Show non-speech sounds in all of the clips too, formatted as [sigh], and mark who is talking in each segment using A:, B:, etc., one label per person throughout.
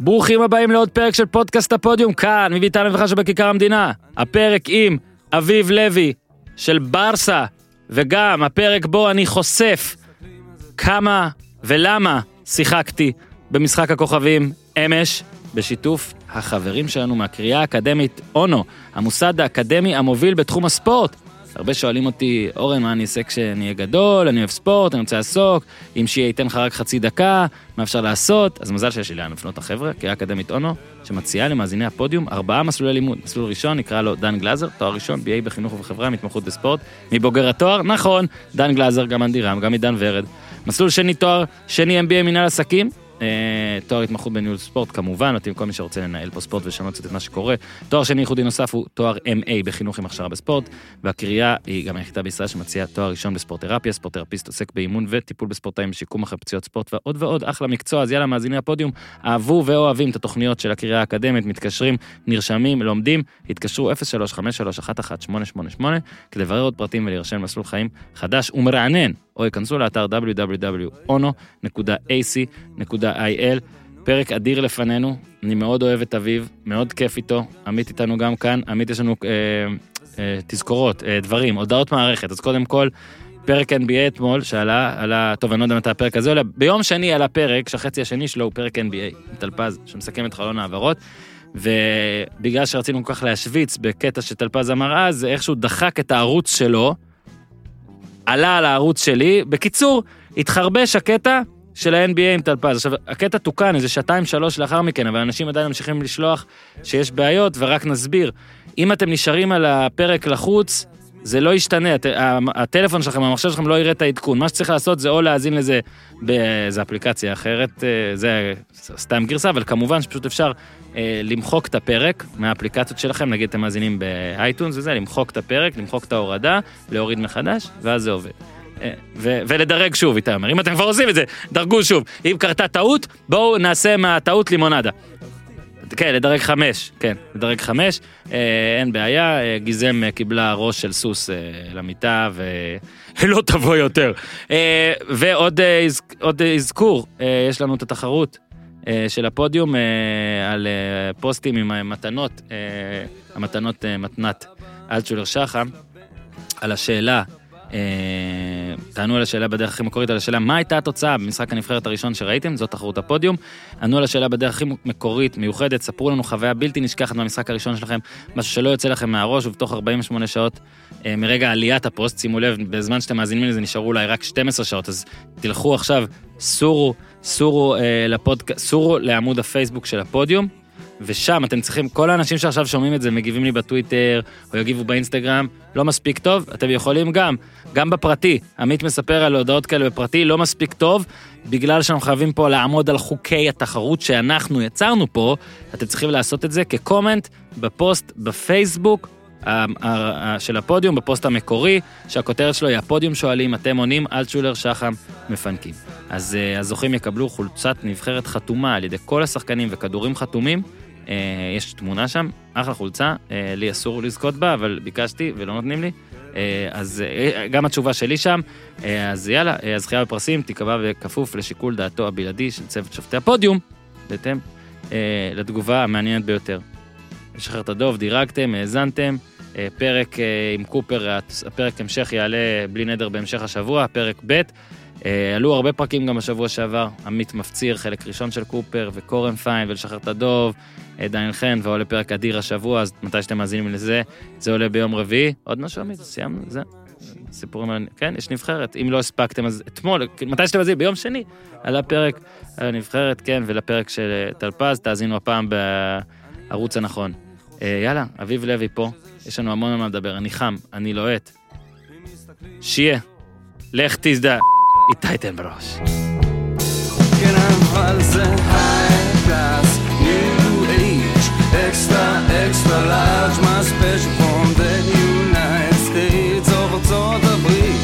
A: ברוכים הבאים לעוד פרק של פודקאסט הפודיום כאן, מביתן רווחה שבכיכר המדינה. הפרק עם אביב לוי של ברסה, וגם הפרק בו אני חושף כמה ולמה שיחקתי במשחק הכוכבים אמש, בשיתוף החברים שלנו מהקריאה האקדמית אונו, המוסד האקדמי המוביל בתחום הספורט. הרבה שואלים אותי, אורן, מה אני אעשה כשאני אהיה גדול, אני אוהב ספורט, אני רוצה לעסוק, אם שיהיה ייתן לך רק חצי דקה, מה אפשר לעשות? אז מזל שיש לי לאן לפנות החבר'ה, קריאה אקדמית אונו, שמציעה למאזיני הפודיום ארבעה מסלולי לימוד. מסלול ראשון נקרא לו דן גלאזר, תואר ראשון, BA בחינוך ובחברה, מתמחות בספורט. מבוגר התואר, נכון, דן גלאזר, גם אנדי רם, גם עידן ורד. מסלול שני תואר, שני MBA מנהל עסקים, תואר התמחות בניהול ספורט כמובן, מתאים כל מי שרוצה לנהל פה ספורט ולשנות קצת את מה שקורה. תואר שני ייחודי נוסף הוא תואר MA בחינוך עם הכשרה בספורט, והקריאה היא גם היחידה בישראל שמציעה תואר ראשון בספורט תרפיה, ספורט תרפיסט עוסק באימון וטיפול בספורטאים בשיקום אחרי פציעות ספורט ועוד ועוד, אחלה מקצוע, אז יאללה מאזיני הפודיום, אהבו ואוהבים את התוכניות של הקריאה האקדמית, מתקשרים, נרשמים, לומדים, התקשרו 0353118888 כדי לברר עוד פרטים ולהירשם למסלול חיים חדש או ייכנסו לאתר www.ono.ac.il. פרק אדיר לפנינו, אני מאוד אוהב את אביב, מאוד כיף איתו, עמית איתנו גם כאן, עמית יש לנו אה, אה, תזכורות, אה, דברים, הודעות מערכת, אז קודם כל, פרק NBA אתמול שעלה, עלה, טוב אני לא יודע מתי הפרק הזה עולה, ביום שני עלה פרק שהחצי השני שלו הוא פרק NBA, טלפז, שמסכם את חלון העברות, ובגלל שרצינו כל כך להשוויץ בקטע שטלפז אמר אז, איכשהו דחק את הערוץ שלו, עלה על הערוץ שלי, בקיצור, התחרבש הקטע של ה-NBA עם טלפז. עכשיו, הקטע תוקן איזה שעתיים שלוש לאחר מכן, אבל אנשים עדיין ממשיכים לשלוח שיש בעיות, ורק נסביר. אם אתם נשארים על הפרק לחוץ, זה לא ישתנה, הט... הטלפון שלכם, המחשב שלכם לא יראה את העדכון. מה שצריך לעשות זה או להאזין לזה באיזה אפליקציה אחרת, אה, זה סתם גרסה, אבל כמובן שפשוט אפשר אה, למחוק את הפרק מהאפליקציות שלכם, נגיד אתם מאזינים באייטונס וזה, למחוק את הפרק, למחוק את ההורדה, להוריד מחדש, ואז זה עובד. אה, ו- ולדרג שוב, איתי אומר, אם אתם כבר עושים את זה, דרגו שוב. אם קרתה טעות, בואו נעשה מהטעות לימונדה. כן, לדרג חמש, כן, לדרג חמש, אה, אין בעיה, אה, גיזם אה, קיבלה ראש של סוס אה, למיטה ולא [laughs] תבוא יותר. אה, ועוד אה, עוד אה, אזכור, אה, יש לנו את התחרות אה, של הפודיום אה, על אה, פוסטים עם המתנות, אה, המתנות אה, מתנת אלטשולר שחם, על השאלה תענו על השאלה בדרך הכי מקורית, על השאלה מה הייתה התוצאה במשחק הנבחרת הראשון שראיתם, זאת תחרות הפודיום. ענו על השאלה בדרך הכי מקורית, מיוחדת, ספרו לנו חוויה בלתי נשכחת מהמשחק הראשון שלכם, משהו שלא יוצא לכם מהראש, ובתוך 48 שעות אה, מרגע עליית הפוסט, שימו לב, בזמן שאתם מאזינים לזה נשארו אולי רק 12 שעות, אז תלכו עכשיו, סורו, סורו אה, לפודקאסט, סורו לעמוד הפייסבוק של הפודיום. ושם אתם צריכים, כל האנשים שעכשיו שומעים את זה מגיבים לי בטוויטר או יגיבו באינסטגרם, לא מספיק טוב, אתם יכולים גם, גם בפרטי. עמית מספר על הודעות כאלה בפרטי, לא מספיק טוב, בגלל שאנחנו חייבים פה לעמוד על חוקי התחרות שאנחנו יצרנו פה, אתם צריכים לעשות את זה כ comment בפוסט בפייסבוק של הפודיום, בפוסט המקורי, שהכותרת שלו היא הפודיום שואלים, אתם עונים, אלטשולר שחם מפנקים. אז אה, הזוכים יקבלו חולצת נבחרת חתומה על ידי כל השחקנים וכדורים חתומים. אה, יש תמונה שם, אחלה חולצה, אה, לי אסור לזכות בה, אבל ביקשתי ולא נותנים לי. אה, אז גם התשובה שלי שם, אז יאללה, הזכייה בפרסים תיקבע בכפוף לשיקול דעתו הבלעדי של צוות שופטי הפודיום, בהתאם לתגובה המעניינת ביותר. לשחרר את הדוב, דירגתם, האזנתם, פרק עם קופר, הפרק המשך יעלה בלי נדר בהמשך השבוע, פרק ב'. אה, עלו הרבה פרקים גם בשבוע שעבר, עמית מפציר, חלק ראשון של קופר, וקורן פיין, ולשחרר את הדוב, אה, דניאל חן, ועולה פרק אדיר השבוע, אז מתי שאתם מאזינים לזה, זה עולה ביום רביעי. עוד משהו עמית? סיימנו? זה? סיפורים על... כן, יש נבחרת. אם לא הספקתם, אז אתמול, מתי שאתם מאזינים, ביום שני, עלה פרק על הנבחרת, כן, ולפרק של אה, טלפז, תאזינו הפעם בערוץ הנכון. יאללה, אביב לוי פה, יש לנו המון על מה לדבר, אני חם, אני לוהט. שיהיה, לך תזדע, איתי תן בראש.
B: כן, אבל זה ארצות הברית.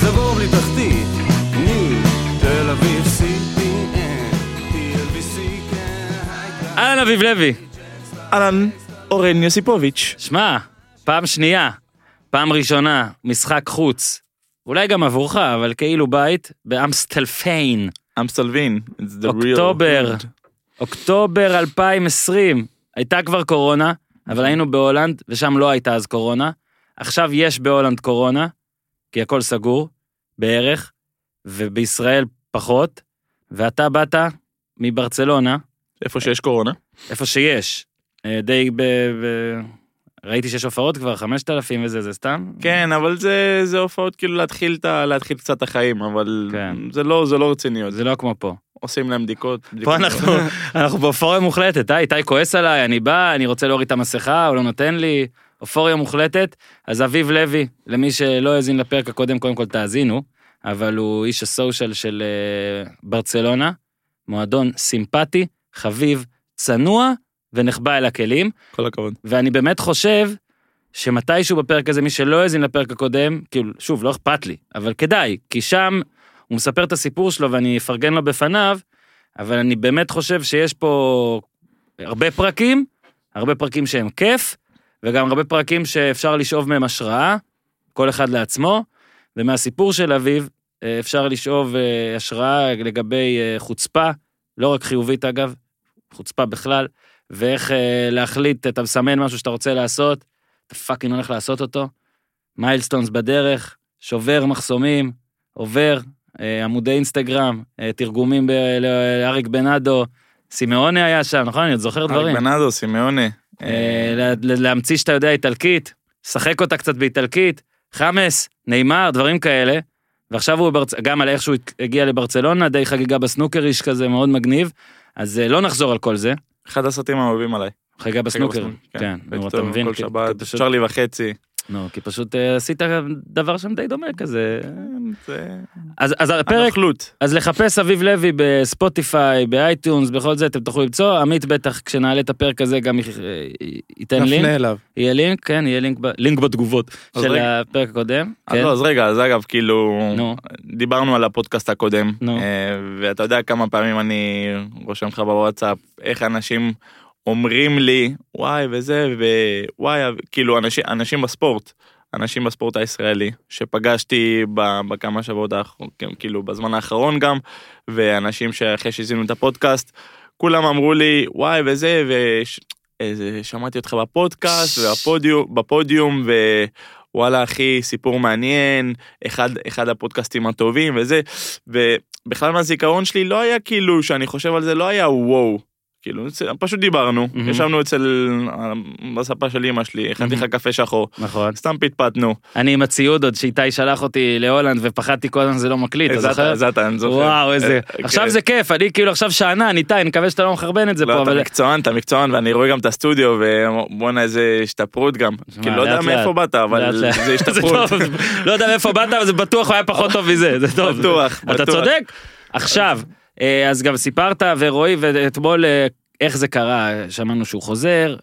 B: זה בור בלי תחתית, תל אביב, CPN, כן.
A: אהלן אביב לוי.
C: אהלן, אורן יוסיפוביץ'.
A: שמע, פעם שנייה, פעם ראשונה, משחק חוץ, אולי גם עבורך, אבל כאילו בית, באמסטלפיין.
C: אמסטלווין.
A: אוקטובר. אוקטובר 2020, הייתה כבר קורונה, אבל היינו בהולנד, ושם לא הייתה אז קורונה. עכשיו יש בהולנד קורונה, כי הכל סגור, בערך, ובישראל פחות, ואתה באת מברצלונה,
C: איפה שיש קורונה.
A: איפה שיש, אה, די ב... ב... ראיתי שיש הופעות כבר, 5,000 וזה, זה סתם?
C: כן, אבל זה זה הופעות כאילו להתחיל ה- להתחיל קצת את החיים, אבל
A: כן.
C: זה לא זה לא רציניות.
A: זה לא כמו פה.
C: עושים להם בדיקות.
A: פה אנחנו, אנחנו באופוריה מוחלטת, אה, איתי כועס עליי, אני בא, אני רוצה להוריד את המסכה, הוא לא נותן לי, אופוריה מוחלטת. אז אביב לוי, למי שלא האזין לפרק הקודם, קודם כל תאזינו, אבל הוא איש הסושיאל של אה, ברצלונה, מועדון סימפטי, חביב, צנוע ונחבא אל הכלים,
C: כל הכבוד.
A: ואני באמת חושב שמתישהו בפרק הזה, מי שלא האזין לפרק הקודם, כאילו, שוב, לא אכפת לי, אבל כדאי, כי שם הוא מספר את הסיפור שלו ואני אפרגן לו בפניו, אבל אני באמת חושב שיש פה הרבה פרקים, הרבה פרקים שהם כיף, וגם הרבה פרקים שאפשר לשאוב מהם השראה, כל אחד לעצמו, ומהסיפור של אביו אה, אפשר לשאוב אה, השראה לגבי אה, חוצפה, לא רק חיובית אגב, חוצפה בכלל, ואיך אה, להחליט, אתה מסמן משהו שאתה רוצה לעשות, אתה פאקינג הולך לעשות אותו, מיילסטונס בדרך, שובר מחסומים, עובר, אה, עמודי אינסטגרם, אה, תרגומים לאריק בנאדו, סימאונה היה שם, נכון? אני עוד זוכר דברים.
C: בנאדו.
A: אה, לה- לה- להמציא שאתה יודע איטלקית, שחק אותה קצת באיטלקית, חמאס, נאמר, דברים כאלה. ועכשיו הוא ברצ... גם על איך שהוא הגיע לברצלונה, די חגיגה בסנוקר איש כזה מאוד מגניב. אז לא נחזור על כל זה,
C: אחד הסרטים האהובים עליי.
A: חגיגה בסנוקר,
C: בסנוקר,
A: כן, נו, אתה מבין,
C: כל שבת, צ'רלי וחצי.
A: נו, כי פשוט אה, עשית דבר שם די דומה כזה.
C: זה
A: אז אז הפרק,
C: הנוכלות.
A: אז לחפש אביב לוי בספוטיפיי, באייטיונס, בכל זה, אתם תוכלו למצוא, עמית בטח כשנעלה את הפרק הזה גם אה, ייתן לינק,
D: נפנה אליו.
A: יהיה לינק, כן, יהיה לינק, ב- לינק בתגובות של
C: רגע.
A: הפרק הקודם.
C: אז
A: כן.
C: לא, אז רגע, אז אגב, כאילו,
A: נו.
C: דיברנו על הפודקאסט הקודם,
A: נו.
C: אה, ואתה יודע כמה פעמים אני רושם לך בוואטסאפ, איך אנשים אומרים לי, וואי, וזה, ווואי, כאילו, אנשים, אנשים בספורט, אנשים בספורט הישראלי, שפגשתי בכמה שבועות האחרונים, כאילו, בזמן האחרון גם, ואנשים שאחרי שהזינו את הפודקאסט, כולם אמרו לי, וואי, וזה, וש... איזה, שמעתי אותך בפודקאסט, והפודיום, בפודיום, ווואלה, אחי, סיפור מעניין, אחד, אחד הפודקאסטים הטובים וזה, ובכלל מהזיכרון שלי לא היה כאילו, שאני חושב על זה, לא היה וואו. כאילו, פשוט דיברנו,
A: מהמם.
C: ישבנו אצל, בספה של אמא שלי, הכנתי לך
A: מהמם.
C: קפה שחור,
A: נכון.
C: סתם פטפטנו.
A: אני עם הציוד עוד שאיתי שלח אותי להולנד ופחדתי כל הזמן זה לא מקליט, אתה זוכר?
C: אתה, זה אתה, אני זוכר.
A: וואו, איזה...
C: אה,
A: עכשיו
C: כן.
A: זה כיף, אני כאילו עכשיו שאנן, איתי, אני מקווה שאתה לא מחרבן את זה
C: לא,
A: פה,
C: אתה
A: אבל...
C: מקצוען, אתה מקצוען, ואני רואה גם את הסטודיו, ובואנה איזה השתפרות גם. כאילו, לא יודע מאיפה. באת, אבל. [laughs] זה השתפרות.
A: לא יודע מאיפה באת, אבל זה בטוח היה פחות טוב מזה, זה טוב.
C: בטוח,
A: אתה
C: בטוח.
A: צודק. עכשיו, אה, אז גם סיפרת, ורועי, ואתמול אה, איך זה קרה, שמענו שהוא חוזר,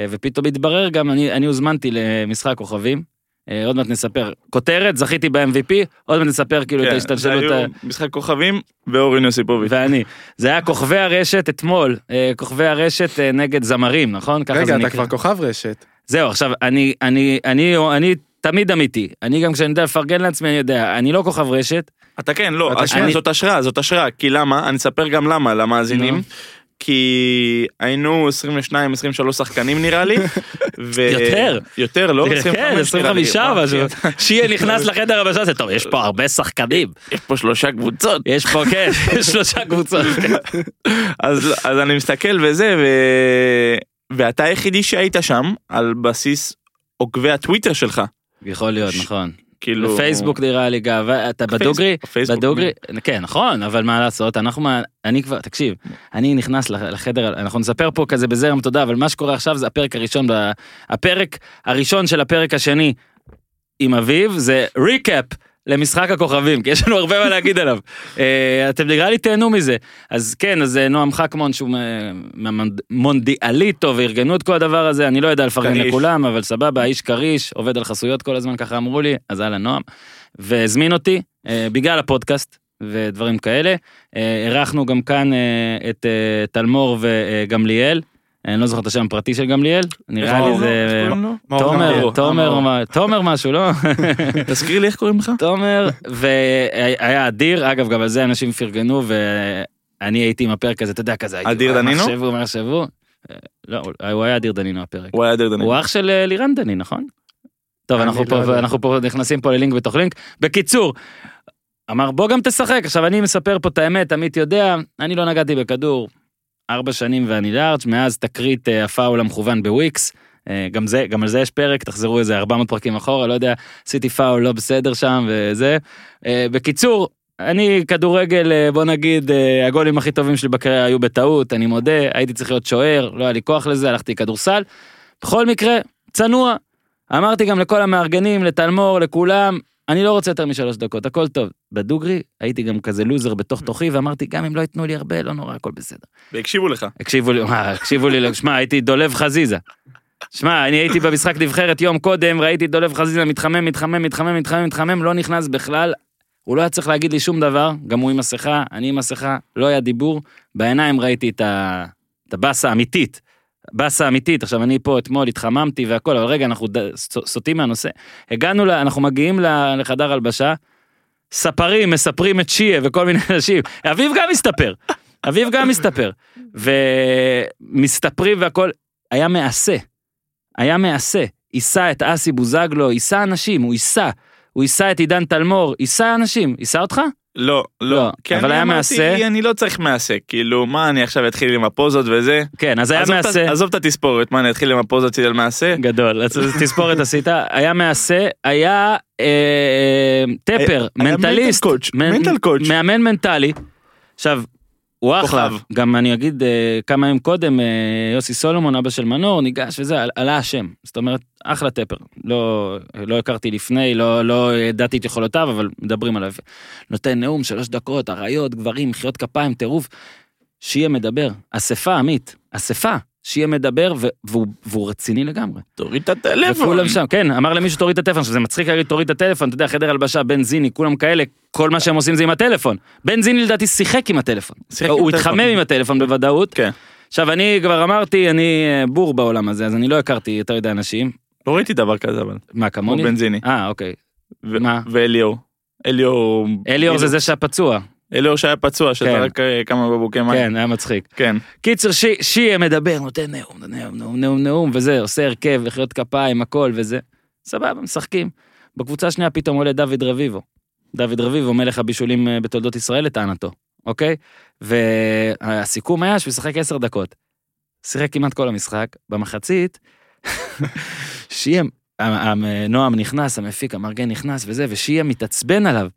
A: אה, ופתאום התברר גם, אני אני הוזמנתי למשחק כוכבים, אה, עוד מעט נספר, כותרת, זכיתי ב-MVP, עוד מעט נספר כאילו את
C: כן, זה
A: ההשתלשלות. ה-
C: משחק כוכבים ואורן יוסיפוביץ'.
A: ואני. זה היה כוכבי הרשת אתמול, אה, כוכבי הרשת אה, נגד זמרים, נכון?
D: רגע, אתה
A: נקרא.
D: כבר כוכב רשת.
A: זהו, עכשיו, אני, אני, אני, אני תמיד אמיתי. אני גם כשאני יודע לפרגן לעצמי, אני יודע, אני לא כוכב רשת.
C: אתה כן, לא,
D: אתה
C: אז
A: כן.
C: זאת השראה, זאת השראה, כי למה? אני אספר גם למה למאזינים. כי היינו 22, 23 שחקנים נראה לי. ו... [laughs]
A: יותר.
C: יותר, לא?
A: כן, 25
C: נראה לי.
A: משהו. שיהיה נכנס לחדר הבשה, זה טוב, יש פה הרבה שחקנים.
C: יש פה שלושה קבוצות.
A: יש פה, כן, [laughs] יש שלושה קבוצות.
C: אז, אז אני מסתכל וזה, ו... ואתה היחידי שהיית שם על בסיס עוקבי הטוויטר שלך.
A: יכול להיות, נכון.
C: כאילו...
A: פייסבוק נראה לי גאווה, אתה בדוגרי?
C: פייסבוק,
A: בדוגרי, כן, נכון, אבל מה לעשות, אנחנו, מה- אני כבר, תקשיב, אני נכנס לח- לחדר, אנחנו נספר פה כזה בזרם תודה, אבל מה שקורה עכשיו זה הפרק הראשון, הפרק הראשון של הפרק השני עם אביב, זה ריקאפ. למשחק הכוכבים, כי יש לנו הרבה מה להגיד עליו. אה, אתם נראה לי תהנו מזה. אז כן, אז אה, נועם חכמון שהוא מונדיאליטו וארגנו את כל הדבר הזה, אני לא יודע לפרגן. לכולם, אבל סבבה, האיש כריש, עובד על חסויות כל הזמן, ככה אמרו לי, אז אהלן נועם. והזמין אותי אה, בגלל הפודקאסט ודברים כאלה. אה, אירחנו גם כאן אה, את אה, תלמור וגמליאל, אני לא זוכר את השם הפרטי של גמליאל, נראה לי זה...
D: מאור
A: תומר. תומר. מה- תומר משהו, לא? [laughs]
C: תזכיר לי איך קוראים לך?
A: תומר, והיה אדיר, אגב, גם על זה אנשים פרגנו, ואני הייתי עם הפרק הזה, אתה יודע, כזה, הייתי,
C: אדיר
A: מה
C: דנינו?
A: יחשבו, מה יחשבו? אה, לא, הוא היה אדיר דנינו הפרק.
C: הוא היה אדיר דנינו.
A: הוא אח של אה, לירן דני, נכון? טוב, אנחנו
D: לא
A: פה. אנחנו פה נכנסים פה ללינק בתוך לינק. בקיצור, אמר בוא גם תשחק. עכשיו אני מספר פה את האמת, עמית יודע, אני לא נגעתי בכדור ארבע שנים ואני לארג', מאז תקרית אה, הפאול המכוון בוויקס. אה, גם זה, גם על זה יש פרק, תחזרו איזה 400 פרקים אחורה, לא יודע, עשיתי פאול לא בסדר שם וזה. אה, בקיצור, אני כדורגל, בוא נגיד, הגולים הכי טובים שלי בקריירה היו בטעות, אני מודה, הייתי צריך להיות שוער, לא היה לי כוח לזה, הלכתי כדורסל. בכל מקרה, צנוע. אמרתי גם לכל המארגנים, לטלמור, לכולם, אני לא רוצה יותר משלוש דקות, הכל טוב. בדוגרי, הייתי גם כזה לוזר בתוך תוכי, ואמרתי, גם אם לא ייתנו לי הרבה, לא נורא, הכל בסדר.
C: והקשיבו לך.
A: הקשיבו לי, מה, הקשיבו לי, שמע, הייתי דולב חזיזה. שמע, אני הייתי במשחק נבחרת יום קודם, ראיתי דולב חזיזה מתחמם, מתחמם, מתחמם, מתחמם, מתחמם, לא נכנס בכלל. הוא לא היה צריך להגיד לי שום דבר, גם הוא עם מסכה, אני עם מסכה, לא היה דיבור. בעיניים ראיתי. את הבאסה האמיתית. באסה אמיתית, עכשיו אני פה אתמול התחממתי והכל, אבל רגע, אנחנו ד... סוטים מהנושא. הגענו, ל... אנחנו מגיעים. לחדר הלבשה, ספרים מספרים את שיה וכל מיני [laughs] אנשים, אביב גם מסתפר, אביב גם מסתפר, ומסתפרים והכל, היה מעשה, היה מעשה, יישא את אסי בוזגלו, יישא אנשים, הוא יישא, הוא יישא את עידן תלמור, יישא אנשים, יישא אותך?
C: לא,
A: לא,
C: לא. כי
A: אבל
C: אני
A: היה מעשה.
C: אני לא צריך מעשה. כאילו, מה אני עכשיו אתחיל עם הפוזות וזה?
A: כן, אז היה
C: עזוב
A: מעשה.
C: עזוב את התספורת, מה אני אתחיל עם הפוזות שלי על מעשה?
A: גדול, אז תספורת עשית, היה מעשה, היה אה, טפר,
C: היה
A: מנטליסט. מאמן מנטלי. עכשיו, הוא אחלה. גם אני אגיד אה, כמה ימים קודם, אה, יוסי סולומון, אבא של מנור, ניגש וזה, על- עלה השם. זאת אומרת, אחלה טפר. לא, לא הכרתי לפני, לא, לא ידעתי את יכולותיו, אבל מדברים עליו. נותן נאום, שלוש דקות, אריות, גברים, מחיאות כפיים, טירוף. שיהיה מדבר, אספה, עמית, אספה, שיהיה מדבר, ו- והוא, והוא רציני לגמרי.
C: תוריד את הטלפון.
A: וכולם שם, כן, אמר למישהו תוריד את הטלפון, שזה מצחיק להגיד תוריד את הטלפון, אתה יודע, חדר הלבשה, בנזיני, כולם כאלה, כל מה שהם עושים זה עם הטלפון. בנזיני לדעתי שיחק עם הטלפון.
C: שיחק עם
A: הוא
C: הטלפון.
A: התחמם עם הטלפון בוודאות.
C: כן.
A: עכשיו, אני כבר אמרתי, אני אה, בור בעולם הזה, אז אני לא הכרתי יותר מדי אנשים.
C: לא ראיתי דבר כזה אבל.
A: מה, כמוני?
C: כמו בנזיני.
A: אה, אוקיי.
C: ו-
A: מה?
C: ואליאור. אליאור...
A: אליאור זה זה שהפצוע.
C: אליאור שהיה פצוע, שזרק אה, כמה בקבוקי מים.
A: כן, היה מצחיק.
C: כן.
A: קיצר, שי- שיה מדבר, נותן נאום, נאום, נאום, נאום, נאום, וזה, עושה הרכב, לחיות כפיים, הכל וזה. סבבה, משחקים. בקבוצה השנייה פתאום עולה דוד רביבו. דוד רביבו, מלך הבישולים אה, בתולדות ישראל לטענתו, אוקיי? והסיכום היה שהוא ישחק עשר דקות. שיחק כמעט כל המשחק, במחצית, [laughs] שיהיה, נועם נכנס, המפיק, המארגן נכנס וזה, ושיהיה מתעצבן עליו.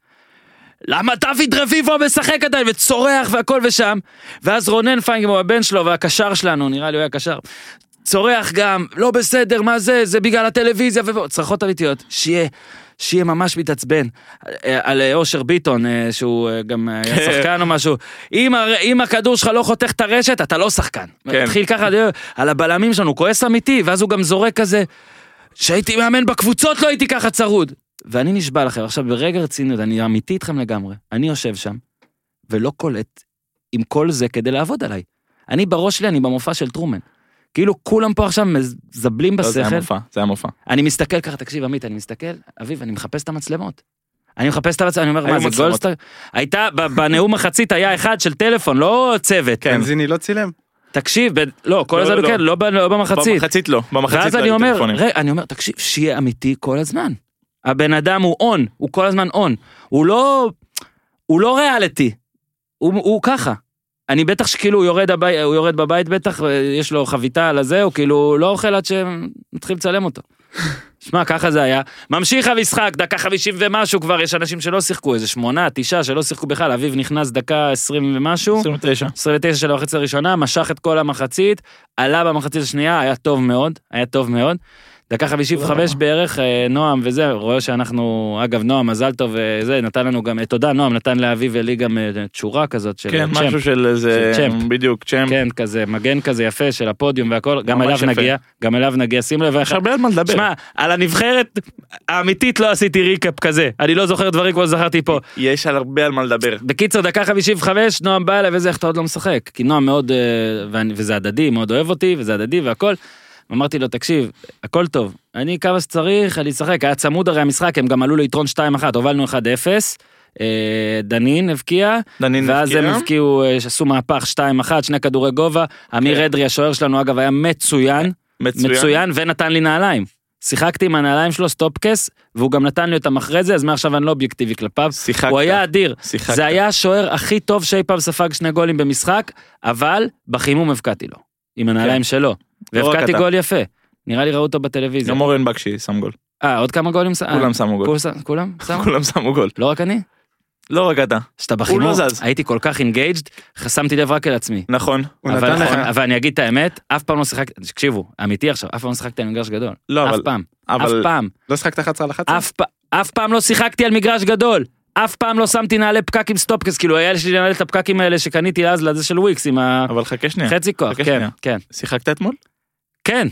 A: למה דוד רביבו משחק עדיין וצורח והכל ושם ואז רונן פיינגמו הבן שלו והקשר שלנו נראה לי הוא היה קשר צורח גם לא בסדר מה זה זה בגלל הטלוויזיה וצרחות אמיתיות שיהיה שיהיה ממש מתעצבן אה, על אה, אושר ביטון אה, שהוא גם היה [laughs] שחקן או משהו אם, אם הכדור שלך לא חותך את הרשת אתה לא שחקן.
C: כן.
A: התחיל ככה על הבלמים שלנו הוא כועס אמיתי ואז הוא גם זורק כזה שהייתי מאמן בקבוצות לא הייתי ככה צרוד. ואני נשבע לכם, עכשיו ברגע רצינות, אני אמיתי איתכם לגמרי, אני יושב שם, ולא קולט עם כל זה כדי לעבוד עליי. אני בראש שלי, אני במופע של טרומן. כאילו כולם פה עכשיו מזבלים
C: לא, זה
A: בשכל,
C: זה היה מופע.
A: אני מסתכל ככה, תקשיב עמית, אני מסתכל, אביב, אני מחפש את המצלמות. אני מחפש את המצלמות, אני אומר, מה זה. גולדסטאר? הייתה, בנאום מחצית היה אחד של טלפון, לא צוות.
C: כן.
D: בנזיני לא צילם?
A: תקשיב, ב- לא, כל
C: לא,
A: הזמן,
C: לא.
A: כן, לא לא במחצית.
C: במחצית לא, במחצית
A: ואז
C: לא היו טלפונים.
A: רגע, אני אומר, תקשיב, שיהיה אמיתי כל הזמן. הבן אדם הוא און, הוא כל הזמן און. הוא לא, הוא לא ריאליטי. הוא, הוא ככה. אני בטח שכאילו הוא יורד, הבי, הוא יורד בבית בטח, יש לו חביתה על הזה, הוא כאילו לא אוכל עד שמתחיל לצלם אותו. [laughs] שמע, ככה זה היה. ממשיך המשחק, דקה חמישים ומשהו כבר, יש אנשים שלא שיחקו, איזה שמונה, תשעה שלא שיחקו בכלל, אביב נכנס דקה עשרים ומשהו.
C: 29.
A: 29 של המחצית הראשונה, משך את כל המחצית, עלה במחצית השנייה, היה טוב מאוד, היה טוב מאוד. דקה 55 בערך, אה, נועם וזה, רואה שאנחנו, אגב, נועם, מזל טוב וזה, נתן לנו גם, אה, תודה, נועם נתן לאביב ולי גם אה, תשורה כזאת של
C: כן,
A: צ'מפ.
C: משהו של איזה. בדיוק, צ'מפ.
A: כן, כזה, מגן כזה יפה של הפודיום והכל, גם אליו. נגיע, גם אליו נגיע, שים לב.
C: יש הרבה על מה לדבר.
A: שמע, על הנבחרת האמיתית לא עשיתי ריקאפ כזה, אני לא זוכר דברים כמו שזכרתי פה.
C: יש על הרבה על מה לדבר.
A: בקיצר, דקה 55, נועם בא אליי וזה, איך אתה עוד לא משחק? כי נועם מאוד, אה, ואני- וזה הדדי, מאוד אוהב אותי, וזה הדדי והכל. אמרתי לו, תקשיב, הכל טוב, אני כמה שצריך, אני אשחק, היה צמוד הרי המשחק, הם גם עלו ליתרון 2-1, הובלנו 1-0, אה, דנין הבקיע,
C: דנין
A: ואז הם
C: הבקיע.
A: הבקיעו, אה, עשו מהפך 2-1, שני כדורי גובה, אמיר
C: כן.
A: אדרי, השוער שלנו, אגב, היה מצוין,
C: מצוין.
A: מצוין, ונתן לי נעליים. שיחקתי עם הנעליים שלו, סטופקס, והוא גם נתן לי אותם אחרי זה, אז מעכשיו אני לא אובייקטיבי כלפיו.
C: שיחקת.
A: הוא היה אדיר.
C: שיחקת.
A: זה היה השוער הכי טוב שאי פעם ספג שני גולים במשחק, אבל בחימום הבקעתי לו. עם הנעליים שלו.
C: כן. רק
A: והבקעתי
C: אתה.
A: גול יפה. נראה לי ראו אותו בטלוויזיה.
C: גם אורן בקשי שם גול.
A: אה, עוד כמה גולים? ש-
C: כולם שמו גול.
A: כולם כולם? שמו?
C: כולם שמו גול.
A: לא רק אני?
C: לא רק אתה.
A: שאתה בחימום,
C: לא זז.
A: הייתי כל כך engaged, שמתי לב רק אל עצמי.
C: נכון.
A: אבל, אני אגיד את האמת, אף פעם לא שיחקתי, תקשיבו, אמיתי עכשיו, אף פעם לא שיחקתי על מגרש גדול.
C: לא,
A: אף
C: אבל...
A: פעם, אף. פעם.
D: לא שחקת 11 על 11?
A: אף, פ... אף פעם לא שיחקתי על מגרש גדול. אף פעם לא שמתי נעלי פקק עם סטופקס, כאילו היה לי נעלי את הפקקים האלה שקניתי אז לזה של וויקס עם
C: אבל חכה שנייה.
A: החצי כוח, כן. כן,
C: שיחקת אתמול?
A: כן.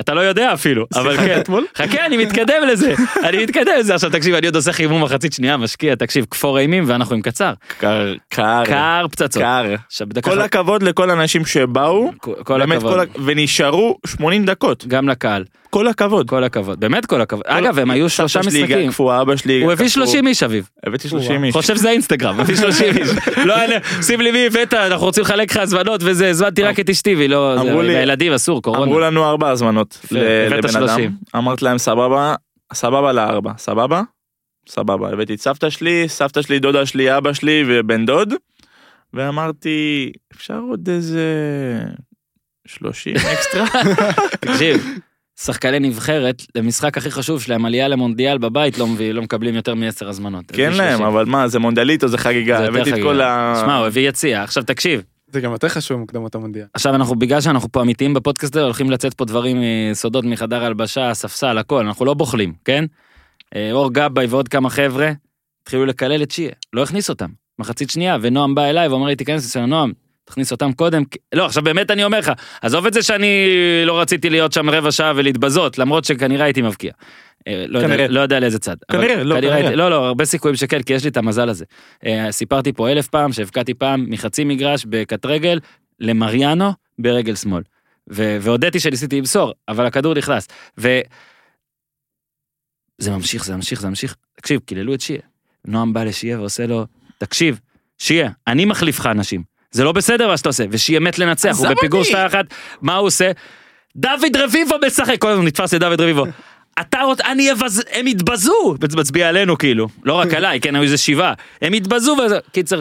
A: אתה לא יודע אפילו, אבל כן.
C: אתמול?
A: חכה, אני מתקדם לזה, אני מתקדם לזה. עכשיו תקשיב, אני עוד עושה חימום מחצית שנייה, משקיע, תקשיב, כפור אימים ואנחנו עם קצר.
C: קר. קר.
A: קר פצצות.
C: קר. כל הכבוד לכל האנשים שבאו.
A: כל הכבוד.
C: ונשארו 80 דקות.
A: גם לקהל,
C: כל הכבוד.
A: כל הכבוד, באמת כל הכבוד. אגב, הם היו שלושה
C: סבתא שלי
A: משחקים.
C: גג קפואה, אבא שלי
A: הוא הביא
C: קפוא.
A: 30 איש אביב.
C: הבאתי 30 איש.
A: חושב שזה האינסטגרם, הביא 30 איש. [laughs] לא, אני- שים לי מי הבאת, אנחנו רוצים לחלק לך הזמנות וזה, הזמנתי רק את אשתי והיא לא...
C: אמרו
A: זה-
C: לי-
A: והילדים אסור, קורונה.
C: אמרו לנו ארבע הזמנות
A: יפה,
C: ל-
A: הבאת
C: לבן אדם.
A: 30.
C: אמרתי להם סבבה, סבבה לארבע, סבבה? סבבה. הבאתי את סבתא שלי, סבתא שלי, דודה שלי, אבא שלי ובן דוד. ואמרתי, אפשר עוד איזה 30 [laughs] אקסטרה?
A: תקשיב, שחקני נבחרת, למשחק הכי חשוב שלהם, עלייה למונדיאל בבית, לא מביא- לא מקבלים יותר מ-10 הזמנות.
C: כן להם,
A: 30.
C: אבל מה, זה מונדיאליטו, זה חגיגה.
A: זה יותר
C: הבאתי את
A: חגיגה.
C: כל ה...
A: שמע, הוא הביא יציע. עכשיו תקשיב,
D: זה גם יותר חשוב מוקדמות המונדיאל.
A: עכשיו אנחנו, בגלל שאנחנו פה אמיתיים בפודקאסט הזה, הולכים לצאת פה דברים, אה, סודות מחדר הלבשה, ספסל, הכל, אנחנו לא בוחלים, כן? אה, אור גבאי ועוד כמה חבר'ה, התחילו לקלל את שיה, לא הכניס אותם. מחצית שנייה, ונועם בא אליי ואומר לי, תיכנס אצלנו, נועם, תכניס אותם קודם. כי-" לא, עכשיו באמת אני אומר לך, עזוב את זה שאני לא רציתי להיות שם רבע שעה ולהתבזות, למרות שכנראה הייתי מבקיע. אה, לא, יודע. לא יודע לאיזה צד.
C: כנראה, לא, כנראה.
A: לא, לא, הרבה סיכויים שכן, כי יש לי את המזל הזה. אה, סיפרתי פה אלף פעם שהבקעתי פעם מחצי מגרש בקט רגל למריאנו ברגל שמאל. והודיתי שניסיתי למסור, אבל הכדור נכנס. ו... זה ממשיך, זה ממשיך, זה ממשיך. תקשיב, קיללו את שיה. נועם בא לשיה ועושה לו, תקשיב, שיה, אני מחליף לך אנשים. זה לא בסדר מה שאתה עושה, ושיה מת לנצח, הוא בפיגור
C: אותי.
A: 2-1, מה הוא עושה? דוד רביבו משחק, כל הזמן נתפס לדוד רביבו. [laughs] אתה עוד, אני אבז... הם התבזו, מצביע עלינו כאילו, לא רק [laughs] עליי, כן, היו איזה שבעה, הם התבזו, וזה... קיצר,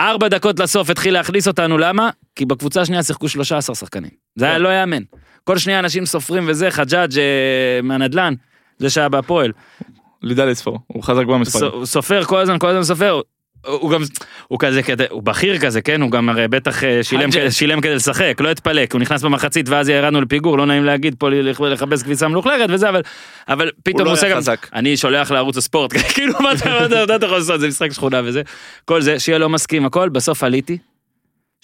A: ארבע דקות לסוף התחיל להכניס אותנו, למה? כי בקבוצה השנייה שיחקו 13 שחקנים. זה היה לא יאמן. כל שנייה אנשים סופרים וזה, חג'אג' אה, מהנדלן, זה שהיה בהפועל.
C: לידע לספור, הוא חזק במספרים.
A: סופר כל הזמן, כל הזמן סופר. הוא גם, הוא כזה, כזה, הוא בכיר כזה, כן? הוא גם הרי בטח אה, שילם. כדי- שילם כדי לשחק, לא התפלק, הוא נכנס במחצית ואז ירדנו לפיגור, לא נעים להגיד פה לכ- לכבס כביסה מלוכלכת וזה, אבל, אבל פתאום
C: לא
A: הוא עושה
C: היה
A: גם. אני שולח לערוץ הספורט, [laughs] כאילו מה אתה יכול לעשות, זה משחק שכונה וזה, כל זה, שיהיה לא מסכים, הכל, בסוף עליתי,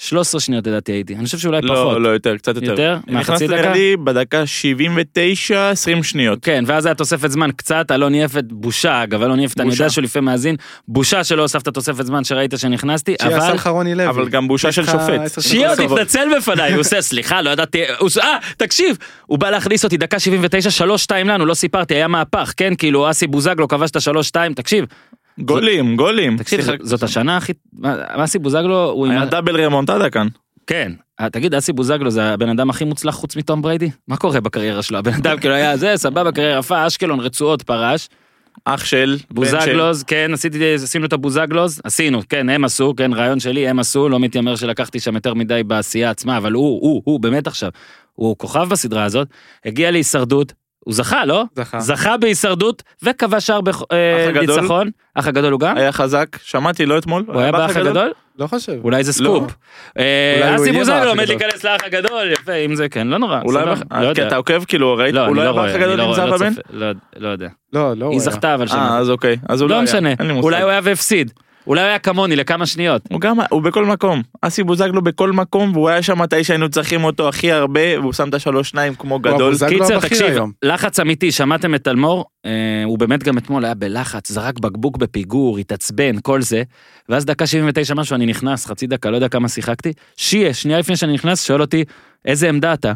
A: 13 שניות לדעתי הייתי, אני חושב שאולי פחות.
C: לא, לא יותר, קצת יותר.
A: יותר?
C: נכנסתי נראה
A: דקה?
C: לי בדקה 79, 20 שניות.
A: כן, ואז היה תוספת זמן קצת, אלון יפת, בושה, אגב, אלון יפת, אני. יודע שהוא לפעמים מאזין, בושה שלא הוספת תוספת זמן שראית שנכנסתי, אבל...
D: עשה לך רוני לוי.
C: אבל גם בושה של שופט.
A: שיהיה עוד. התנצל בפניי, הוא עושה סליחה, לא ידעתי, הוא אה, תקשיב, הוא בא להכניס אותי דקה 79, 3-2 לנו, לא סיפרתי, היה מהפך, כן, כאילו אסי בוזגלו כבש את ה-3-2, תקשיב,
C: גולים, גולים.
A: תקשיב, זאת השנה הכי, אסי בוזגלו, הוא.
C: היה דאבל רמונטדה כאן.
A: כן, אה, תגיד, אסי בוזגלו זה הבן אדם הכי מוצלח חוץ מתום בריידי? מה קורה בקריירה שלו? הבן אדם כאילו היה זה, סבבה, קריירה יפה, אשקלון, רצועות, פרש.
C: אח של-
A: בוזגלוז, כן, עשיתי, עשינו את הבוזגלוז, עשינו, כן, הם עשו, כן, רעיון שלי, הם עשו, לא מתיימר שלקחתי שם יותר מדי בעשייה עצמה, אבל הוא, הוא, הוא, באמת עכשיו, הוא כוכב בסדרה הזאת, הגיע להישרדות, הוא זכה, לא?
D: זכה.
A: זכה בהישרדות וכבש שער? בניצחון. האח הגדול הוא גם?
C: היה חזק, שמעתי, לא אתמול.
A: הוא היה באח הגדול?
D: לא חושב.
A: אולי זה
C: לא.
A: סקופ. אה,
D: אולי
A: אסי בוזגלו
D: באח
A: עומד. להיכנס לאח הגדול, יפה, אם זה כן, לא נורא.
C: אולי,
A: לא
C: כי
A: יודע.
C: אתה עוקב כאילו, ראית,
A: לא,
C: הוא
A: אני
C: לא
A: לא
C: היה באח
A: רואה, אני
C: הגדול
A: לא
C: עם
A: רואה,
C: זהבה
A: לא
C: בן?
A: לא- לא יודע.
D: לא, לא. הוא
A: היא. זכתה אבל שנה.
C: אה, אז אוקיי. אז הוא לא
A: לא. משנה. אולי הוא היה והפסיד. אולי הוא היה כמוני לכמה שניות.
C: הוא גם, הוא בכל מקום. אסי בוזגלו בכל מקום, והוא היה שם מתי שהיינו צריכים אותו הכי הרבה, והוא שם את השלוש שניים כמו גדול.
A: קיצר, תקשיב,
D: היום.
A: לחץ אמיתי, שמעתם את אלמור, אה, הוא באמת גם אתמול היה בלחץ, זרק בקבוק בפיגור, התעצבן, כל זה, ואז דקה 79 משהו, אני נכנס, חצי דקה, לא יודע כמה שיחקתי, שיה, שנייה לפני שאני נכנס, שואל אותי, איזה עמדה אתה?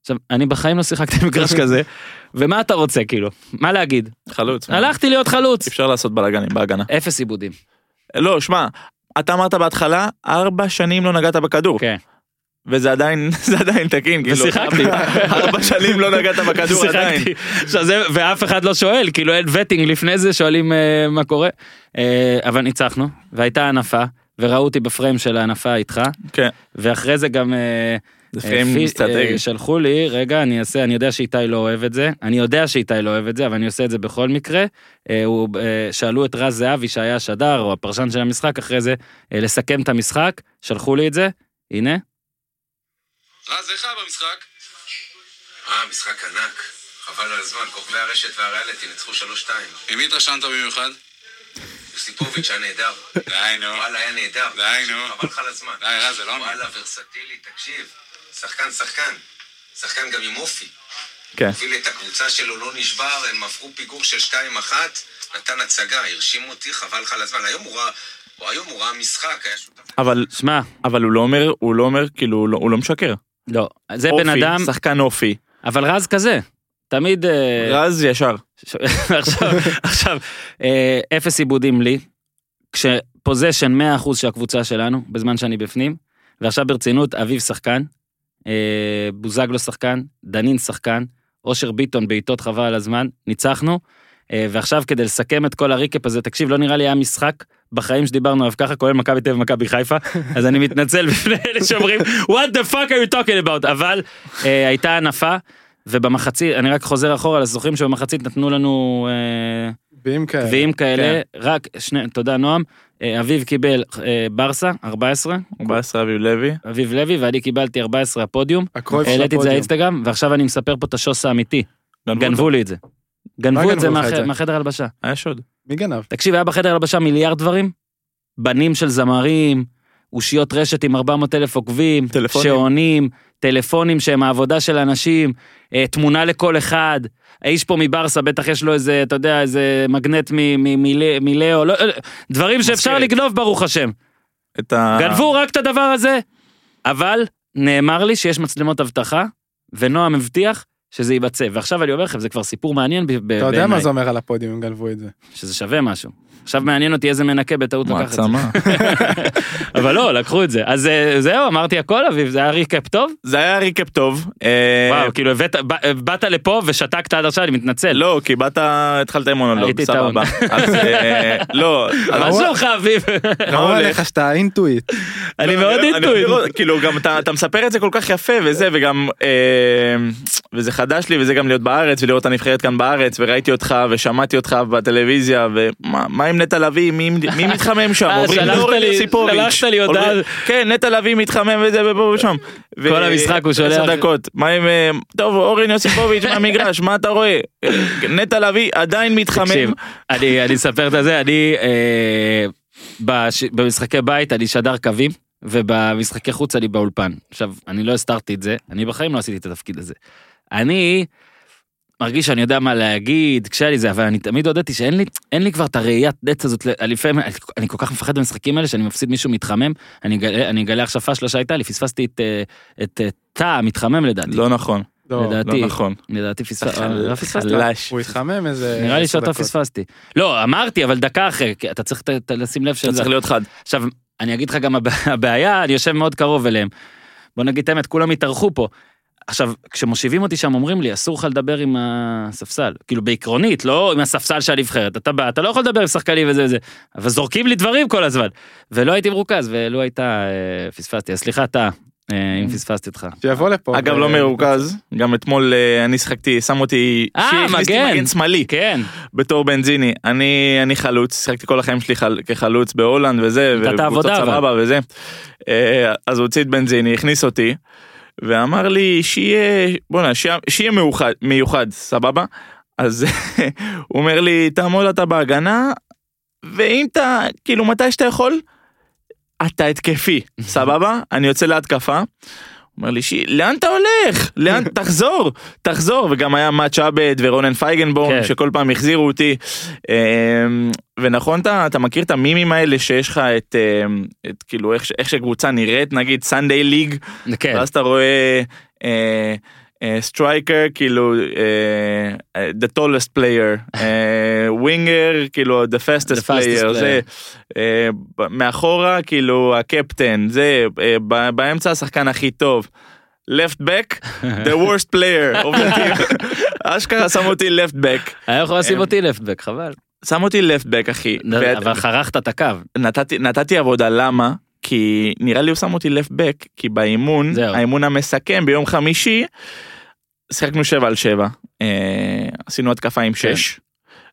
A: עכשיו, אני בחיים לא שיחקתי במגרש כזה, ומה אתה רוצה, כאילו? מה להגיד?
C: חלוץ.
A: הלכתי להיות חלוץ.
C: אפשר לעשות בלאגנים בהגנה.
A: אפס עיבודים.
C: לא, שמע, אתה אמרת בהתחלה, ארבע שנים לא נגעת בכדור.
A: כן.
C: וזה עדיין, [laughs] זה עדיין תקין, כאילו.
A: ושיחקתי. [laughs]
C: ארבע שנים לא נגעת בכדור עדיין.
A: שיחקתי. עכשיו זה, ואף אחד לא שואל, כאילו אין וטינג לפני זה, שואלים אה, מה קורה. אה, אבל ניצחנו, והייתה הנפה, וראו אותי בפריים של ההנפה איתך,
C: כן,
A: ואחרי זה גם... אה,
C: זה
A: אה,
C: פריים
A: פי-
C: אסטרטגי.
A: אה, שלחו לי, רגע, אני אעשה, אני יודע שאיתי לא אוהב את זה, אני יודע שאיתי לא אוהב את זה, אבל אני עושה את זה בכל מקרה. אה, הוא, אה, שאלו את רז זהבי שהיה השדר, או הפרשן של המשחק, אחרי זה, לסכם את המשחק, שלחו לי את זה, הנה.
E: רז, איך היה במשחק? אה, משחק ענק. חבל על הזמן, כוכבי הרשת והריאליטי ניצחו 3-2. ממי התרשמת במיוחד? יוסיפוביץ' היה נהדר. די, נו. וואלה, היה נהדר. די, נו. חבל לך על הזמן. די, רז, זה לא וואלה, ורסטילי, תקשיב. שחקן, שחקן. שחקן גם עם אופי.
C: כן.
E: הוביל את הקבוצה שלו, לא נשבר, הם עברו פיגור של 2-1, נתן הצגה, הרשים אותי, חבל לך על הזמן. היום הוא ראה, הוא היום הוא ראה משחק, היה שותף.
C: אבל,
A: שמע,
C: אבל הוא לא אומר, הוא לא אומר, כאילו, הוא לא- הוא לא משקר.
A: לא, זה
C: אופי,
A: בן אדם,
C: שחקן אופי.
A: אבל רז כזה, תמיד... אה,
C: רז ישר. [laughs]
A: עכשיו, עכשיו, אה, אפס עיבודים לי, כשפוזיישן 100% של הקבוצה שלנו, בזמן שאני בפנים, ועכשיו ברצינות, אביב שחקן, בוזגלו שחקן, דנין שחקן, אושר ביטון בעיטות חבל על הזמן, ניצחנו, אה, ועכשיו כדי לסכם את כל הריקאפ הזה, תקשיב, לא נראה לי היה משחק בחיים שדיברנו עליו ככה, כולל מכבי תל אביב ומכבי חיפה, אז אני מתנצל [laughs] בפני אלה שאומרים, what the fuck are you talking about, אבל אה, הייתה הנפה, ובמחצית, אני רק חוזר אחורה לזוכרים שבמחצית נתנו לנו אה,
D: גביעים כאלה.
A: גביעים כאלה, רק שני, תודה נועם, אה, אביב קיבל אה, ברסה, 14,
C: 14 אביב לוי.
A: אביב לוי, ואני קיבלתי 14 הפודיום,
D: הקרויף של
A: העליתי את זה
D: הפודיום.
A: לאינסטגרם, ועכשיו אני מספר פה את השוס האמיתי, גנבו. לי את זה. גנבו את זה
D: גנבו לך את זה?
A: מהחדר הלבשה.
C: היה שוד.
D: מי גנב?
A: תקשיב, היה בחדר הלבשה מיליארד דברים, בנים של זמרים, אושיות רשת עם 400 אלף עוקבים,
C: טלפונים.
A: שעונים, טלפונים שהם העבודה של אנשים, אה, תמונה לכל אחד. האיש פה מברסה, בטח יש לו איזה, אתה יודע, איזה מגנט מ- מ- מלא- מלאו, לא, אה, דברים שאפשר. לגנוב ברוך השם.
C: את ה...
A: גנבו רק את הדבר הזה, אבל נאמר לי שיש מצלמות אבטחה, ונועם הבטיח שזה ייבצע. ועכשיו אני אומר לכם, זה כבר סיפור מעניין ב- ב-
D: אתה יודע
A: בעיניי,
D: מה זה אומר על הפודיום אם גנבו את זה.
A: שזה שווה משהו. עכשיו מעניין אותי איזה מנקה בטעות לקח את זה.
C: מעצמה. [laughs]
A: אבל לא, לקחו את זה. אז אה, זהו, אמרתי הכל, אביב, זה היה recap טוב?
C: זה היה recap טוב. אה,
A: וואו, כאילו הבאת, באת לפה ושתקת עד עכשיו, אני מתנצל.
C: לא, כי באת, התחלת עם מונולוג,
A: הייתי
C: סבבה. אה, לא, [laughs]
A: מה שלומך, אביב? [laughs]
D: ראו
C: הולך?
D: עליך שאתה אינטואיט.
A: אני
C: לא,
A: מאוד אינטואיט.
C: מכיר- כאילו גם אתה מספר את זה כל כך יפה וזה וגם וזה חדש לי וזה גם להיות בארץ ולראות את הנבחרת כאן בארץ וראיתי אותך ושמעתי אותך בטלוויזיה ומה מה עם נטע לביא מי מי מתחמם שם
A: אה,
C: אומרים
A: לי-
C: יוסיפוביץ'.
A: שלחת לי הודעה.
C: כן נטע לביא מתחמם וזה ופה ושם.
A: כל המשחק הוא שולח-
C: דקות מה עם אה, טוב אורן יוסיפוביץ' [laughs] מהמגרש מה אתה רואה נטע לביא עדיין מתחמם.
A: תקשיב, אני אספר את זה, אני אה, במשחקי בית אני שדר קווים, ובמשחקי חוץ אני באולפן. עכשיו, אני לא הסתרתי את זה, אני בחיים לא עשיתי את התפקיד הזה. אני מרגיש שאני יודע מה להגיד, כשהיה לי זה, אבל אני תמיד הודיתי שאין לי, אין לי כבר את הראיית נץ הזאת, לפעמים, אני, כל כך מפחד במשחקים האלה שאני מפסיד מישהו מתחמם, אני אגלה, אני אגלה עכשיו פשלה שהייתה לי, פספסתי את, אה, את אה, תא המתחמם לדעתי.
C: לא נכון
D: לא,
A: לדעתי,
C: לא נכון.
A: לדעתי פספסתי,
C: אתה
A: לא פספסתי.
D: הוא התחמם איזה...
A: נראה לי שאותו
D: דקות.
A: פספסתי. לא, אמרתי, אבל דקה אחרי, אתה צריך לשים לב
C: אתה
A: שזה...
C: צריך להיות חד.
A: עכשיו, אני אגיד לך גם הב- הבעיה, אני יושב מאוד קרוב אליהם. בוא נגיד את האמת, כולם התארחו פה. עכשיו, כשמושיבים אותי שם אומרים לי, אסור לך לדבר עם הספסל. כאילו בעקרונית, לא עם הספסל של הנבחרת. אתה בא, אתה לא יכול לדבר עם שחקנים וזה וזה. אבל זורקים לי דברים כל הזמן. ולא הייתי מרוכז, ולו הייתה, אה, פספסתי. אז סליחה, אתה, אה, אם פספסתי אותך.
D: שיבוא לפה.
C: אגב
D: ו-
C: לא מרוכז, גם אתמול אה, אני שיחקתי, שם אותי,
A: אה, מגן.
C: מגן שמאלי
A: כן,
C: בתור בנזיני. אני אני חלוץ, שיחקתי כל החיים שלי חל- כחלוץ בהולנד וזה,
A: נתת עבודה, אבל.
C: וזה. אה, אז הוא הוציא את בנזיני, הכניס אותי, ואמר לי שיהיה, בוא'נה, שיהיה- שיהיה מיוחד, מיוחד, סבבה? אז [laughs] הוא אומר לי, תעמוד אתה בהגנה, ואם אתה, כאילו מתי שאתה יכול, אתה התקפי, [laughs] סבבה? אני יוצא להתקפה. אומר לי, "שי, לאן אתה הולך? לאן? [laughs] תחזור, תחזור. וגם היה מאץ' עבד ורונן פייגנבורן,
A: כן.
C: שכל פעם החזירו אותי. אמ, ונכון, אתה, אתה מכיר את המימים האלה שיש לך את, אמ, את כאילו איך, איך שקבוצה נראית, נגיד Sunday League,
A: כן.
C: ואז אתה רואה striker, כאילו אה, אה, the tallest player, [laughs] ווינגר, כאילו the fastest
A: The fastest
C: player, זה,
A: player.
C: אה, ב- מאחורה, כאילו הקפטן, זה, ב- באמצע השחקן הכי טוב. left back, the [laughs] worst player of the team. אשכרה שם אותי left back.
A: היה יכול לשים אותי לפטבק, חבל.
C: שם אותי left back אחי.
A: אבל חרכת את הקו.
C: נתתי עבודה למה? כי נראה לי הוא שם אותי left back, כי באימון,
A: זהו.
C: האימון המסכם ביום חמישי, שיחקנו 7 על 7, אה, עשינו התקפה עם
A: כן.
C: 6.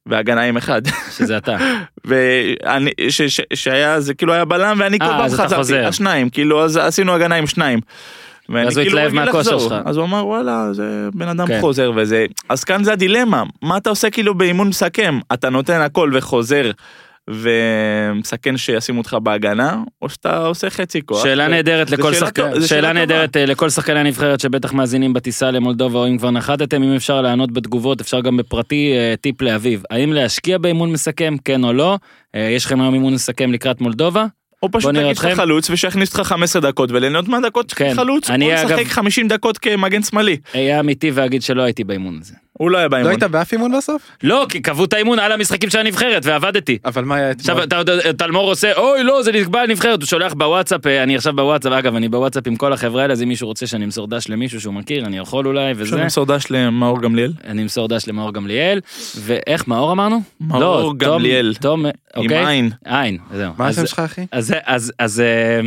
C: והגנה עם אחד
A: שזה אתה. [laughs]
C: ואני ש, ש, שהיה זה כאילו היה בלם ואני כל
A: אה,
C: פעם
A: אז אתה
C: חזרתי
A: חוזר.
C: על שניים כאילו אז עשינו הגנה עם שניים.
A: אז הוא
C: כאילו
A: התלהב מהכושר. שלך.
C: אז הוא אמר וואלה זה בן אדם
A: כן.
C: חוזר וזה אז כאן זה הדילמה מה אתה עושה כאילו באימון מסכם אתה נותן הכל וחוזר ומסכן שישימו אותך בהגנה או שאתה עושה חצי כוח.
A: שאלה נהדרת לכל שחקן, שאלה נהדרת אה, לכל שחקני הנבחרת שבטח מאזינים בטיסה למולדובה או אם כבר נחתתם, אם אפשר לענות בתגובות, אפשר גם בפרטי אה, טיפ לאביב. האם להשקיע באימון מסכם, כן או לא? אה, יש לכם היום אימון מסכם לקראת מולדובה?
C: או פשוט תגיד לך. חלוץ ושיכניס אותך 15 דקות וליהנות מהדקות
A: כן.
C: חלוץ או
A: אני,
C: לשחק
A: אגב-
C: 50 דקות כמגן שמאלי.
A: אהיה אמיתי ואגיד שלא הייתי באימון הזה.
C: הוא לא היה
D: לא
C: באימון.
D: היית באף אימון בסוף?
A: לא, כי קבעו את האימון על המשחקים של הנבחרת ועבדתי.
D: אבל מה היה
A: עכשיו
D: אתמול?
A: אתה יודע, טלמור עושה אוי לא זה נקבע על נבחרת הוא שולח בוואטסאפ אה, אני עכשיו בוואטסאפ אגב אני בוואטסאפ עם כל החברה האלה אז אם מישהו רוצה שאני אמסור דש למישהו שהוא מכיר אני יכול אולי וזה
C: למסור דש למאור גמליאל.
A: אני אמסור דש למאור גמליאל ואיך מאור אמרנו?
C: מאור
A: לא,
C: גמליאל. עם
A: אוקיי
C: עין.
A: עין זהו
D: מה השם שלך אחי?
A: אז זה- אז אז אה,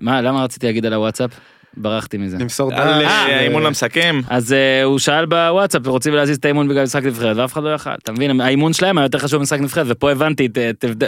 A: מה למה רציתי להגיד על הוואטסאפ ברחתי מזה.
D: למסור
C: על
D: דש.
C: אה,
D: ו-
C: האימון המסכם.
A: אז הוא שאל בוואטסאפ רוצים להזיז את האימון בגלל משחק נבחרת ואף אחד לא יכל אתה מבין האימון שלהם היה יותר חשוב ממשחק נבחרת ופה הבנתי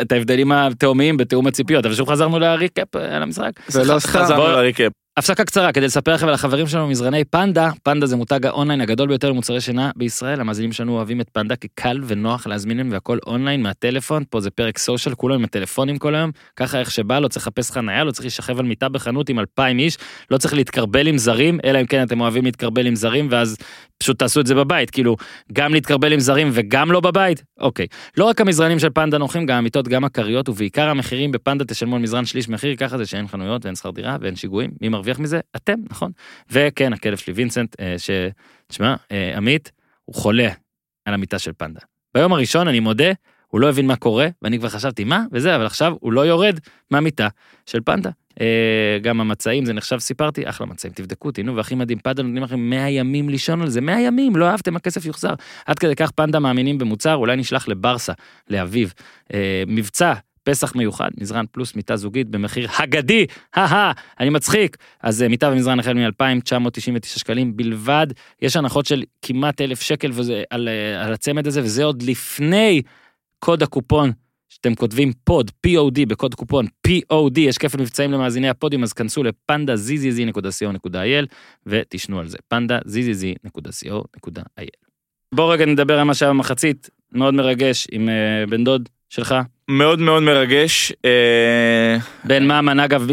A: את, ההבדלים התהומיים בתיאום הציפיות אבל שוב חזרנו ל recap אה, על המשחק.
D: ולא סתם.
C: חזרנו
A: ל
C: recap.
A: הפסקה קצרה כדי לספר לכם על החברים שלנו מזרני פנדה. פנדה זה מותג האונליין הגדול ביותר למוצרי שינה בישראל. המאזינים שלנו אוהבים את פנדה כי קל ונוח להזמין להם והכל אונליין מהטלפון. פה זה פרק סושיאל כולם עם הטלפונים כל היום. ככה איך שבא לא צריך לחפש חניה לא צריך להישכב על מיטה בחנות עם אלפיים איש. לא צריך להתקרבל עם זרים אלא אם כן אתם אוהבים להתקרבל עם זרים ואז פשוט תעשו את זה בבית. כאילו גם להתקרבל עם זרים וגם לא בבית? אוקיי. לא רק המזרנים של פנדה נוחים גם המיטות גם הכריות ובעיקר המחירים בפנדה תשלמו על מזרן שליש מחיר. ככה זה שאין חנויות ואין שכר דירה ואין שיגועים מי מרוויח מזה? אתם נכון? וכן הכלב שלי וינסנט אה, ש... תשמע אה, עמית הוא חולה על המיטה של פנדה. ביום הראשון אני מודה הוא לא הבין מה קורה ואני כבר חשבתי מה? וזה אבל עכשיו הוא לא יורד מהמיטה של פנדה. אה, גם המצעים זה נחשב סיפרתי אחלה מצעים תבדקו תהנו והכי מדהים פנדה נותנים לכם 100 ימים לישון על זה 100 ימים לא אהבתם הכסף יוחזר. עד כדי כך פנדה מאמינים במוצר אולי נשלח לברסה לאביב. מבצע פסח מיוחד מזרן פלוס מיטה זוגית במחיר אגדי הא אני מצחיק. אז אה, מיטה ומזרן החל מ-2,999 שקלים בלבד. יש הנחות של כמעט אלף שקל וזה על, אה, על הצמד הזה וזה עוד לפני קוד הקופון שאתם כותבים פוד POD בקוד קופון POD יש כפל מבצעים למאזיני הפודיום אז כנסו לפנדה zzz.co.il ותשנו על זה. פנדה zzz.co.il. בוא רגע נדבר על מה שהיה במחצית. מאוד מרגש עם אה, בן דוד שלך
C: מאוד מאוד מרגש. אה,
A: בן ממן אגב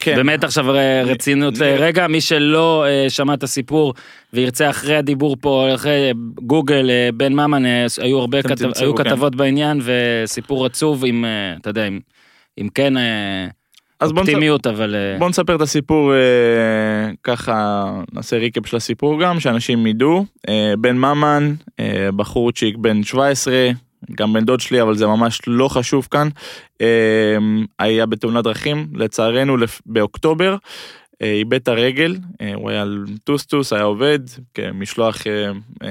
C: כן.
A: באמת עכשיו רצינות. רגע מי שלא אה, שמע את הסיפור וירצה אחרי הדיבור פה אחרי גוגל אה, בן ממן היו הרבה כתב-
C: תמצאו,
A: היו
C: כן.
A: כתבות בעניין וסיפור עצוב עם אתה יודע עם, עם כן
C: אז בוא
A: אופטימיות אבל
C: בוא נספר את הסיפור ככה נעשה ריקאפ של הסיפור גם שאנשים ידעו בן ממן בחורצ'יק בן 17 גם בן דוד שלי אבל זה ממש לא חשוב כאן אה, היה בתאונת דרכים לצערנו באוקטובר אה, איבד את הרגל אה, הוא היה על טוסטוס היה עובד כמשלוח אה, אה,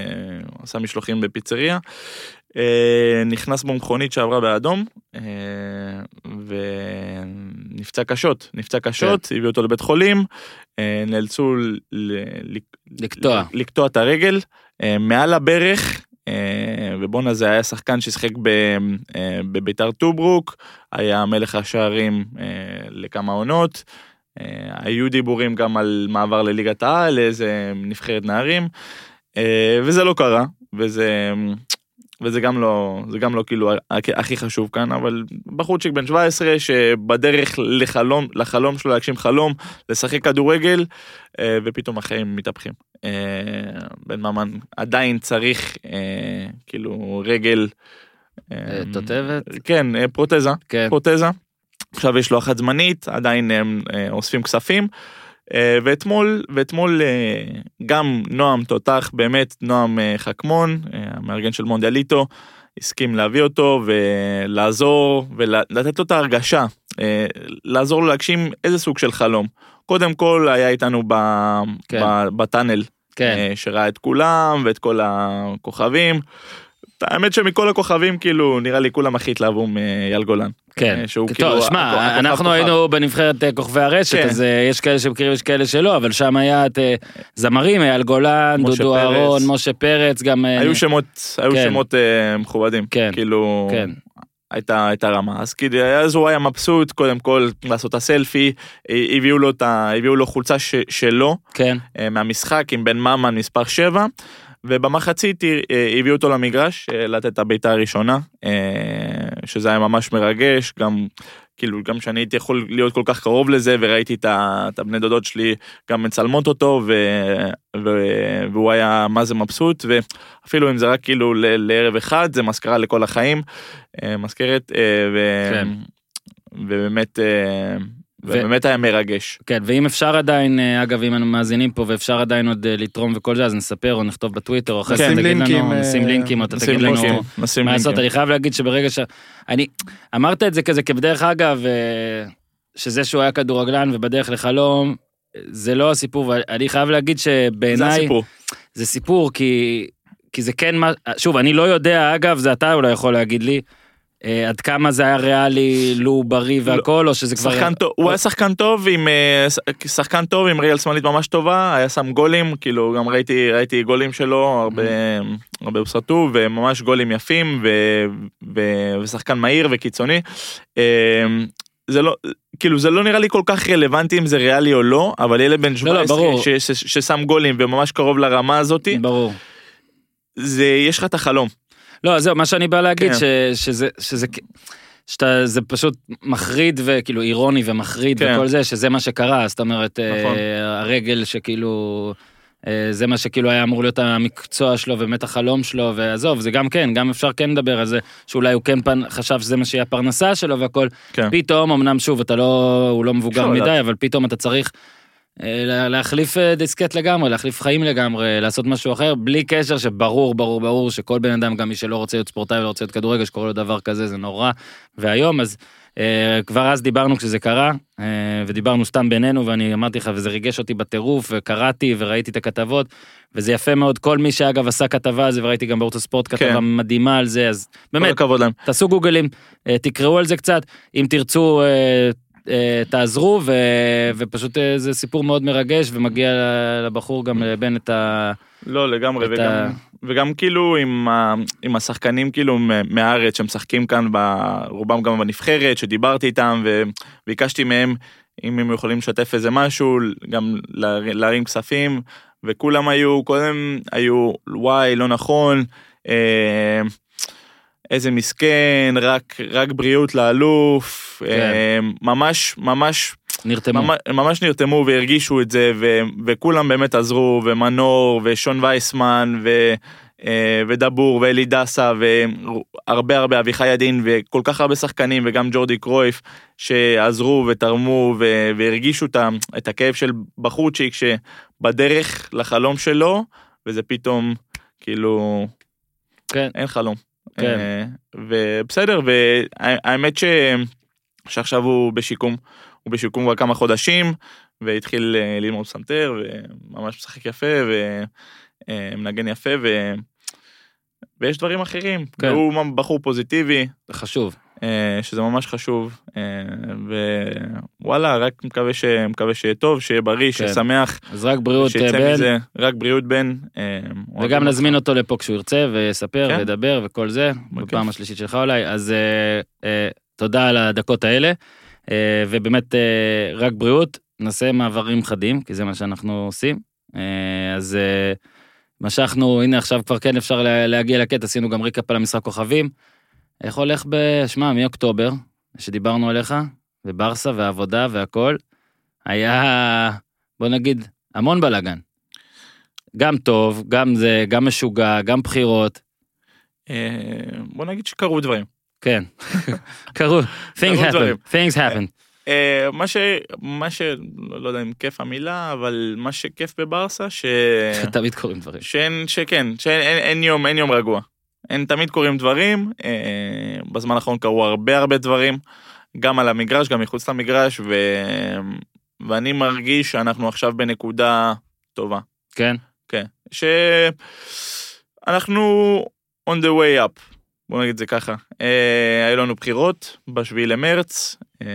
C: עשה משלוחים בפיצריה. נכנס בו מכונית שעברה באדום אה, נפצע קשות, נפצע קשות,
A: כן.
C: הביאו אותו לבית חולים, נאלצו ל-
A: לקטוע.
C: לקטוע את הרגל מעל הברך, ובואנה זה היה שחקן ששיחק אה, בביתר טוברוק, היה מלך השערים אה, לכמה עונות, אה, היו דיבורים גם על מעבר לליגת העל, לאיזה נבחרת נערים, וזה לא קרה, וזה... וזה גם לא, זה גם לא כאילו הכ- הכי חשוב כאן, אבל בחורצ'יק בן 17 שבדרך לחלום, לחלום שלו להגשים חלום, לשחק כדורגל, אה, ופתאום החיים מתהפכים. אה, בן ממן עדיין צריך אה, כאילו רגל.
A: תותבת?
C: כן, פרוטזה,
A: כן.
C: פרוטזה. עכשיו יש לו אחת זמנית, עדיין הם אוספים כספים. אה, ואתמול, ואתמול אה, גם נועם תותח, באמת נועם אה, חכמון, המארגן של מונדיאליטו, הסכים להביא אותו ולעזור ולתת לו את ההרגשה, לעזור לו להגשים איזה סוג של חלום. קודם כל היה איתנו ב,
A: כן.
C: ב, בטאנל,
A: כן,
C: אה, שראה את כולם ואת כל הכוכבים. האמת שמכל הכוכבים כאילו נראה לי כולם הכי התלהבו מאייל גולן.
A: כן.
C: אה, שהוא
A: טוב,
C: כאילו
A: שמע,
C: הכוכב- הכוכב
A: אנחנו
C: כוכב.
A: היינו בנבחרת אה, כוכבי הרשת,
C: כן.
A: אז אה, יש כאלה שמכירים, יש כאלה שלא, אבל שם היה את זמרים, אייל גולן, דודו. אהרון, משה פרץ, גם...
C: היו שמות, היו
A: כן.
C: שמות אה, מכובדים,
A: כן.
C: כאילו,
A: כן.
C: הייתה, הייתה רמה, אז כאילו, אז הוא היה מבסוט, קודם כל לעשות את הסלפי, הביאו לו, את ה, הביאו לו חולצה ש, שלו,
A: כן,
C: מהמשחק עם בן ממן מספר 7, ובמחצית אה, הביאו אותו למגרש אה, לתת את הבעיטה הראשונה, אה, שזה היה ממש מרגש, גם כאילו גם שאני הייתי יכול להיות כל כך קרוב לזה וראיתי את, את הבני דודות שלי גם מצלמות אותו ו, ו, והוא היה מה זה מבסוט ואפילו אם זה רק כאילו ל, לערב אחד זה מזכרה לכל החיים מזכרת ו,
A: כן.
C: ובאמת ובאמת היה מרגש.
A: כן, ואם אפשר עדיין, אה, אגב, אם אנו מאזינים פה ואפשר עדיין עוד אה, לתרום וכל זה, אז נספר או נכתוב בטוויטר, או אחרי זה
D: נשים
A: תגיד לנו,
D: אה,
A: נשים לינקים, או אתה תגיד לנו מה לעשות. אני חייב להגיד שברגע ש... אני, אמרת את זה כזה כבדרך אגב, אה, שזה שהוא היה כדורגלן ובדרך לחלום, זה לא הסיפור, ואני חייב להגיד
C: זה
A: שבעיניי,
C: הסיפור.
A: זה סיפור, כי, כי זה כן מה... שוב, אני לא יודע, אגב, זה אתה אולי יכול להגיד לי, אה, עד כמה זה היה ריאלי, לו בריא והכל, או שזה כבר...
C: שחקן טוב, הוא היה שחקן טוב עם אה, שחקן טוב עם רגל שמאלית ממש טובה, היה שם גולים, כאילו גם ראיתי ראיתי גולים שלו, הרבה הרבה הוסרטו וממש גולים יפים ו, ו, ושחקן מהיר וקיצוני. אה, זה לא, כאילו זה לא נראה לי כל כך רלוונטי אם זה ריאלי או לא, אבל ילד בן
A: לא,
C: 17
A: ברור.
C: ש, ש, ששם גולים וממש קרוב לרמה הזאתי,
A: ברור.
C: זה יש לך את החלום.
A: לא, זהו, מה שאני בא להגיד,
C: כן.
A: ש, שזה, שזה, שאתה, זה פשוט מחריד וכאילו אירוני ומחריד
C: כן.
A: וכל זה, שזה מה שקרה, זאת אומרת,
C: נכון.
A: אה, הרגל שכאילו, אה, זה מה שכאילו היה אמור להיות המקצוע שלו ובאמת החלום שלו, ועזוב, זה גם כן, גם אפשר כן לדבר על זה, שאולי הוא כן פן, חשב שזה מה שיהיה הפרנסה שלו והכל,
C: כן.
A: פתאום, אמנם שוב, אתה לא, הוא לא מבוגר מדי,
C: לדעת.
A: אבל פתאום אתה צריך אה, להחליף אה, דיסקט לגמרי, להחליף חיים לגמרי, לעשות משהו אחר, בלי קשר שברור, ברור, ברור, שכל בן אדם, גם מי שלא רוצה להיות ספורטאי ולא רוצה להיות כדורגל, שקורה לו דבר כזה, זה נורא. והיום, אז אה, כבר אז דיברנו כשזה קרה, אה, ודיברנו סתם בינינו, ואני אמרתי לך, וזה ריגש אותי בטירוף, וקראתי וראיתי את הכתבות, וזה יפה מאוד, כל מי שאגב עשה כתבה על זה, וראיתי גם בערוץ הספורט כתבה
C: כן.
A: מדהימה על זה, אז באמת. תעשו גוגלים, אה, תקראו על זה קצת, אם תרצו, אה, אה, תעזרו, ו, ופשוט אה, זה סיפור מאוד מרגש, ומגיע לבחור גם לבן את ה...
C: לא לגמרי וגם,
A: ה-
C: וגם כאילו עם, ה, עם השחקנים כאילו מהארץ שמשחקים כאן ב- רובם גם בנבחרת שדיברתי איתם וביקשתי מהם אם הם יכולים לשתף איזה משהו גם לה- להרים כספים וכולם היו קודם היו וואי לא נכון אה, איזה מסכן רק רק בריאות לאלוף
A: כן.
C: אה, ממש ממש
A: נרתמו.
C: ממש, ממש נרתמו והרגישו את זה ו, וכולם באמת עזרו ומנור ושון וייסמן ו, אה, ודבור ואלי דסה והרבה הרבה אביחי ידין וכל כך הרבה שחקנים וגם ג'ורדי קרויף שעזרו ותרמו ו, והרגישו את הכאב של בחורצ'יק שבדרך לחלום שלו וזה פתאום כאילו
A: כן.
C: אין חלום.
A: כן.
C: אה, ובסדר והאמת ש... שעכשיו הוא בשיקום. הוא בשיקום כבר כמה חודשים והתחיל אה, ללמוד פסנתר וממש משחק יפה ומנגן יפה ו... ויש דברים אחרים.
A: כן.
C: הוא בחור פוזיטיבי.
A: זה חשוב.
C: אה, שזה ממש חשוב, אה, ווואלה, רק מקווה, ש... מקווה שיהיה טוב, שיהיה בריא, שיהיה שמח,
A: אז רק בריאות,
C: שיצא
A: בן,
C: מזה, רק בריאות בן. אה,
A: וגם נזמין אותו לפה כשהוא ירצה, ויספר,
C: כן.
A: וידבר, וכל זה,
C: בכיף.
A: בפעם השלישית שלך אולי. אז אה, אה, תודה על הדקות האלה, אה, ובאמת אה, רק בריאות, נעשה מעברים חדים, כי זה מה שאנחנו עושים. אה, אז אה, משכנו, הנה עכשיו כבר כן אפשר לה- להגיע לקטע, עשינו גם ריקאפ על המשחק כוכבים. איך הולך ב... שמע, מאוקטובר, שדיברנו עליך, וברסה והעבודה והכל, היה, בוא נגיד, המון בלאגן. גם טוב, גם זה, גם משוגע, גם בחירות,
C: אה, בוא נגיד שקרו דברים.
A: כן. [laughs] קרו, things happen, things happen.
C: אה, מה ש... מה ש... לא יודע אם כיף המילה, אבל מה שכיף בברסה, ש... [laughs]
A: תמיד קורים דברים.
C: שאין, שכן, שאין אין, אין יום, אין יום רגוע. אין, תמיד קורים דברים, אה, בזמן האחרון קרו הרבה הרבה דברים, גם על המגרש, גם מחוץ למגרש, ו... ואני מרגיש שאנחנו עכשיו בנקודה טובה.
A: כן?
C: כן. שאנחנו on the way up, בוא נגיד את זה ככה. אה, היו לנו בחירות בשביעי למרץ, אה,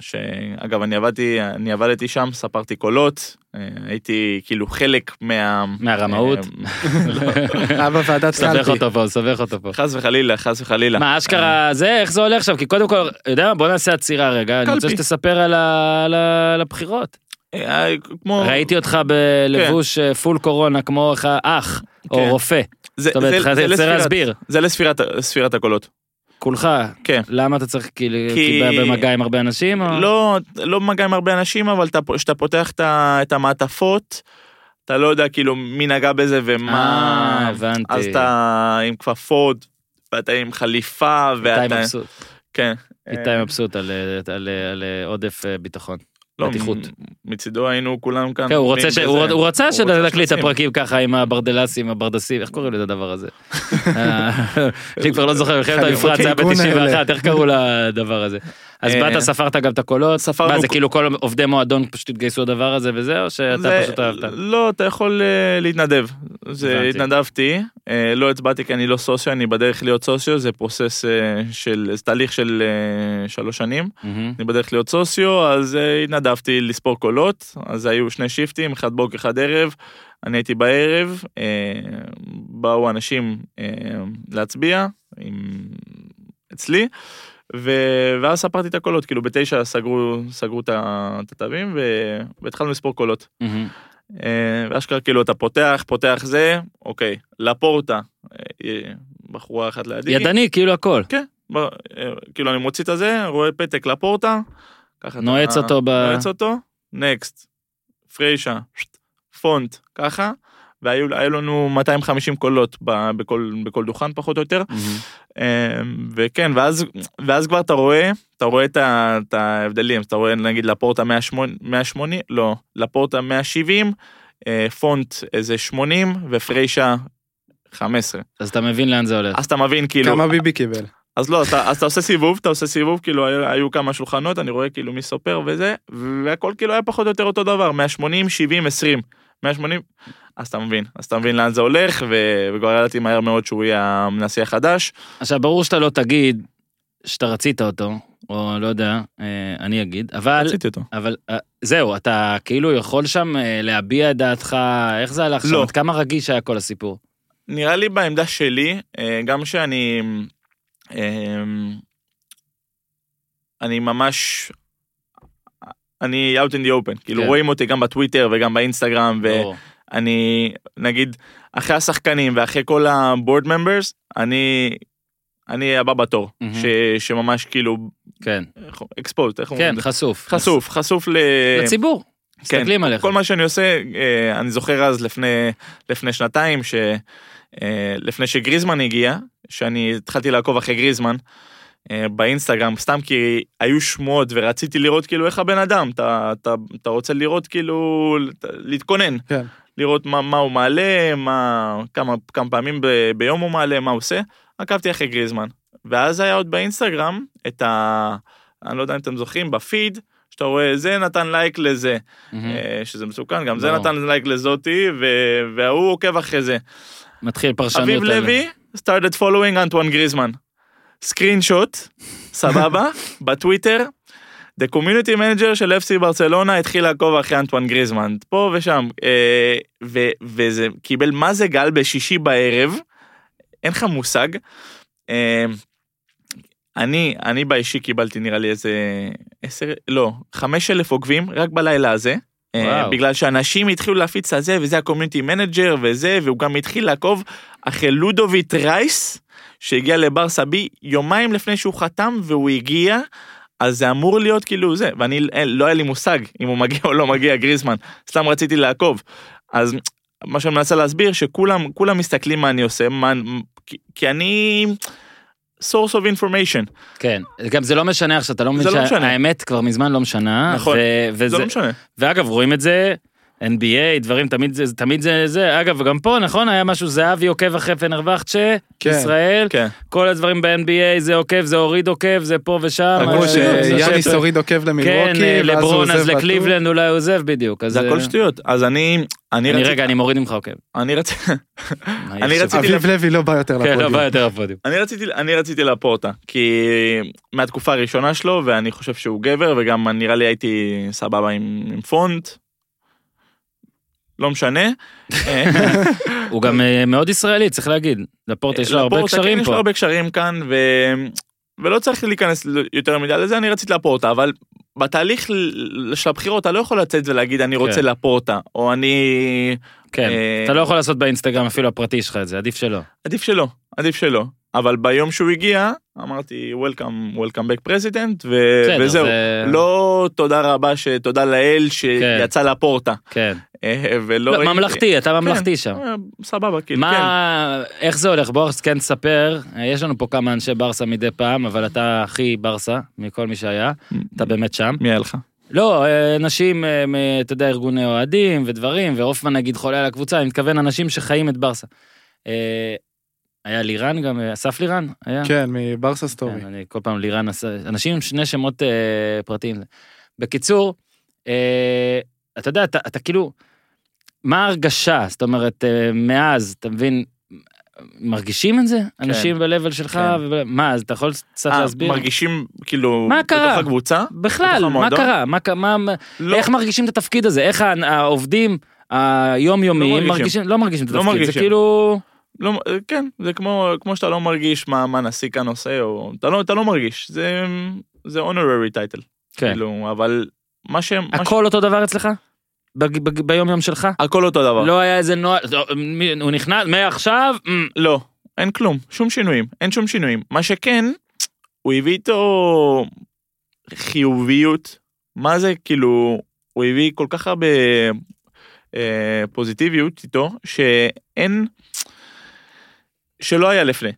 C: שאגב אני עבדתי, אני עבדתי שם, ספרתי קולות, אה, הייתי כאילו חלק מה...
A: מהרמאות.
C: אה, [laughs]
D: היה בוועדת
A: סבך
D: קלפי.
A: אותו פה, סבך אותו פה.
C: חס וחלילה, חס וחלילה.
A: מה, אשכרה זה, איך זה הולך עכשיו? כי קודם כל, יודע מה, בוא נעשה עצירה רגע, אני רוצה. שתספר על הבחירות.
C: אה, כמו...
A: ראיתי אותך בלבוש אה, פול קורונה כמו אח, או
C: כן.
A: רופא.
C: זה-
A: זאת אומרת,
C: זה- זה
A: צריך
C: לספירת-
A: להסביר.
C: זה לספירת ספירת הקולות.
A: כולך.
C: כן.
A: למה אתה צריך, כאילו,
C: כי-
A: כי במגע עם הרבה אנשים? או-
C: לא, לא במגע עם הרבה אנשים, אבל אתה- כשאתה פותח את המעטפות, אתה לא יודע כאילו מי נגע בזה ומה...
A: אה, הבנתי.
C: אז אתה עם כפפות, ואתה עם חליפה,
A: איתי
C: ואתה...
A: מבסוט.
C: כן.
A: איתי מבסוט על, על, על אה, עודף אה, ביטחון.
C: לא,
A: בטיחות.
C: מ- מצידו היינו כולם כאן.
A: כן, הוא רוצה ש-. הוא הוא רצה שנקליט את. הפרקים ככה עם הברדלסים, הברדסים, איך קוראים לזה הדבר הזה? [laughs] אה, [laughs] אני כבר לא זוכר, מלחמת המפרץ זה היה
D: הארגון
A: ב-91, איך קראו לדבר הזה? אז
C: אה,
A: באת, ספרת גם את הקולות?
C: ספרנו
A: מה, זה כאילו כל עובדי מועדון פשוט התגייסו לדבר הזה וזה, או שאתה
C: זה-
A: פשוט אהבת?
C: לא, אתה יכול אה, להתנדב. זה
A: הבנתי.
C: התנדבתי, אה, לא הצבעתי כי אני לא סוציו, אני בדרך להיות סוציו, זה פרוסס של, זה תהליך של שלוש שנים. אני בדרך להיות סוציו, אז התנדבתי לספור קולות, אז היו שני שיפטים, אחד בוקר, אחד ערב, אני הייתי בערב, אה, באו אנשים אה, להצביע עם... אצלי, ו... ואז ספרתי את הקולות, כאילו בתשע סגרו, סגרו את התווים ו... והתחלנו לספור קולות. אה, ואשכרה כאילו אתה פותח, פותח זה, אוקיי, לפורטה, אה, בחורה אחת לידי.
A: ידני, כאילו הכל.
C: כן, ב- אה, כאילו אני מוציא את הזה, רואה פתק לפורטה, ככה אתה-
A: נועץ אותו ב-
C: נועץ אותו, נקסט, פריישה, פונט, ככה, והיו היו לנו 250 קולות בכל, בכל דוכן פחות או יותר. אה, וכן, ואז, ואז כבר אתה רואה, אתה רואה את, ה, את ההבדלים, אתה רואה נגיד לפורטה 180, 180 לא, לפורטה 170, אה, פונט איזה 80 ופריישה 15.
A: אז אתה מבין לאן זה הולך.
C: אז אתה מבין כאילו,
D: כמה ביבי קיבל?
C: אז לא, אתה, אז אתה עושה סיבוב, אתה עושה סיבוב, כאילו היו, היו כמה שולחנות, אני רואה כאילו מי סופר וזה, והכל כאילו היה פחות או יותר אותו דבר, 180, 70, 20, 180, אז אתה מבין, אז אתה מבין לאן זה הולך, וכבר ידעתי מהר מאוד שהוא יהיה הנשיא החדש.
A: עכשיו, ברור שאתה לא תגיד שאתה רצית אותו, או לא יודע, אה, אני אגיד, אבל...
C: רציתי אותו.
A: אבל אה, זהו, אתה כאילו יכול שם אה, להביע את דעתך, איך זה הלך שם?
C: לא.
A: עד כמה רגיש היה כל הסיפור?
C: נראה לי בעמדה שלי, גם שאני, אני ממש, אני out in the open, כאילו
A: כן.
C: רואים אותי גם בטוויטר וגם באינסטגרם, ו...
A: ברור.
C: אני נגיד אחרי השחקנים ואחרי כל הבורד ממברס אני אני הבא בתור
A: מהמם.
C: ש, שממש כאילו
A: כן,
C: אקספוז איך אומרים
A: כן? חשוף.
C: חשוף חשוף ל...
A: לציבור.
C: כן,
A: מסתכלים עליך.
C: כל מה שאני עושה אה, אני זוכר אז לפני לפני שנתיים ש... אה, לפני שגריזמן הגיע שאני התחלתי לעקוב אחרי גריזמן. אה, באינסטגרם סתם כי היו שמועות ורציתי לראות כאילו איך הבן אדם אתה אתה אתה רוצה לראות כאילו להתכונן
D: כן.
C: לראות מה, מה הוא מעלה, מה, כמה, כמה פעמים ב, ביום הוא מעלה, מה הוא עושה. עקבתי אחרי גריזמן. ואז היה עוד באינסטגרם את ה... אני לא יודע אם אתם זוכרים, בפיד, שאתה רואה זה נתן לייק לזה. אה, שזה מסוכן, גם זה
A: ברור.
C: נתן לייק לזאתי. וההוא עוקב אחרי זה.
A: מתחיל פרשנות.
C: אביב לוי, started following אנטואן גריזמן. סקרין שוט, סבבה? [laughs] בטוויטר, The Community Manager של FC ברצלונה התחיל לעקוב אחרי אנטואן גריזמן, פה ושם, אה, ו- וזה קיבל מה זה גל בשישי בערב, אין לך מושג. אה, אני, אני באישי קיבלתי נראה לי איזה עשר, לא, חמש אלף עוקבים רק בלילה הזה. אה,
A: וואו.
C: בגלל שאנשים התחילו להפיץ את זה וזה ה community manager וזה והוא גם התחיל לעקוב אחרי לודוביט רייס שהגיע לברסה בי יומיים לפני שהוא חתם והוא הגיע אז זה אמור להיות כאילו זה ואני אין- לא היה לי מושג אם הוא מגיע או לא מגיע גריזמן סתם רציתי לעקוב אז מה שאני מנסה להסביר שכולם כולם מסתכלים מה אני עושה מה, כי, כי אני source of information
A: כן, גם זה לא משנה עכשיו, אתה לא מבין
C: זה לא.
A: שהאמת כבר מזמן לא משנה.
C: נכון,
A: ו-
C: זה
A: וזה-
C: לא משנה
A: ואגב, רואים את זה, NBA, דברים, תמיד זה, תמיד זה, זה, אגב, גם פה, נכון, היה משהו, זהבי עוקב אחרי פנרווחצ'ה,
D: כן.
A: ישראל,
C: כן
A: כל הדברים ב-NBA, זה עוקב, זה הוריד עוקב, זה פה ושם.
D: אמרו
A: אז-
D: שיאניס
A: אז-
D: הוריד עוקב
A: כן,
D: למילווקי,
A: אה,
D: ואז הוא
A: לברון,
D: עוזב
A: אז
D: בטור.
A: לקליבלנד אולי הוא עוזב בדיוק. אז
C: זה הכל
A: אה,
C: שטויות אז אני אני
A: אני
C: רציתי
A: רגע, אני מוריד ממך עוקב.
C: אני רציתי אני? רציתי
D: אביב לוי לא בא יותר
A: כן, לא
D: לפודיום.
A: בא יותר לפודיום.
C: אני רציתי אני רציתי לפורטה כי מהתקופה הראשונה שלו ואני חושב שהוא גבר וגם נראה לי הייתי סבבה עם פונט. לא משנה.
A: הוא גם אה, מאוד ישראלי, צריך להגיד. לפורט יש לו הרבה
C: לפורטה, כן,
A: קשרים
C: יש לו
A: פה.
C: הרבה קשרים כאן ו... ולא צריך להיכנס יותר מדי לזה אני רציתי לפורטה אבל בתהליך של הבחירות אתה לא יכול לצאת ולהגיד אני רוצה
A: כן.
C: לפורטה או אני
A: כן,
C: אה,
A: אתה לא יכול לעשות באינסטגרם אפילו הפרטי שלך את זה, עדיף שלא.
C: עדיף שלא, עדיף שלא. אבל ביום שהוא הגיע, אמרתי Welcome, Welcome back president, ו...
A: בסדר,
C: וזהו.
A: זה-
C: לא תודה רבה, שתודה לאל שיצא לפורטה.
A: כן. [laughs]
C: ולא...
A: לא,
C: ראיתי-
A: ממלכתי, אתה ממלכתי
C: כן,
A: שם.
C: אה, סבבה, כאילו, כן.
A: מה, איך זה הולך? בוא כן תספר, יש לנו פה כמה אנשי ברסה מדי פעם, אבל אתה הכי ברסה מכל מי שהיה, אתה באמת שם.
C: מי היה לך?
A: לא, אה, אנשים, אה, אתה יודע, ארגוני אוהדים ודברים, והופמן נגיד חולה על הקבוצה, אני מתכוון אנשים שחיים את ברסה. היה לירן גם, אסף לירן? היה?
D: כן, מברסה סטורי.
A: כן, אני כל פעם לירן עשה, אנשים עם שני שמות אה, פרטיים. בקיצור, אה, אתה יודע, אתה, אתה כאילו, מה ההרגשה? זאת אומרת, אה, מאז, אתה מבין, מרגישים את זה? אנשים ב-level שלך?
C: כן.
A: וב- מה, אז אתה יכול קצת
C: אה,
A: להסביר?
C: מרגישים כאילו...
A: מה קרה?
C: בתוך הקבוצה?
A: בכלל,
C: בתוך
A: מה? קרה? מה, מה,
C: לא,
A: איך מרגישים את התפקיד הזה? איך העובדים היומיומיים
C: לא מרגישים.
A: לא מרגישים את
C: לא
A: התפקיד, זה
C: מרגישים.
A: כאילו...
C: לא, כן, זה כמו, כמו שאתה לא מרגיש מה, מה נשיא כאן עושה, או... אתה לא, אתה לא מרגיש, זה, זה honorary title.
A: כן.
C: כאילו, אבל מה ש... מה ש...
A: הכל אותו דבר אצלך? ביום יום שלך?
C: הכל אותו דבר.
A: לא היה איזה נוהל, לא, הוא נכנס, מעכשיו, אמ,
C: לא, אין כלום, שום שינויים, אין שום שינויים. מה שכן, הוא הביא איתו חיוביות, מה זה כאילו, הוא הביא כל כך הרבה אה, פוזיטיביות איתו, שאין, שלא היה לפני.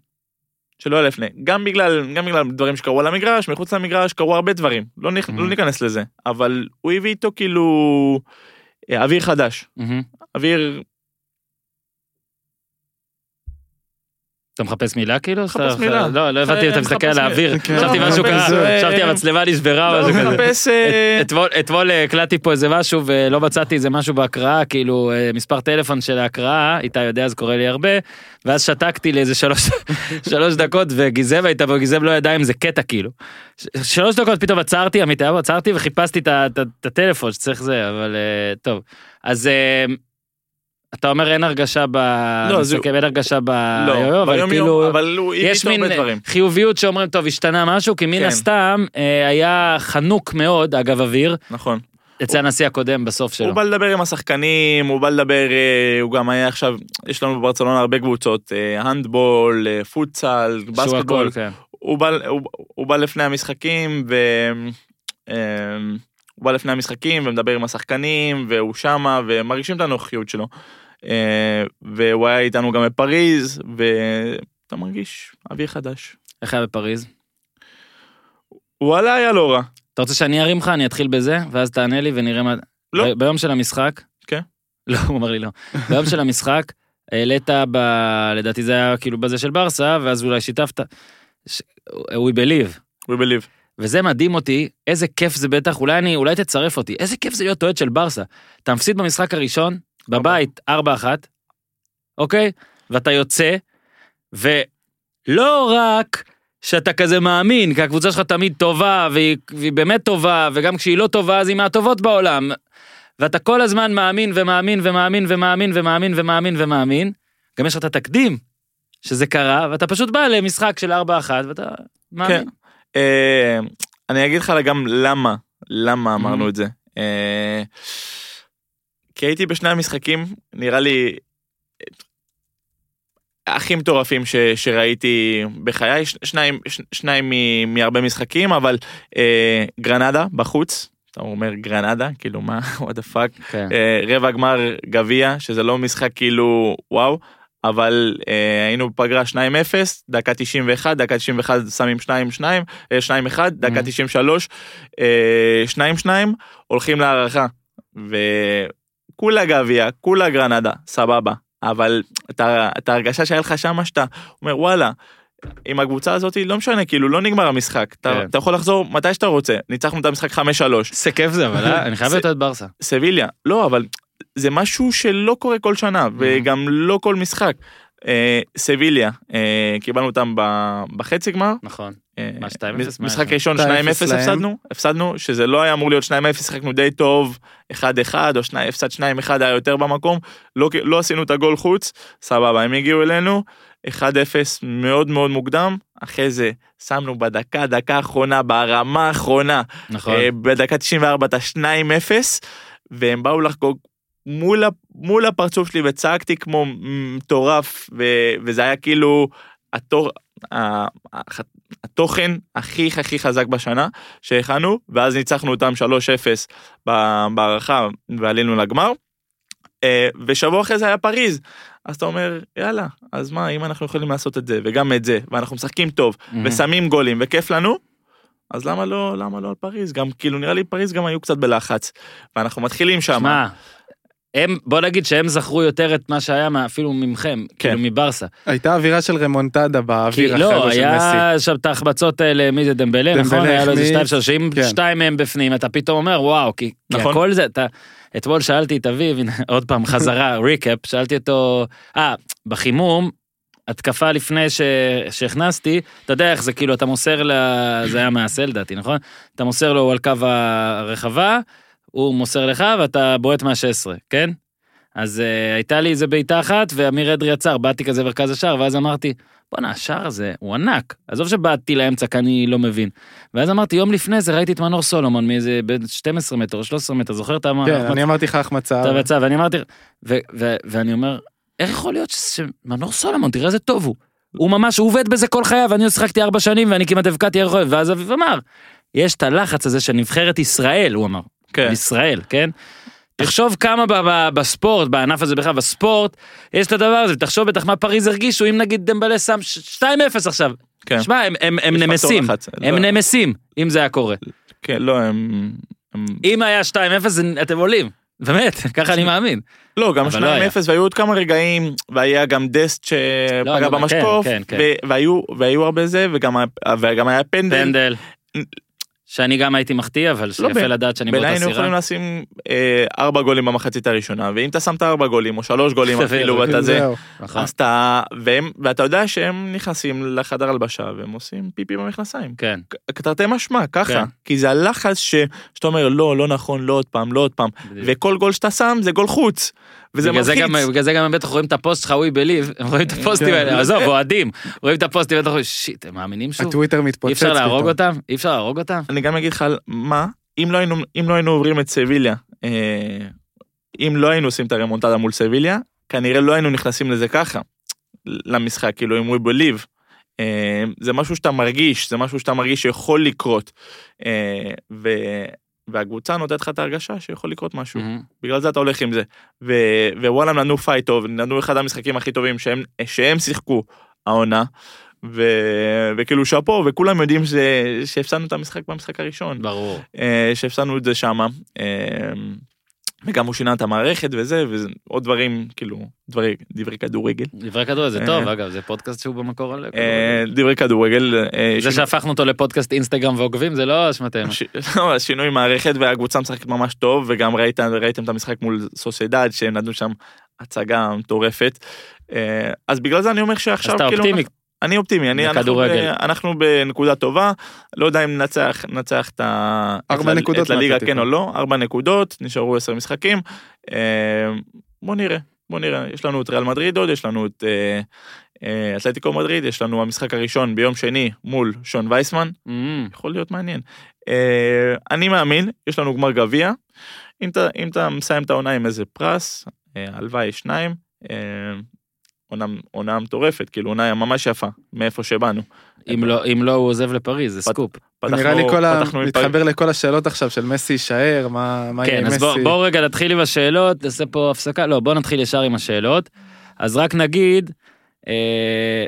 C: שלא היה לפני. גם בגלל, גם בגלל דברים שקרו על המגרש, מחוץ למגרש קרו הרבה דברים, לא, נכ...
A: Mhm.
C: לא ניכנס לזה, אבל הוא הביא איתו כאילו אוויר חדש. אוויר
A: אתה מחפש מילה כאילו?
C: מחפש מילה.
A: לא, לא הבנתי, אתה
C: אה,
A: מסתכל על. האוויר,
D: כן.
A: חשבתי
C: לא,
A: משהו כזה, חשבתי המצלמה נשברה או
C: לא,
A: משהו כזה.
C: מחפש... אה,
A: את- אתמול- אה, הקלטתי פה איזה משהו ולא מצאתי איזה משהו בהקראה, כאילו מספר טלפון של ההקראה, איתה יודע, זה קורה לי הרבה, ואז שתקתי לאיזה שלוש [laughs] שלוש דקות וגיזם הייתה פה, גיזם לא ידע אם זה קטע כאילו. שלוש דקות פתאום עצרתי, עמית היה בו, עצרתי וחיפשתי את הטלפון שצריך זה, אבל טוב. אז אתה אומר אין הרגשה ב...
C: לא, זה-
A: אין הרגשה ב...
C: לא,
A: אבל
C: ביום
A: כאילו...
C: יום, אבל הוא הביא
A: יש מין
C: דברים.
A: חיוביות שאומרים טוב השתנה משהו כי מן
C: כן.
A: הסתם אה, היה חנוק מאוד אגב אוויר
C: נכון.
A: אצל הנשיא הקודם בסוף שלו.
C: הוא בא לדבר עם השחקנים, הוא בא לדבר, אה, הוא גם היה עכשיו, יש לנו בברצלונה הרבה קבוצות, אה, הנדבול, אה, פוטסל, בסקטבול. הוא בא, הוא, הוא בא לפני המשחקים ו... אה, הוא בא לפני המשחקים ומדבר עם השחקנים והוא שמה ומרגישים את הנוכחיות שלו. אה, והוא היה איתנו גם בפריז ואתה מרגיש אוויר חדש.
A: איך היה בפריז?
C: וואלה היה לא רע.
A: אתה רוצה שאני ארים לך אני אתחיל בזה ואז תענה לי ונראה מה.
C: לא.
A: ביום של המשחק.
C: כן.
A: לא הוא אמר לי לא. ביום של המשחק העלית ב... לדעתי זה היה כאילו בזה של ברסה ואז אולי שיתפת. ש- We believe.
C: We believe.
A: וזה מדהים אותי, איזה כיף זה בטח, אולי אני, אולי תצרף אותי, איזה כיף זה להיות אוהד של ברסה. אתה מפסיד במשחק הראשון, בבית, 4-1, אוקיי? ואתה יוצא, ולא רק שאתה כזה מאמין, כי הקבוצה שלך תמיד טובה, והיא, והיא באמת טובה, וגם כשהיא לא טובה אז היא מהטובות בעולם. ואתה כל הזמן מאמין ומאמין ומאמין ומאמין ומאמין ומאמין ומאמין. גם יש לך את התקדים שזה קרה, ואתה פשוט בא למשחק של 4-1 ואתה מאמין.
C: כן. אה, אני אגיד לך גם למה, למה אמרנו
A: Mhm.
C: את זה. אה, כי הייתי בשני המשחקים, נראה לי, הכי מטורפים ש, שראיתי בחיי, ש- שניים, ש, שניים מ, מהרבה משחקים, אבל אה, גרנדה בחוץ, אתה אומר גרנדה, כאילו מה, [laughs] what the fuck,
A: כן.
C: אה, רבע גמר גביע, שזה לא משחק כאילו וואו, אבל אה, היינו בפגרה 2-0, דקה 91, דקה 91 שמים 2-2, אה, 2-1, דקה
A: Mhm.
C: 93, אה, 2-2, הולכים להערכה. וכולה גביע, כולה גרנדה, סבבה. אבל את ההרגשה שהיה לך שמה שאתה אומר וואלה, עם הקבוצה הזאת לא משנה, כאילו לא נגמר המשחק. אתה,
A: כן.
C: אתה יכול לחזור מתי שאתה רוצה. ניצחנו את המשחק 5-3.
A: איזה כיף זה, אבל אה? [laughs] אני חייב
C: זה-
A: להיות את ברסה.
C: סביליה, לא, אבל זה משהו שלא קורה כל שנה, וגם לא כל משחק. אה, סביליה, אה, קיבלנו אותם בחצי גמר.
A: נכון.
C: אה,
A: מה, 2-0?
C: מש-
A: מה
C: משחק? ראשון 2-0
D: 2-0 להם.
C: הפסדנו, הפסדנו, שזה לא היה אמור להיות 2-0, שיחקנו די טוב, 1-1 או 2, הפסד 2-1 היה יותר במקום, לא, לא עשינו את הגול חוץ, סבבה, הם הגיעו אלינו, 1-0 מאוד מאוד מוקדם, אחרי זה שמנו בדקה, דקה האחרונה, ברמה האחרונה,
A: נכון.
C: אה, בדקה 94 את ה-2-0, והם באו לחגוג מול, מול הפרצוף שלי וצעקתי כמו מטורף, וזה היה כאילו התור, התוכן הכי הכי חזק בשנה שהכנו, ואז ניצחנו אותם 3-0 ב- בהערכה ועלינו לגמר. אה, ושבוע אחרי זה היה פריז, אז אתה אומר יאללה, אז מה אם אנחנו יכולים לעשות את זה וגם את זה, ואנחנו משחקים טוב,
A: Mhm.
C: ושמים גולים וכיף לנו, אז למה לא, למה לא על פריז? גם כאילו נראה לי פריז גם היו קצת בלחץ. ואנחנו מתחילים שם.
A: שמע, הם, בוא נגיד שהם זכרו יותר את מה שהיה אפילו ממכם,
C: כן.
A: כאילו מברסה.
D: הייתה אווירה של רמונטדה
A: כי
D: באוויר אחרי
A: לא,
D: של מסי.
A: היה שם את ההחבצות האלה, מי זה דמבלה,
D: דמבלה
A: נכון? היה לו איזה שתיים שלוש, שאם
D: כן.
A: שתיים מהם בפנים, אתה פתאום אומר, וואו, כי כי
C: נכון.
A: הכל זה, אתה... אתמול שאלתי את אביב, [laughs] עוד פעם חזרה, [laughs] ריקאפ, שאלתי אותו, אה, בחימום, התקפה לפני ש... שהכנסתי, אתה יודע איך זה, כאילו, אתה מוסר ל... זה היה מעשה לדעתי, נכון? אתה מוסר לו על קו הרחבה, הוא מוסר לך ואתה בועט מה-16, כן? אז uh, הייתה לי איזה בעיטה אחת ואמיר אדרי עצר, באתי כזה מרכז השער, ואז אמרתי, בואנה, השער הזה הוא ענק. עזוב שבאתי לאמצע כי אני לא מבין. ואז אמרתי, יום לפני זה ראיתי את מנור סולומון מאיזה בין 12 מטר או 13 מטר, זוכר את המ...
D: כן, אני אמרתי לך החמצה.
A: אתה בצד, ואני אמרתי, ואני אומר, איך יכול להיות ש- שמנור סולומון, תראה איזה טוב הוא. הוא ממש, הוא עובד בזה כל חייו, אני שיחקתי ארבע שנים ואני כמעט הבקעתי הרחוב, ואז אביב אמר, יש את הלחץ הזה של נבחרת ישראל, הוא אמר.
C: כן.
A: ישראל, כן? תחשוב כמה בספורט, בענף הזה בכלל, בספורט, יש את הדבר הזה, תחשוב בטח מה פריז הרגישו אם נגיד דמבלה שם ש- 2-0 עכשיו.
C: כן.
A: שמע, הם, הם, הם נמסים. הם
C: לא.
A: נמסים, אם זה היה קורה.
C: כן, לא, הם... הם...
A: אם היה 2-0 זה- אתם עולים, באמת, [laughs] ככה אני מאמין.
C: לא, גם
A: אבל לא היה.
C: 2-0 והיו עוד כמה רגעים, והיה גם דסט
A: לא,
C: שפגע
A: אני אומר,
C: במשקוף,
A: כן, כן,
C: והיו והיו הרבה זה, וגם וגם היה פנדל.
A: שאני גם הייתי מחטיא, אבל
C: לא,
A: שיפה
C: ב-
A: לדעת שאני
C: בעיניי
A: באותה
C: היינו יכולים
A: סירה.
C: לשים אה, ארבע גולים במחצית הראשונה, ואם אתה שמת ארבע גולים או שלוש גולים [laughs]
A: סביר,
C: אפילו ואתה זה.
A: נכון.
C: אז אתה, והם, ואתה יודע שהם נכנסים לחדר הלבשה והם עושים פיפי במכנסיים.
A: כן,
C: תרתי משמע, ככה.
A: כן.
C: כי זה הלחץ ש, שאתה אומר, לא, לא נכון, לא עוד פעם, לא עוד פעם.
A: בדיוק.
C: וכל גול שאתה שם זה גול חוץ. וזה מלחיץ.
A: גם- בגלל זה גם הם בטח רואים את הפוסט שלך, we believe, הם רואים את הפוסטים
D: כן.
A: האלה, עזוב, אוהדים, רואים את הפוסטים בטח אומרים, shit, הם מאמינים שוב?
D: הטוויטר מתפוצץ.
A: אי אפשר להרוג. אותם? אי אפשר להרוג אותם?
C: אני גם אגיד לך על מה, אם לא היינו, אם לא היינו עוברים את סביליה, אה, אם לא היינו עושים את הרמונטדה מול סביליה, כנראה לא היינו נכנסים לזה ככה, למשחק, כאילו אם we believe. אה, זה משהו שאתה מרגיש, זה משהו שאתה מרגיש שיכול לקרות. אה. והקבוצה נותנת לך את ההרגשה שיכול לקרות משהו.
A: מהמם.
C: בגלל זה אתה הולך עם זה. ו... ווואלה הם נתנו פייט טוב, נתנו אחד המשחקים הכי טובים שהם, שהם שיחקו העונה. ו... וכאילו שאפו וכולם יודעים ש... שהפסדנו את המשחק במשחק הראשון.
A: ברור.
C: אה, שהפסדנו את זה שמה. אה, וגם הוא שינה את המערכת וזה ועוד דברים כאילו דברי דברי כדורגל.
A: דברי כדורגל זה
C: אה.
A: טוב, אגב, זה פודקאסט שהוא במקור על
C: אה,
A: כדורגל.
C: דברי כדורגל. אה,
A: זה שהפכנו אותו לפודקאסט אינסטגרם ועוקבים זה לא אשמתנו. [laughs]
C: לא, שינוי מערכת והקבוצה משחקת ממש טוב וגם ראית, ראיתם את המשחק מול סוסיידד שהם נתנו שם הצגה מטורפת. אה, אז בגלל זה אני אומר
A: אז
C: שעכשיו
A: אתה
C: כאילו
A: אופטימי,
C: אני אופטימי, אני, אנחנו. ב- אנחנו בנקודה טובה, לא יודע אם ננצח, ננצח את,
D: ארבע
C: את,
D: נקודות
C: את הליגה. כן או לא, ארבע נקודות, נשארו עשר משחקים, אה, בוא נראה, בוא נראה, יש לנו את ריאל מדריד עוד, יש לנו את אה, אה, אתלטיקו מדריד, יש לנו המשחק הראשון ביום שני מול שון וייסמן,
A: אמ,
C: יכול להיות מעניין. אה, אני מאמין, יש לנו גמר גביע, אם אתה, מסיים את העונה עם איזה פרס, אה, הלוואי שניים, אה, עונה, עונה מטורפת, כאילו עונה ממש יפה, מאיפה שבאנו.
A: אם לא- אם לא, הוא עוזב לפריז, זה
C: פת-
A: סקופ.
C: פתחנו,
D: נראה לי כל ה... מתחבר לכל השאלות עכשיו של מסי יישאר, מה מה יהיה
A: כן,
D: עם
A: אז
D: מסי.
A: בואו בוא רגע נתחיל עם השאלות, נעשה פה הפסקה, לא, בואו נתחיל ישר עם השאלות. אז רק נגיד, אה,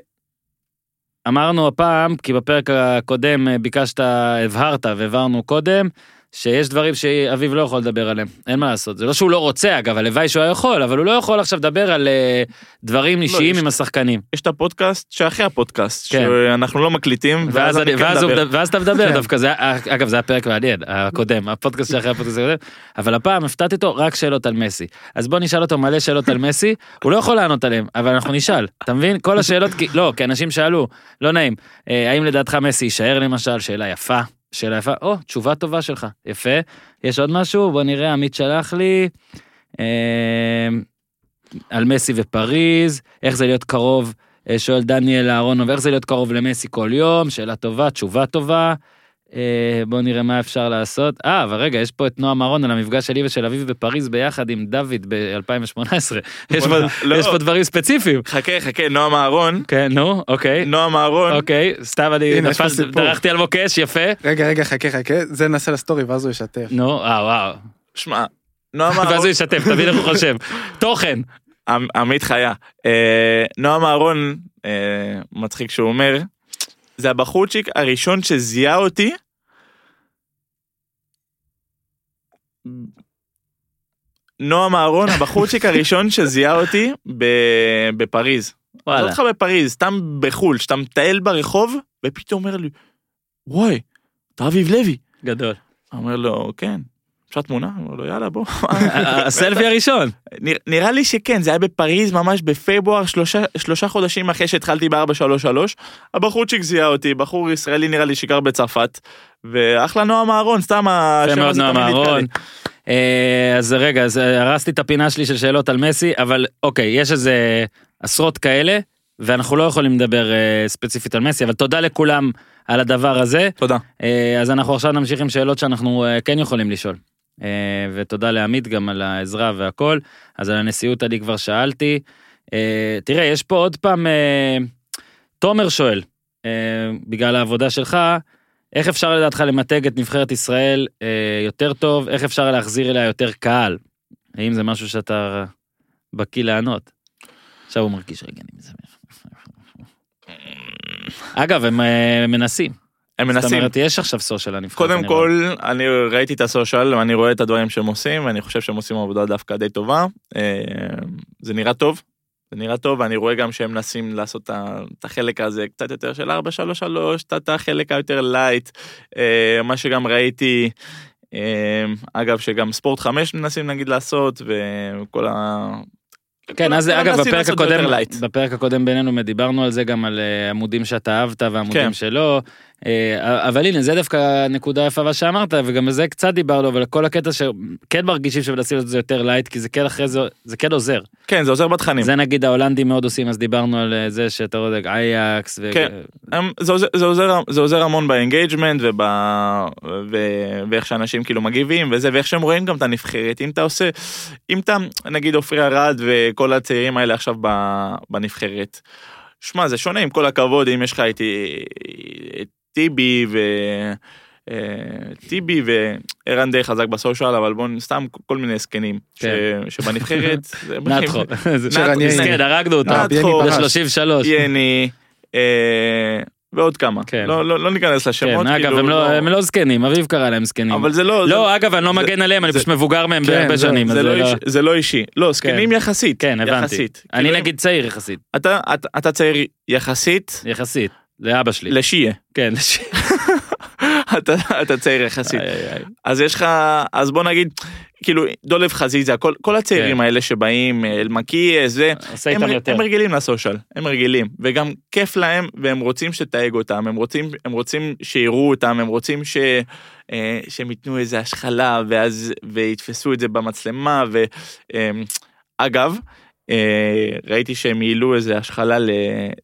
A: אמרנו הפעם, כי בפרק הקודם אה, ביקשת, הבהרת והבהרנו קודם, שיש דברים שאביב לא יכול לדבר עליהם, אין מה לעשות. זה לא שהוא לא רוצה, אגב, הלוואי שהוא היה יכול, אבל הוא לא יכול עכשיו לדבר על אה, דברים אישיים
C: יש-
A: עם השחקנים.
C: יש את הפודקאסט שאחרי הפודקאסט,
A: כן.
C: שאנחנו לא מקליטים,
A: ואז, אני,
C: אני כן
A: ואז, הוא,
C: מדבר.
A: ואז אתה מדבר
D: כן.
A: דווקא, זה, אגב זה היה פרק מעניין, הקודם, הפודקאסט שאחרי הפודקאסט הקודם, אבל הפעם הפתעתי אותו רק שאלות על מסי. אז בוא נשאל אותו מלא שאלות על מסי, הוא לא יכול לענות עליהם, אבל אנחנו נשאל, אתה מבין? כל השאלות, לא, כי אנשים שאלו, לא נעים, אה, האם לדעתך מסי יישאר למשל, שאלה יפה, שאלה יפה, או, תשובה טובה שלך, יפה. יש עוד משהו? בוא נראה, עמית שלח לי. אה, על מסי ופריז, איך זה להיות קרוב, אה, שואל דניאל אהרונוב, איך זה להיות קרוב למסי כל יום, שאלה טובה, תשובה טובה. אה, בואו נראה מה אפשר לעשות. אה, אבל רגע, יש פה את נועם אהרון על המפגש שלי ושל אביב בפריז ביחד עם דוד ב-2018. יש, פה-
C: לא.
A: יש פה דברים ספציפיים.
C: חכה, חכה, נועם אהרון,
A: כן, נו, אוקיי.
C: נועם אהרון,
A: אוקיי, סתם אני נפל-. דרכתי על מוקש, יפה.
D: רגע, רגע, חכה, חכה, זה נעשה לסטורי ואז הוא ישתף.
A: נו, אה, וואו.
C: שמע, נועם [laughs]
A: ואז
C: אהרון,
A: הוא ישתף, תבין איך הוא [laughs] חושב. תוכן.
C: עמ- עמית חיה, אה, נועם אהרון, אה, מצחיק שהוא אומר, זה הבחורצ'יק הראשון שזיהה אותי. נועם אהרון, הבחורצ'יק הראשון שזיהה אותי בפריז. עזוב
A: וואלה.
C: אותך בפריז, סתם בחו"ל, שאתה מטייל ברחוב, ופתאום אומר לי, וואי, אתה אביב לוי.
A: גדול.
C: אומר לו, כן. אפשר תמונה? אומר לו, יאללה, בוא. [laughs]
A: הסלפי הראשון.
C: נרא- נראה לי שכן, זה היה בפריז ממש בפברואר, שלושה, שלושה חודשים אחרי שהתחלתי ב-433. הבחורצ'יק זיהה אותי, בחור ישראלי נראה לי שגר בצרפת, ואחלה נועם אהרון, סתם השם הזה תמיד
A: אהרון. אה, אז רגע, אז אה, הרסתי את הפינה שלי של שאלות על מסי, אבל אוקיי, יש איזה עשרות כאלה, ואנחנו לא יכולים לדבר אה, ספציפית על מסי, אבל תודה לכולם על הדבר הזה.
C: תודה.
A: אז אנחנו עכשיו נמשיך עם שאלות שאנחנו כן יכולים לשאול. אה, ותודה לעמית גם על העזרה והכל. אז על הנשיאות אני כבר שאלתי. אה, תראה, יש פה עוד פעם, אה, תומר שואל, בגלל העבודה שלך, איך אפשר לדעתך למתג את נבחרת ישראל יותר טוב? איך אפשר להחזיר אליה יותר קהל? האם זה משהו שאתה בקיא לענות? עכשיו הוא מרגיש רגע, אני מזה. אגב, הם מנסים.
C: הם
A: זאת
C: מנסים.
A: אומרת, יש עכשיו סושיאל לנבחרת.
C: קודם. כל, אני ראיתי את הסושיאל, ואני רואה את הדברים שהם עושים, ואני חושב שהם עושים עבודה דווקא די טובה. אה, זה נראה טוב, זה נראה טוב, ואני רואה גם שהם מנסים לעשות את החלק הזה קצת יותר של 433, את- החלק היותר light. אה, מה שגם ראיתי, אה, אגב, שגם ספורט 5 מנסים נגיד לעשות, וכל ה...
A: כן, אז אגב, בפרק הקודם. בפרק הקודם בינינו דיברנו על זה גם על עמודים שאתה אהבת ועמודים
C: כן.
A: שלא. אה, אבל הנה, זה דווקא נקודה יפה מה שאמרת, וגם בזה קצת דיברנו, אבל כל הקטע שכן מרגישים שמנסים לעשות את זה יותר light, כי זה כן אחרי זה, זה כן עוזר.
C: כן, זה עוזר בתכנים.
A: זה נגיד ההולנדים מאוד עושים, אז דיברנו על אה, זה שאתה רואה אייקס, ו...
C: כן. זה עוזר, זה, עוזר, זה עוזר המון ב engagement וב, ו, ואיך שאנשים כאילו מגיבים וזה ואיך שהם רואים גם את הנבחרת אם אתה עושה אם אתה נגיד עופרי ארד וכל הצעירים האלה עכשיו בנבחרת. שמע זה שונה עם כל הכבוד אם יש לך את, את טיבי ו... אה, טיבי וערן די חזק בסושיאל אבל בוא סתם כל מיני זקנים ש,
A: כן.
C: שבנבחרת
A: נתחו.
D: ייני.
A: מסכן, הרגנו אותו.
C: נתחו,
A: זה
D: פרש.
A: 33.
C: יני אה, ועוד כמה.
A: כן.
C: לא, לא, לא ניכנס לשמות.
A: כן, אגב,
C: כאילו,
A: הם לא- הם לא זקנים, אביב קרא להם זקנים.
C: אבל זה לא...
A: לא,
C: זה,
A: אגב, אני לא
C: זה-
A: מגן עליהם, אני
C: זה-
A: פשוט מבוגר מהם
D: כן,
A: בהרבה שנים.
C: זה, לא איש, זה אישי. לא, זקנים יחסית.
A: כן, הבנתי.
C: יחסית.
A: אני
C: כאילו,
A: נגיד צעיר יחסית,
C: אתה, אתה, אתה צעיר יחסית
A: יחסית, לאבא שלי.
C: לשיעה.
A: כן, לש- [laughs]
C: אתה, אתה צעיר יחסית. אז יש לך, אז בוא נגיד, כאילו דולב חזיזה, כל, כל הצעירים
A: כן.
C: האלה שבאים, אה, אלמקי, אה, זה,
A: עושה
C: הם. הם רגילים לסושיאל, הם רגילים, וגם כיף להם, והם רוצים שתתייג אותם, הם רוצים, הם רוצים שיראו אותם, הם רוצים ש, אה, שהם ייתנו איזה השחלה, ואז, ויתפסו את זה במצלמה, ואגב, אה, ראיתי שהם העלו איזה השחלה ל-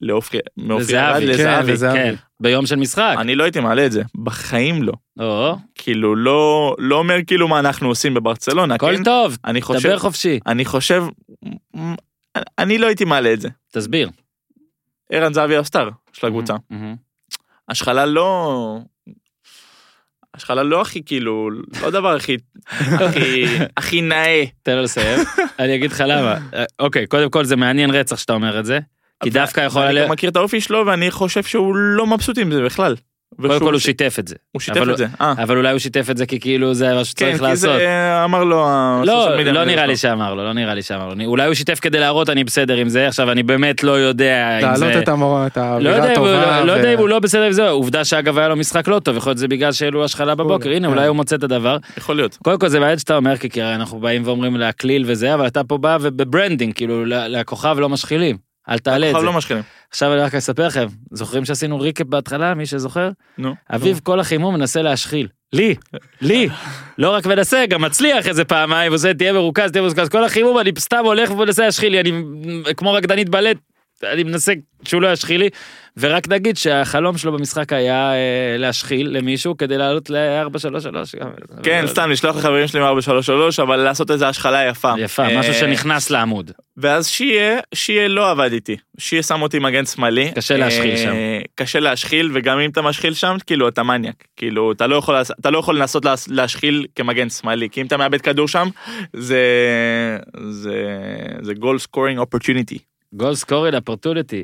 C: לעופרי, מעופרי ארד
A: לזהבי,
C: לזהבי,
D: לזהבי.
A: כן, ביום של משחק.
C: אני לא הייתי מעלה את זה, בחיים לא.
A: או,
C: כאילו לא לא אומר כאילו מה אנחנו עושים בברצלונה,
A: הכל
C: כן?
A: טוב,
C: אני חושב,
A: דבר חופשי.
C: אני חושב, אני לא הייתי מעלה את זה.
A: תסביר.
C: ערן זהבי הסטאר של הקבוצה.
A: מהמם.
C: השחלה לא... השחלה לא הכי כאילו, לא הדבר הכי, הכי, הכי נאה.
A: תן לו לסיים. אני אגיד לך למה. אוקיי, קודם כל זה מעניין רצח שאתה אומר את זה. כי דווקא יכול...
C: אני מכיר את האופי שלו ואני חושב שהוא לא מבסוט עם זה בכלל.
A: קודם כל הוא שיתף את זה.
C: הוא שיתף
A: אבל-
C: את זה. אה,
A: אבל אולי הוא שיתף את זה כי כאילו זה מה
C: כן,
A: שצריך
C: כי
A: לעשות.
C: זה אמר לו...
A: לא,
C: מדיה
A: לא
C: מנהל
A: נראה לי. שאמר לו, לא נראה לי שאמר לו. אולי הוא שיתף כדי להראות אני בסדר עם זה, עכשיו אני באמת לא יודע אם זה...
D: להעלות את המור- את
A: לא
D: האווירה הטובה.
A: לא, לא יודע אם הוא לא בסדר עם זה, עובדה שאגב היה לו משחק לא טוב, יכול להיות שזה בגלל שהעלו השחלה בבוקר, הנה
D: כן.
A: אולי הוא מוצא את הדבר.
C: יכול להיות.
A: קודם כל זה מעניין שאתה אומר, כי אנחנו באים ואומרים להקליל וזה, אבל אתה פה בא וב branding, כאילו לכוכב לא משחילים, אל תעלה את זה.
C: לא משחילים.
A: עכשיו אני רק אספר לכם, זוכרים שעשינו ריקאפ בהתחלה, מי שזוכר?
C: נו.
A: אביב כל החימום מנסה להשחיל. לי, לי, לא רק מנסה, גם מצליח איזה פעמיים, ועושה תהיה מרוכז, תהיה מרוכז, כל החימום אני סתם הולך ומנסה להשחיל לי, אני כמו רקדנית בלט, אני מנסה שהוא לא ישחיל לי, ורק נגיד שהחלום שלו במשחק היה אה, להשחיל למישהו כדי לעלות ל-433.
C: כן, סתם לשלוח לחברים שלי מ-433, אבל לעשות איזה השחלה יפה.
A: יפה,
C: אה,
A: משהו שנכנס לעמוד.
C: ואז שיה, שיה לא עבד איתי. שיה שם אותי מגן שמאלי.
A: קשה להשחיל
C: אה,
A: שם.
C: קשה להשחיל, וגם אם אתה משחיל שם, כאילו אתה מניאק. כאילו, אתה לא יכול, אתה לא יכול לנסות להש- להשחיל כמגן שמאלי, כי אם אתה מאבד כדור שם, זה... זה... זה goal scoring opportunity.
A: goal scoring opportunity.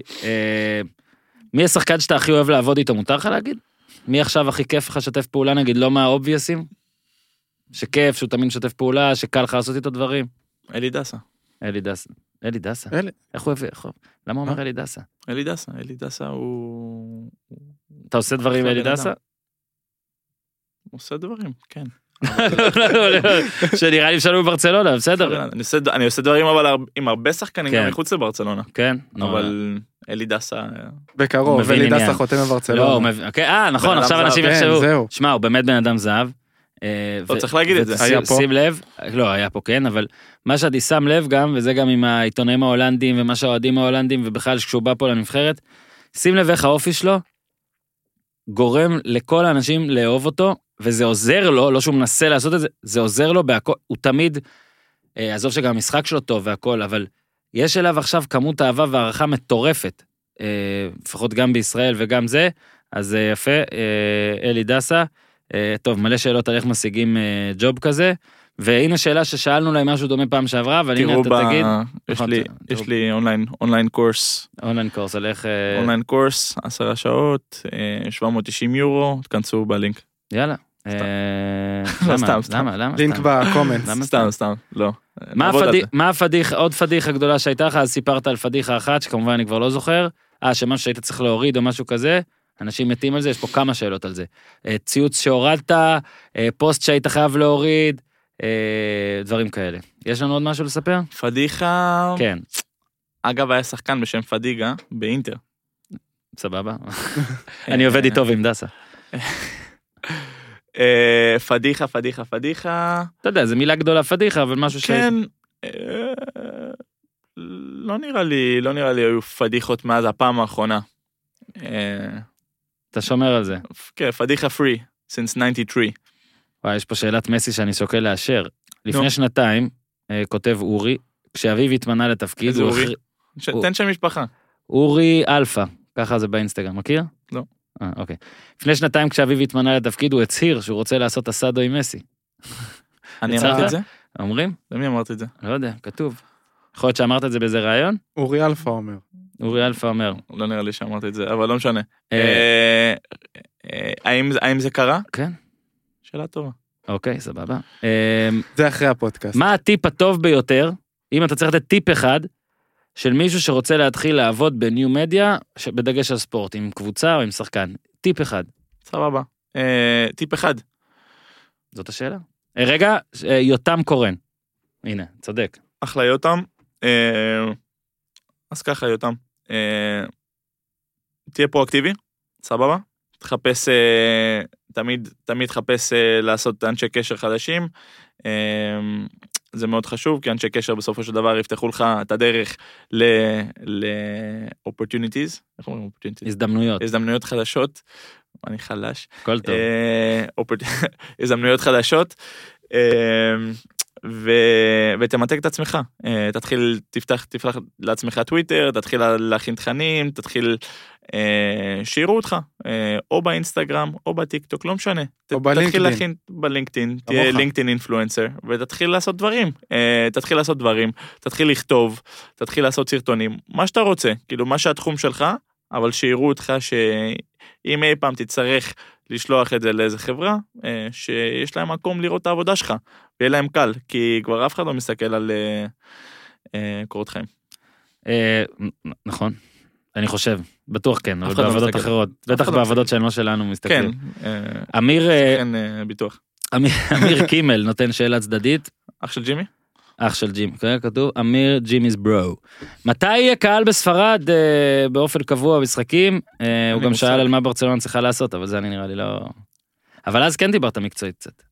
A: מי השחקן שאתה הכי אוהב לעבוד איתו, מותר לך להגיד? מי עכשיו הכי כיף לך לשתף פעולה, נגיד, לא מה obvious ים? שכיף, שהוא תמיד משתף פעולה, שקל לך לעשות איתו דברים?
C: אלי דסה.
A: אלי דסה. אלי דסה?
D: אלי.
A: איך הוא הביא? איך הוא- למה הוא אומר אלי דסה?
C: אלי דסה, אלי דסה הוא...
A: אתה עושה דברים עם אלי דסה?
C: עושה דברים, כן.
A: שנראה לי שלום בברצלונה, בסדר.
C: אני עושה- דברים אבל עם הרבה שחקנים
A: כן.
C: גם מחוץ לברצלונה.
A: כן,
C: אבל אלי דסה...
D: בקרוב,
A: מבין
D: אלי דסה. חותם
A: לא,
D: בברצלונה.
A: מבין- אוקיי, אה, נכון, עכשיו. אנשים
D: כן,
A: יחשבו. שמע, הוא באמת בן אדם זהב. אה,
C: לא, צריך להגיד את זה.
D: היה פה.
A: שים לב, לא, היה פה כן, אבל מה שאני שם לב גם, וזה גם עם העיתונאים ההולנדים ומה שהאוהדים ההולנדים, ובכלל כשהוא בא פה לנבחרת, שים לב איך האופי שלו גורם לכל האנשים לאהוב אותו, וזה עוזר לו, לא שהוא מנסה לעשות את זה, זה עוזר לו בהכל, הוא תמיד, אה, עזוב שגם המשחק שלו טוב והכל, אבל יש אליו עכשיו כמות אהבה והערכה מטורפת, אה, לפחות גם בישראל וגם זה, אז אה, יפה, אה, אלי דסה. אה, טוב, מלא שאלות על איך משיגים אה, ג'וב כזה, והנה שאלה ששאלנו להם משהו דומה פעם שעברה, אבל הנה אתה
C: ב-
A: תגיד,
C: יש
A: נכון,
C: לי-. יש לי online online course,
A: online course על איך... אה,
C: online course, עשרה שעות, אה, 790 יורו, תכנסו בלינק.
A: יאללה.
C: סתם. [laughs] לא? סתם, סתם.
A: למה? למה?
D: לינק? ב
A: comment.
C: סתם, סתם, לא.
A: מה
C: נעבוד על
A: הפדיח,
C: זה.
A: מה הפדיח, עוד פדיחה גדולה שהייתה לך, אז סיפרת על פדיחה אחת, שכמובן אני כבר לא זוכר, אה, שמשהו שהיית צריך להוריד או משהו כזה, אנשים מתים על זה, יש פה כמה שאלות על זה. אה, ציוץ שהורדת, אה, פוסט שהיית חייב להוריד, דברים כאלה. יש לנו עוד משהו לספר?
C: פדיחה,
A: כן,
C: אגב היה שחקן בשם פדיגה באינטר.
A: סבבה. אני עובד איתו ועם דסה. [laughs]
C: אה, פדיחה, פדיחה, פדיחה.
A: אתה יודע, זו מילה גדולה פדיחה, אבל משהו ש...
C: כן, אה, לא נראה לי, לא נראה לי היו פדיחות מאז הפעם האחרונה. אה,
A: אתה שומר על זה.
C: כן, פדיחה free, since 93.
A: וואי, יש פה שאלת מסי שאני שוקל לאשר. לפני. שנתיים, כותב אורי, כשאביב התמנה לתפקיד,
C: איזה אורי? תן שם משפחה.
A: אורי אלפא, ככה זה באינסטגרם, מכיר? אה, אוקיי. לפני שנתיים כשאביב התמנה לתפקיד, הוא הצהיר שהוא רוצה לעשות אסדו עם מסי.
C: אני אמרתי? את זה?
A: אומרים?
C: למי אמרתי את זה?
A: לא יודע, כתוב. יכול להיות שאמרת את זה באיזה ראיון?
D: אורי אלפא אומר.
A: אורי אלפא אומר.
C: לא נראה לי שאמרתי את זה, אבל לא משנה.
A: אה,
C: אה, האם זה- קרה?
A: כן,
C: שאלה טובה.
A: אוקיי, סבבה.
D: זה אחרי הפודקאסט.
A: מה הטיפ הטוב ביותר, אם אתה צריך לתת טיפ אחד, של מישהו שרוצה להתחיל לעבוד ב new media, בדגש על ספורט, עם קבוצה או עם שחקן? טיפ אחד.
C: סבבה. אה, טיפ אחד,
A: זאת השאלה. אה, רגע, אה, יותם קורן. הנה, צודק.
C: אחלה יותם. אה, אז ככה יותם, אה, תהיה פרואקטיבי, סבבה? תחפש, אה, תמיד, תמיד תחפש לעשות אנשי קשר חדשים. אה, זה מאוד חשוב, כי אנשי קשר בסופו של דבר יפתחו לך את הדרך ל-opportunities, איך אומרים opportunities?
A: הזדמנויות,
C: הזדמנויות חדשות. אני חלש.
A: הכל טוב.
C: אה, [laughs] הזדמנויות חדשות. ו... ותמתג את עצמך, אה, תתחיל, תפתח, תפתח לעצמך טוויטר, תתחיל לה- להכין תכנים, תתחיל, אה, שיראו אותך, אה, או באינסטגרם או בטיק טוק, לא משנה.
D: או בלינקדאין.
C: תתחיל להכין בלינקדאין, תהיה. לינקדאין אינפלואנסר, ותתחיל לעשות דברים, אה, תתחיל לעשות דברים, תתחיל לכתוב, תתחיל לעשות סרטונים, מה שאתה רוצה, כאילו מה שהתחום שלך, אבל שיראו אותך שאם אי פעם תצטרך לשלוח את זה לאיזה חברה, אה, שיש להם מקום לראות את העבודה שלך, ויהיה להם קל, כי כבר אף אחד לא מסתכל על אה, אה, קורות חיים.
A: נכון. אני חושב, בטוח כן, אבל
C: לא
A: בעבודות. אחרות, בטח
C: לא
A: בעבודות. שהן לא שלנו מסתכלים. אמיר
C: כן, אה, ביטוח.
A: אמיר- אמיר קימל נותן שאלה צדדית,
C: אח של ג'ימי?
A: אח של ג'ים, כן, כתוב אמיר ג'ימי's ברו. מתי יהיה קהל בספרד אה, באופן קבוע במשחקים? אה, הוא גם
C: מושג.
A: שאל על מה ברצלונה צריכה לעשות, אבל זה אני נראה לי לא... אבל אז כן דיברת מקצועית קצת.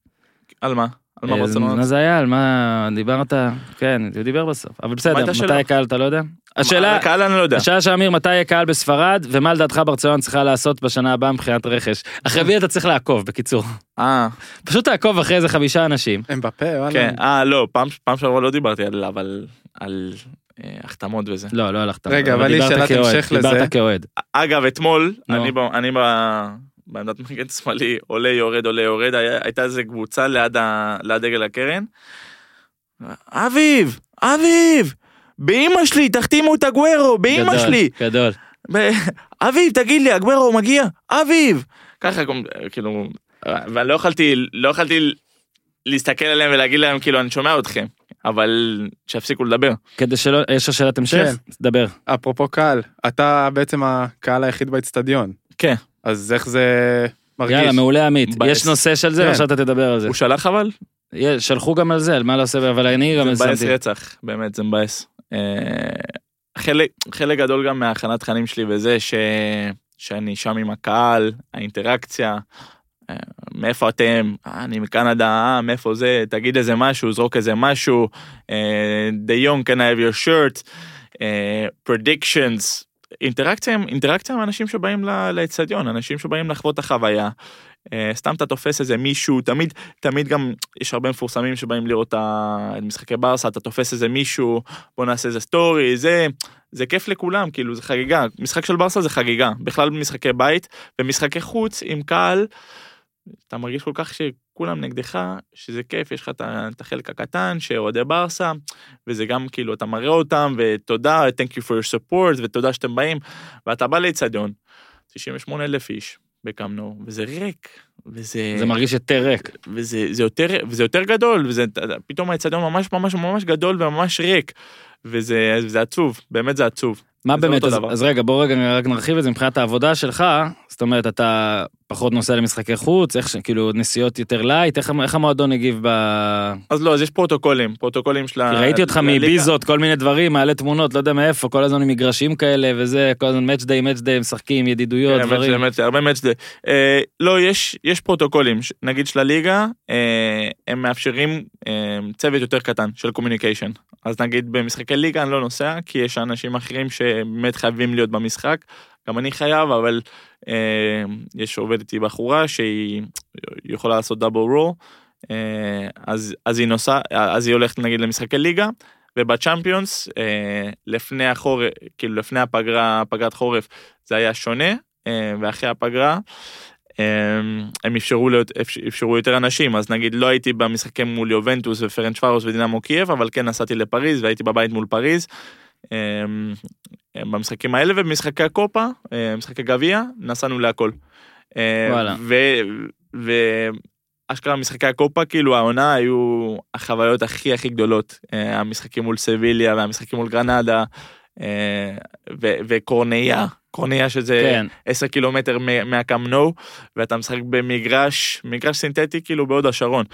C: על מה? על מה
A: אה,
C: ברצלונה?
A: מה זה היה? על מה דיברת? כן, הוא דיבר בסוף. אבל בסדר, מתי
C: שאלה?
A: יהיה קהל אתה לא יודע? השאלה,
C: הקהל אני לא יודע.
A: השאלה של אמיר, מתי יהיה קהל בספרד, ומה לדעתך ברצלונה צריכה לעשות בשנה הבאה מבחינת רכש? אחרי מי אתה צריך לעקוב, בקיצור.
C: אה,
A: פשוט תעקוב אחרי איזה חמישה אנשים.
D: הם בפה, וואלה.
C: כן, אה, לא, פעם שעברה לא דיברתי על, אבל על אה, החתמות וזה.
A: לא, לא הלכת.
D: רגע, אבל לי שאלת המשך לזה.
A: דיברת כאוהד.
C: אגב, אתמול, אני ב, בעמדת מגן שמאלי, עולה יורד עולה יורד, הייתה איזה קבוצה ליד, ה, ליד דגל הקרן. אביב, אביב, באמא שלי, תחתימו את הגוורו, באמא
A: גדול,
C: שלי.
A: גדול.
C: ב- אביב, תגיד לי, הגוורו מגיע, אביב. ככה, כאילו, ואני לא יכולתי, לא יכולתי להסתכל עליהם ולהגיד להם, כאילו, אני שומע אתכם, אבל שיפסיקו לדבר.
A: כדי שלא, יש לך שאלת המשך?
D: כן.
A: דבר.
D: אפרופו קהל, אתה בעצם הקהל היחיד באצטדיון.
C: כן.
D: אז איך זה מרגיש?
A: יאללה, מעולה עמית.
C: מבאס.
A: יש נושא של זה,
D: כן.
A: עכשיו אתה תדבר על זה.
C: הוא שלח אבל?
A: יש- שלחו גם על זה, על מה לעשות, אבל אני גם
C: זה מבאס. רצח, באמת, זה מבאס. אה, חלק, חלק גדול גם מהכנת תכנים שלי וזה ש... שאני שם עם הקהל, האינטראקציה, אה, מאיפה אתם, אה, אני מקנדה, אה, מאיפה זה, תגיד איזה משהו, זרוק איזה משהו, אה, The Young can I have your shirt, אה, predictions, אינטראקציה, עם- אינטראקציה עם אנשים שבאים לאצטדיון, אנשים שבאים לחוות את החוויה. אה, סתם אתה תופס איזה מישהו, תמיד, תמיד גם יש הרבה מפורסמים שבאים לראות את משחקי ברסה, אתה תופס איזה מישהו, בוא נעשה איזה סטורי, זה, זה כיף לכולם, כאילו זה חגיגה, משחק של ברסה זה חגיגה, בכלל במשחקי בית, ומשחקי חוץ עם קהל, אתה מרגיש כל כך שכולם נגדך, שזה כיף, יש לך את החלק הקטן שאוהדי ברסה, וזה גם כאילו אתה מראה אותם, ותודה, thank you for your support, ותודה שאתם באים, ואתה בא לאצטדיון, 98 אלף איש בקמנו, וזה ריק, וזה...
A: זה מרגיש יותר ריק.
C: וזה זה יותר, וזה יותר גדול, וזה פתאום האצטדיון ממש ממש ממש גדול וממש ריק, וזה, וזה עצוב, באמת זה עצוב.
A: מה באמת, אז. אז רגע, בוא רגע רק נרחיב את זה מבחינת העבודה שלך, זאת אומרת, אתה פחות נוסע למשחקי חוץ, איך, כאילו, נסיעות יותר light, איך, איך המועדון הגיב ב...
C: אז לא, אז יש פרוטוקולים, פרוטוקולים של ה...
A: ראיתי אותך. מביזות, כל מיני דברים, מעלה תמונות, לא יודע מאיפה, כל הזמן עם מגרשים כאלה וזה, כל הזמן match day, match day, משחקים, ידידויות,
C: כן,
A: דברים.
C: באמת, הרבה match day. אה, לא, יש, יש פרוטוקולים, נגיד של הליגה, אה, הם מאפשרים אה, צוות יותר קטן של communication. אז נגיד במשחקי ליגה אני לא נוסע, כי יש אנשים אחרים שבאמת חייבים להיות במשחק. גם אני חייב, אבל יש עובדת איתי בחורה שהיא היא יכולה לעשות double אה, אז, אז היא נוסעה, אז היא הולכת נגיד למשחקי ליגה, ובצ'אמפיונס, אה, לפני החורף, כאילו לפני הפגרה, פגרת חורף, זה היה שונה, אה, ואחרי הפגרה, הם אפשרו, להיות, אפ- אפשרו יותר אנשים, אז נגיד לא הייתי במשחקים מול יובנטוס ופרנצווארוש ודינמו קייב, אבל כן נסעתי לפריז והייתי בבית מול פריז. אה, במשחקים האלה ובמשחקי הקופה, אה, משחקי גביע, נסענו להכל. אה,
A: וואלה.
C: ו... ואשכרה משחקי הקופה, כאילו העונה היו החוויות הכי הכי גדולות. אה, המשחקים מול סביליה והמשחקים מול גרנדה. ו- וקורניה, קורניה שזה
A: כן.
C: 10 קילומטר מ- מהקמנו, ואתה משחק במגרש, מגרש סינתטי כאילו בהוד השרון.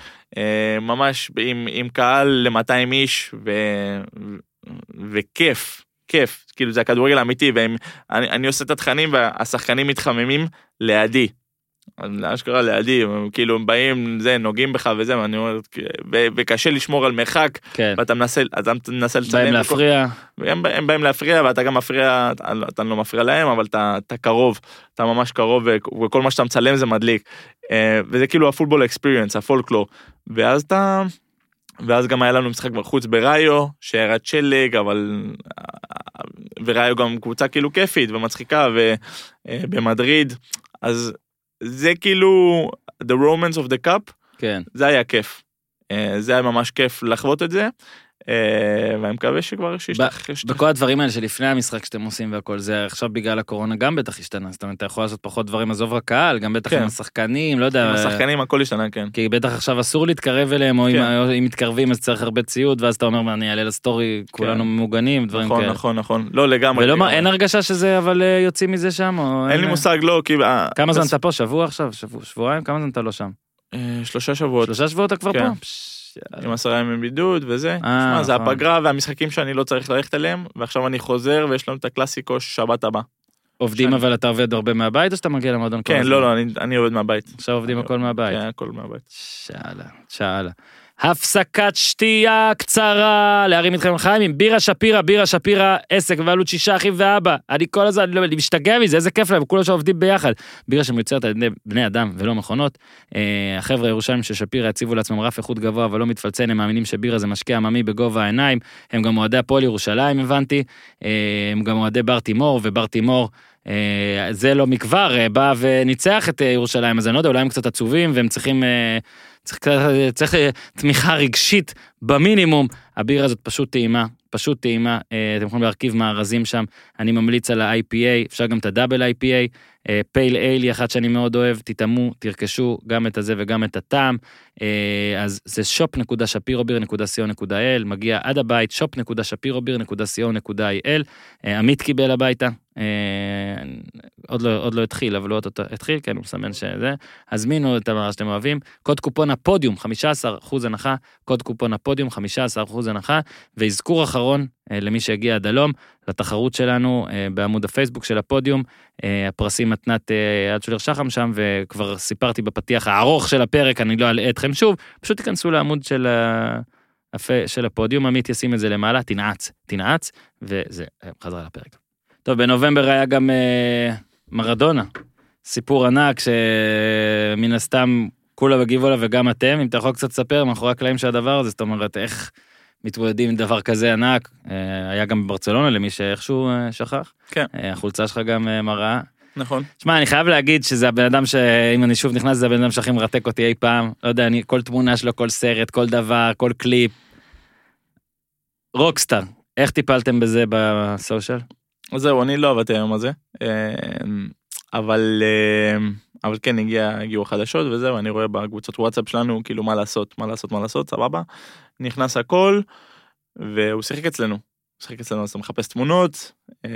C: ממש עם, עם קהל ל-200 איש, ו... וכיף, כיף, כאילו זה הכדורגל האמיתי, ואני אני עושה את התכנים והשחקנים מתחממים לידי. אשכרה לידי, הם כאילו הם באים, זה, נוגעים בך וזה, ואני אומר, ו- וקשה לשמור על מרחק,
A: כן.
C: ואתה מנסה, אז אתה מנסה לצלם.
A: באים להפריע.
C: הם, הם באים להפריע ואתה גם מפריע, אתה, אתה לא מפריע להם אבל אתה, אתה קרוב, אתה ממש קרוב וכל מה שאתה מצלם זה מדליק. אה, וזה כאילו הפוטבול אקספיריאנס, הפולקלור. ואז אתה, ואז גם היה לנו משחק בחוץ בראיו, שירד שלג אבל, וראיו גם קבוצה כאילו כיפית ומצחיקה ובמדריד, אז זה כאילו the romance of the cup,
A: כן.
C: זה היה כיף. אה, זה היה ממש כיף לחוות את זה. אה, ואני מקווה שכבר שישתח...
A: בכל הדברים האלה שלפני המשחק שאתם עושים והכל זה עכשיו בגלל הקורונה גם בטח השתנה זאת אומרת אתה יכול לעשות פחות דברים עזוב רק קהל גם בטח
C: כן.
A: עם השחקנים לא יודע
C: עם השחקנים הכל השתנה כן.
A: כי בטח עכשיו אסור להתקרב אליהם או אם-
C: כן.
A: מתקרבים אז צריך הרבה ציוד ואז אתה אומר אני אעלה לסטורי כולנו ממוגנים דברים
C: נכון
A: כאלה.
C: נכון נכון לא לגמרי.
A: ולא. אין הרגשה שזה אבל אה, יוצאים מזה שם או
C: אין לי מושג לא כי אה,
A: כמה זמן אתה פה שבוע עכשיו שבוע- שבועיים כמה זמן אתה לא שם
C: אה, שלושה שבועות
A: שלושה שבועות אתה כבר
C: כן.
A: פה.
C: עם עשרה ימים בידוד וזה.
A: אה,
C: שמע, זה
A: נכון.
C: הפגרה והמשחקים שאני לא צריך ללכת אליהם ועכשיו אני חוזר ויש לנו את הקלאסיקו שבת הבא.
A: עובדים אבל אתה עובד הרבה מהבית או שאתה מגיע למועדון כל
C: כן
A: הזמן?
C: לא לא אני- אני עובד מהבית.
A: עכשיו עובדים הכל מהבית.
C: כן הכל מהבית.
A: שאלה, שאלה. הפסקת שתייה קצרה, להרים איתכם לחיים עם בירה שפירא, בירה שפירא, עסק בבעלות שישה אחים ואבא. אני כל הזמן, אני לא- אני משתגע מזה, איזה כיף להם, כולם שם עובדים ביחד. בירה שמיוצרת על ידי בני אדם ולא מכונות. אה, החבר'ה הירושלים של שפירא הציבו לעצמם רף איכות גבוה אבל לא מתפלצן, הם מאמינים שבירה זה משקה עממי בגובה העיניים. הם גם אוהדי הפועל ירושלים הבנתי, אה, הם גם אוהדי בר תימור ובר תימור. אה, זה לא מכבר בא וניצח את ירושלים אז אני לא יודע אולי הם קצת עצובים והם צריכים צריך, צריך אה, תמיכה רגשית במינימום. הבירה הזאת פשוט טעימה פשוט טעימה. אה, אתם יכולים להרכיב מארזים שם. אני ממליץ על ה-IPA אפשר גם את הדאבל IPA פייל אייל היא אחת שאני מאוד אוהב תטעמו תרכשו גם את הזה וגם את הטעם. אה, אז זה shop.shapirobeer.co.il מגיע עד הבית shop.shapirobeer.co.il אה, עמית קיבל הביתה אה, עוד לא עוד לא התחיל אבל הוא עוד התחיל כן הוא מסמן שזה. הזמינו את מה שאתם אוהבים קוד קופון הפודיום 15% הנחה קוד קופון הפודיום 15% הנחה. ואזכור אחרון אה, למי שהגיע עד הלום לתחרות שלנו אה, בעמוד הפייסבוק של הפודיום אה, הפרסים מתנת אה, עד שולר שחם שם וכבר סיפרתי בפתיח הארוך של הפרק אני לא אלאה אתכם שוב פשוט תיכנסו לעמוד של. הפ- של הפודיום עמית ישים את זה למעלה תנעץ תנעץ וזה אה, חזרה לפרק. טוב בנובמבר היה גם אה, מרדונה סיפור ענק שמן הסתם כולם הגיבו עליו וגם אתם אם אתה יכול קצת לספר מאחורי הקלעים של הדבר הזה זאת אומרת איך מתמודדים עם דבר כזה ענק אה, היה גם בברצלונה למי שאיכשהו אה, שכח
C: כן.
A: אה, החולצה שלך גם אה, מראה
C: נכון.
A: שמע אני חייב להגיד שזה הבן אדם שאם אני שוב נכנס זה הבן אדם שהכי מרתק אותי אי פעם לא יודע אני כל תמונה שלו כל סרט כל דבר כל קליפ. רוקסטאר איך טיפלתם בזה בסושיאל?
C: זהו אני לא עבדתי היום הזה. אבל אבל כן הגיע הגיעו החדשות וזהו אני רואה בקבוצות וואטסאפ שלנו כאילו מה לעשות מה לעשות מה לעשות סבבה. נכנס הכל והוא שיחק אצלנו. שיחק אצלנו אז אתה מחפש תמונות אה,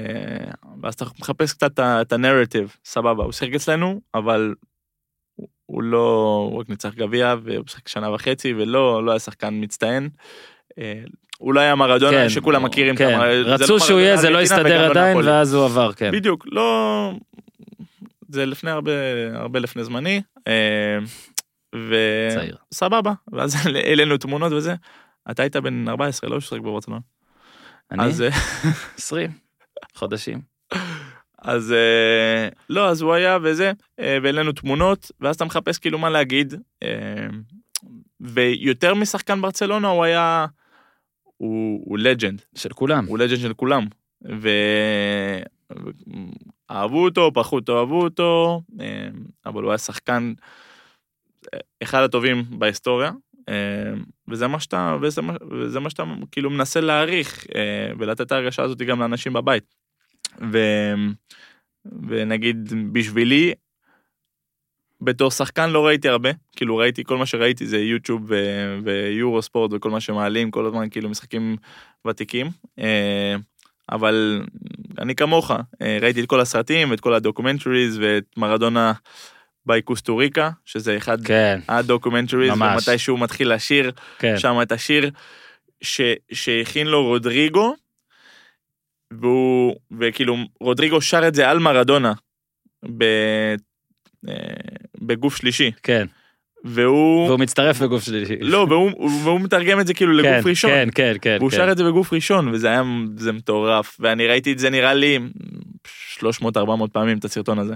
C: ואז אתה מחפש קצת את הנרטיב סבבה הוא שיחק אצלנו אבל. הוא- הוא לא הוא רק ניצח גביע והוא שיחק שנה וחצי ולא לא היה שחקן מצטיין. אה, הוא לא היה מרדונה
A: כן,
C: שכולם מכירים.
A: כן.
C: זה לא
A: רצו שהוא יהיה זה לא הסתדר
C: לא
A: עדיין
C: נפולי.
A: ואז הוא עבר כן.
C: בדיוק לא זה לפני הרבה הרבה לפני זמני אה. וסבבה ואז [laughs] העלינו תמונות וזה אתה היית בן 14 לא ששחק בברצלונה
A: אני
C: אז אה, [laughs]
A: 20 חודשים.
C: אז אה, לא אז הוא היה וזה אה, והעלינו תמונות ואז אתה מחפש כאילו מה להגיד אה, ויותר משחקן ברצלונה הוא היה הוא הוא לג'נד
A: של כולם.
C: הוא לג'נד של כולם. ואהבו אותו, פחות אהבו אותו, אה, אבל הוא היה שחקן אה, אחד הטובים בהיסטוריה. אה, וזה מה שאתה, וזה מה, וזה מה שאתה כאילו מנסה להעריך אה, ולתת את ההרגשה הזאת גם לאנשים בבית. ו, ונגיד בשבילי, בתור שחקן לא ראיתי הרבה, כאילו ראיתי, כל מה שראיתי זה יוטיוב ו- ויורו ספורט וכל מה שמעלים כל הזמן, כאילו משחקים ותיקים. אה, אבל אני כמוך, אה, ראיתי את כל הסרטים ואת כל ה documentaries ואת מרדונה by קוסטוריצה, שזה אחד
A: כן,
C: ה
A: documentaries.
C: ומתי שהוא מתחיל לשיר
A: כן.
C: שם את השיר ש, שהכין לו רודריגו, והוא, וכאילו רודריגו שר את זה על מרדונה, ב, אה, בגוף שלישי,
A: כן.
C: והוא,
A: והוא מצטרף בגוף שלישי.
C: לא, והוא, והוא מתרגם את זה כאילו
A: כן,
C: לגוף ראשון.
A: כן, כן, כן.
C: והוא
A: כן.
C: שר את זה בגוף ראשון, וזה היה, זה מטורף, ואני ראיתי את זה נראה לי 300-400 פעמים את הסרטון הזה.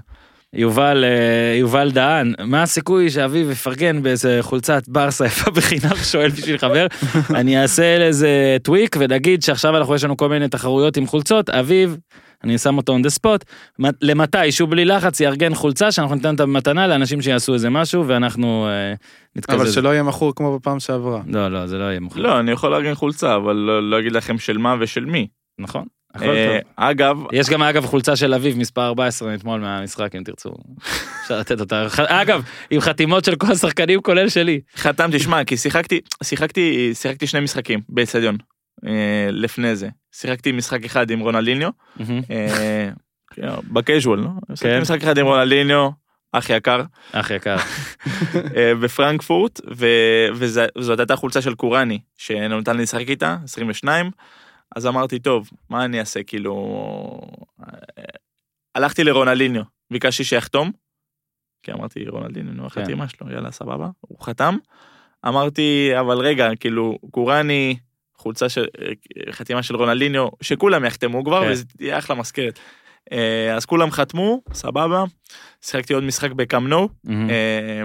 A: יובל, אה, יובל דהן, מה הסיכוי שאביב יפרגן באיזה חולצת ברסה יפה בחינם [laughs] שואל בשביל חבר? אני אעשה איזה טוויק ונגיד שעכשיו אנחנו יש לנו כל מיני תחרויות עם חולצות, אביב, אני שם אותו on the spot, למתי שהוא בלי לחץ יארגן חולצה שאנחנו ניתן אותה במתנה לאנשים שיעשו איזה משהו ואנחנו אה, נתקזז.
D: אבל שלא יהיה מכור כמו בפעם שעברה.
A: לא, לא, זה לא יהיה מוכן.
C: לא, אני יכול לארגן חולצה, אבל לא, לא אגיד לכם של מה ושל מי.
A: נכון?
C: אה. אגב,
A: יש גם אגב חולצה של אביב מספר 14 אתמול מהמשחק אם תרצו. אפשר לתת אותה. אגב, עם חתימות של כל השחקנים כולל שלי.
C: חתמתי, שמע, כי שיחקתי, שיחקתי, שיחקתי שני משחקים באצטדיון, אה, לפני זה. שיחקתי משחק אחד עם רונליניו, אה, בקז'ואל, לא? שיחקתי משחק אחד עם רונליניו, אח יקר,
A: אח יקר. [laughs]
C: בפרנקפורט, וזאת הייתה חולצה של קוראני, שנתן לי לשחק איתה, 22, אז אמרתי, טוב, מה אני אעשה, כאילו... הלכתי לרונליניו, ביקשתי שיחתום, כי אמרתי, רונליניו, נו,
A: כן.
C: החתימה שלו, יאללה, סבבה, הוא חתם. אמרתי, אבל רגע, כאילו, קוראני, חולצה של, חתימה של רונליניו, שכולם יחתמו כבר,
A: כן.
C: וזה יהיה אחלה מזכרת. אה, אז כולם חתמו, סבבה, שיחקתי עוד משחק בקאמנו. אה,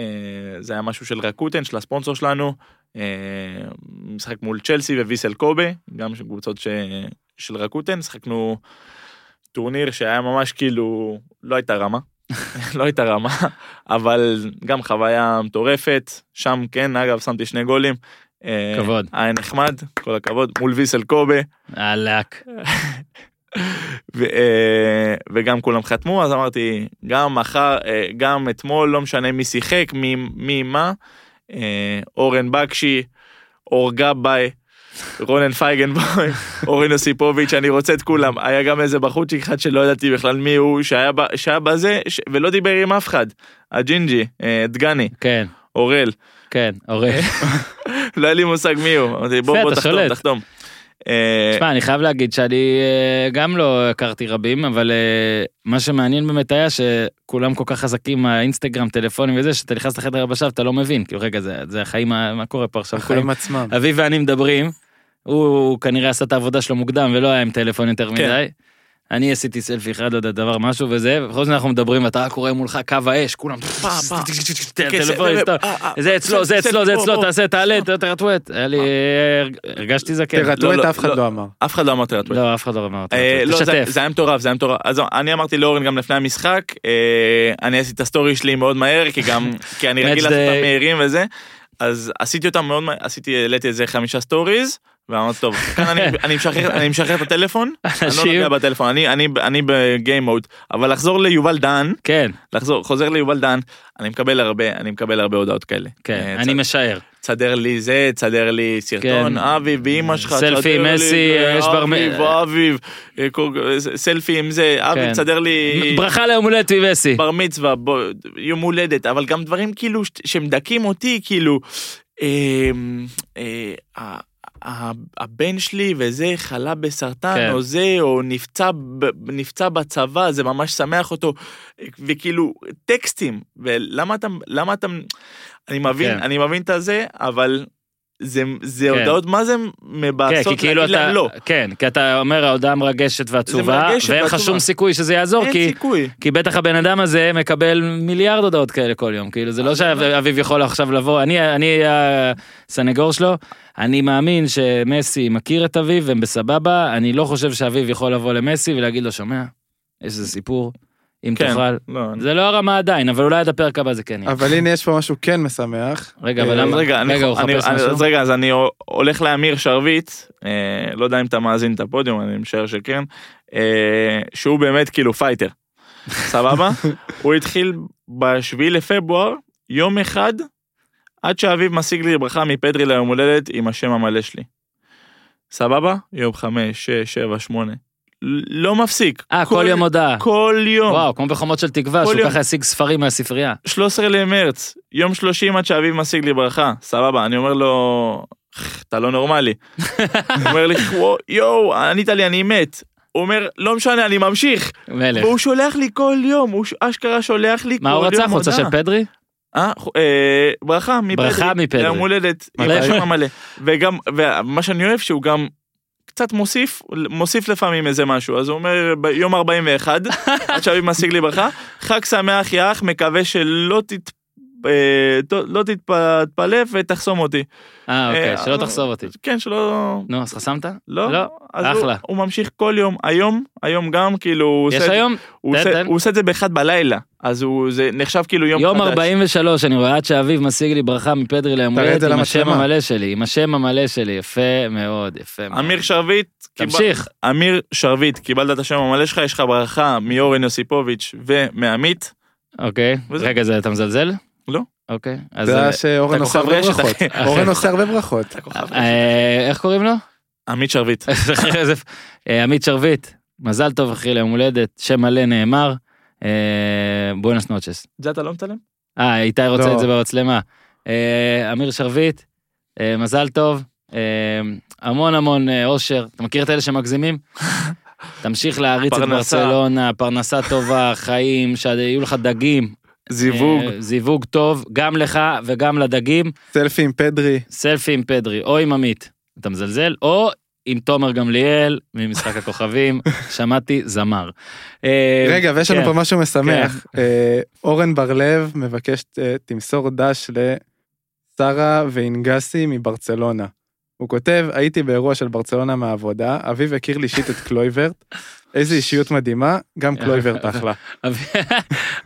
C: אה, זה היה משהו של רקוטן, של הספונסור שלנו, משחק מול צ'לסי וויסל קובה, גם של קבוצות ש... של רקוטן, שחקנו טורניר שהיה ממש כאילו, לא הייתה רמה, [laughs] לא הייתה רמה, אבל גם חוויה מטורפת, שם כן, אגב, שמתי שני גולים. אה,
A: כבוד.
C: היה נחמד, כל הכבוד, מול ויסל קובה.
A: אהלק. [laughs]
C: ו, אה, וגם כולם חתמו אז אמרתי גם מחר אה, גם אתמול לא משנה מי שיחק מי מי מה אה, אורן בקשי אור גבאי רונן פייגנבאום [laughs] אורן אוסיפוביץ' אני רוצה את כולם היה גם איזה בחורצ'יק אחד שלא ידעתי בכלל מי הוא שהיה, ב- שהיה בזה ש, ולא דיבר עם אף אחד הג'ינג'י אה, דגני
A: כן,
C: אורל
A: כן, אורן. [laughs]
C: לא היה לי מושג מי הוא אמרתי בוא בוא תחתום. תחתום. אה,
A: תשמע, אני חייב להגיד שאני אה, גם לא הכרתי רבים, אבל אה, מה שמעניין באמת היה שכולם כל כך חזקים מהאינסטגרם, טלפונים וזה, שאתה נכנס לחדר הלבשה ואתה לא מבין, כאילו רגע, זה זה החיים, מה קורה פה עכשיו? כולם-
D: החיים עצמם.
A: אביב ואני מדברים, הוא הוא כנראה עשה את העבודה שלו מוקדם ולא היה עם טלפון יותר מדי. אני עשיתי סלפי אחד, לא יודע, דבר משהו וזה, ובכל זאת אנחנו מדברים, ואתה רק רואה מולך קו האש, כולם [laughs]
C: פעם, פעם. אה, אה,
A: זה אצלו, זה אצלו, זה אצלו. תעשה, תעלה, תרטווט. היה לי, הרגשתי זקן.
D: תרטווט
C: לא, לא,
D: אף אחד
C: לא.
D: לא אמר.
C: אף אחד לא אמר תרטווט.
A: לא, אף אחד לא אמר.
C: אה, לא, זה-
A: תשתף.
C: זה היה מטורף, זה היה מטורף. אז אני אמרתי לאורן גם לפני המשחק, אה, אני עשיתי את הסטורי שלי מאוד מהר, כי גם, כי אני רגיל לעשות
A: day.
C: אותם מהירים וזה, אז עשיתי אותם מאוד עשיתי, העליתי איזה חמישה סטוריז, ואמרתי, טוב, כאן אני- [laughs] אני משחרר אני משחרר את הטלפון, אני לא נוגע בטלפון, אני- אני- אני ב game mode, אבל לחזור ליובל דהן,
A: כן,
C: לחזור, חוזר ליובל דהן, אני מקבל הרבה, אני מקבל הרבה הודעות כאלה.
A: כן,
C: אה,
A: אני משער.
C: תסדר לי זה, תסדר לי סרטון,
A: כן.
C: אביב באמא שלך,
A: סלפי,
C: לי
A: מסי, יש בר-
C: אביב, אביב, אה, כל- סלפי עם זה, אביב
A: כן.
C: תסדר לי
A: ברכה ליום הולדת ויבסי.
C: בר מצווה, יום הולדת, אבל גם דברים כאילו שמדכאים אותי, כאילו, אה, אה, הבן שלי וזה חלה בסרטן
A: כן.
C: או זה או נפצע נפצע בצבא זה ממש שמח אותו וכאילו טקסטים ולמה אתה למה אתה אני מבין
A: כן.
C: אני מבין את הזה אבל זה זה
A: כן.
C: הודעות מה זה
A: כן,
C: מבאסות
A: כי כאילו
C: להגיד להם
A: אתה,
C: לא
A: כן, כי אתה אומר ההודעה מרגשת ועצובה,
C: מרגשת
A: ואין לך. שום סיכוי שזה יעזור, כי
C: סיכוי
A: כי בטח הבן אדם הזה מקבל מיליארד הודעות כאלה כל יום, כאילו זה לא שאביב יכול עכשיו לבוא, אני אני הסנגור שלו, אני מאמין שמסי מכיר את אביב והם בסבבה, אני לא חושב שאביב יכול לבוא למסי ולהגיד לו שומע, יש איזה סיפור, אם
C: כן,
A: תוכל,
C: לא, אני-
A: זה לא הרמה עדיין, אבל אולי עד הפרק הבא זה כן יהיה.
D: אבל הנה יש פה משהו כן משמח.
A: רגע, אבל
D: אה,
A: למה,
C: רגע, אני,
A: רגע, הוא
C: אני,
A: מחפש משהו?
C: אז רגע, אז אני הולך לאמיר שרביט, אה, לא יודע אם אתה מאזין את הפודיום, אני משער שכן, אה, שהוא באמת כאילו fighter, [laughs] סבבה? הוא התחיל בשביעי לפברואר, יום אחד, עד שאביב משיג לי ברכה מפדרי ליום הולדת עם השם המלא שלי. סבבה? יום חמש, שש, שבע, שמונה. לא מפסיק.
A: אה, כל יום הודעה.
C: כל יום.
A: וואו, כמו בחומות של תקווה,
C: כל
A: שהוא
C: יום.
A: ככה ישיג ספרים מהספרייה.
C: 13 למרץ, יום 30 עד שאביב משיג לי ברכה, סבבה, אני אומר לו, אתה לא נורמלי. [laughs] הוא אומר לי, "וואו, יואו, ענית לי, אני מת. הוא אומר, לא משנה, אני ממשיך.
A: מלך.
C: והוא שולח לי כל יום, הוא אשכרה שולח לי כל
A: מה
C: יום
A: הוא
C: הודעה.
A: רצה? חולצה של פדרי?
C: אה, אה, ברכה מפדרי.
A: ברכה מפדרי.
C: ליום הולדת, המלא. וגם, ומה שאני אוהב שהוא גם קצת מוסיף, מוסיף לפעמים איזה משהו, אז הוא אומר ביום 41, עד שאביב משיג לי ברכה, חג שמח יא אח, מקווה שלא תת... אה, לא תתפלא ותחסום אותי.
A: אה, אוקיי,
C: אה,
A: שלא תחסוב אותי.
C: כן, שלא...
A: נו, אז חסמת?
C: לא,
A: לא, אחלה.
C: הוא ממשיך כל יום, היום, היום גם, כאילו,
A: יש היום?
C: הוא עושה את זה באחד בלילה, אז הוא, זה נחשב כאילו יום
A: יום
C: חדש.
A: 43, אני רואה עד שאביב משיג לי ברכה מפדרי
D: זה
A: עם השם. המלא שלי, עם השם המלא שלי, יפה מאוד, יפה מאוד.
C: אמיר שרביט, קיבל-
A: תמשיך.
C: אמיר שרביט, קיבלת את השם המלא שלך, יש לך ברכה מאורן יוסיפוביץ' ומעמית.
A: אוקיי,
C: וזה-
A: רגע, זה אתה מזלזל?
C: לא.
A: אוקיי, אז...
D: זה
A: אה,
D: היה שאורן עושה הרבה ברכות. אורן עושה הרבה ברכות.
A: אה, איך קוראים לו? [laughs]
C: עמית שרביט.
A: אה, עמית שרביט, מזל טוב אחי ליום הולדת, שם מלא נאמר, אה, בואנוס נוצ'ס.
C: זה אתה לא מצלם?
A: אה, איתי רוצה
D: לא.
A: את זה במצלמה. אה, אמיר שרביט, אה, מזל טוב, המון המון אושר. אתה מכיר את אלה שמגזימים? [laughs] תמשיך להריץ את
C: פרנסה.
A: ברצלונה, פרנסה טובה, חיים, שיהיו לך דגים.
C: זיווג.
A: זיווג טוב, גם לך וגם לדגים.
D: סלפי עם פדרי.
A: סלפי עם פדרי, או עם עמית, אתה מזלזל, או עם תומר גמליאל ממשחק הכוכבים, [laughs] שמעתי זמר. אה,
D: רגע, ויש לנו
A: כן.
D: פה משהו משמח. אה, אורן בר-לב מבקש אה, תמסור דש לשרה ואינגסי מברצלונה. הוא כותב, הייתי באירוע של ברצלונה מהעבודה, אביב הכיר לי אישית את קלויברט, איזה אישיות מדהימה, גם קלויברט [laughs] אחלה.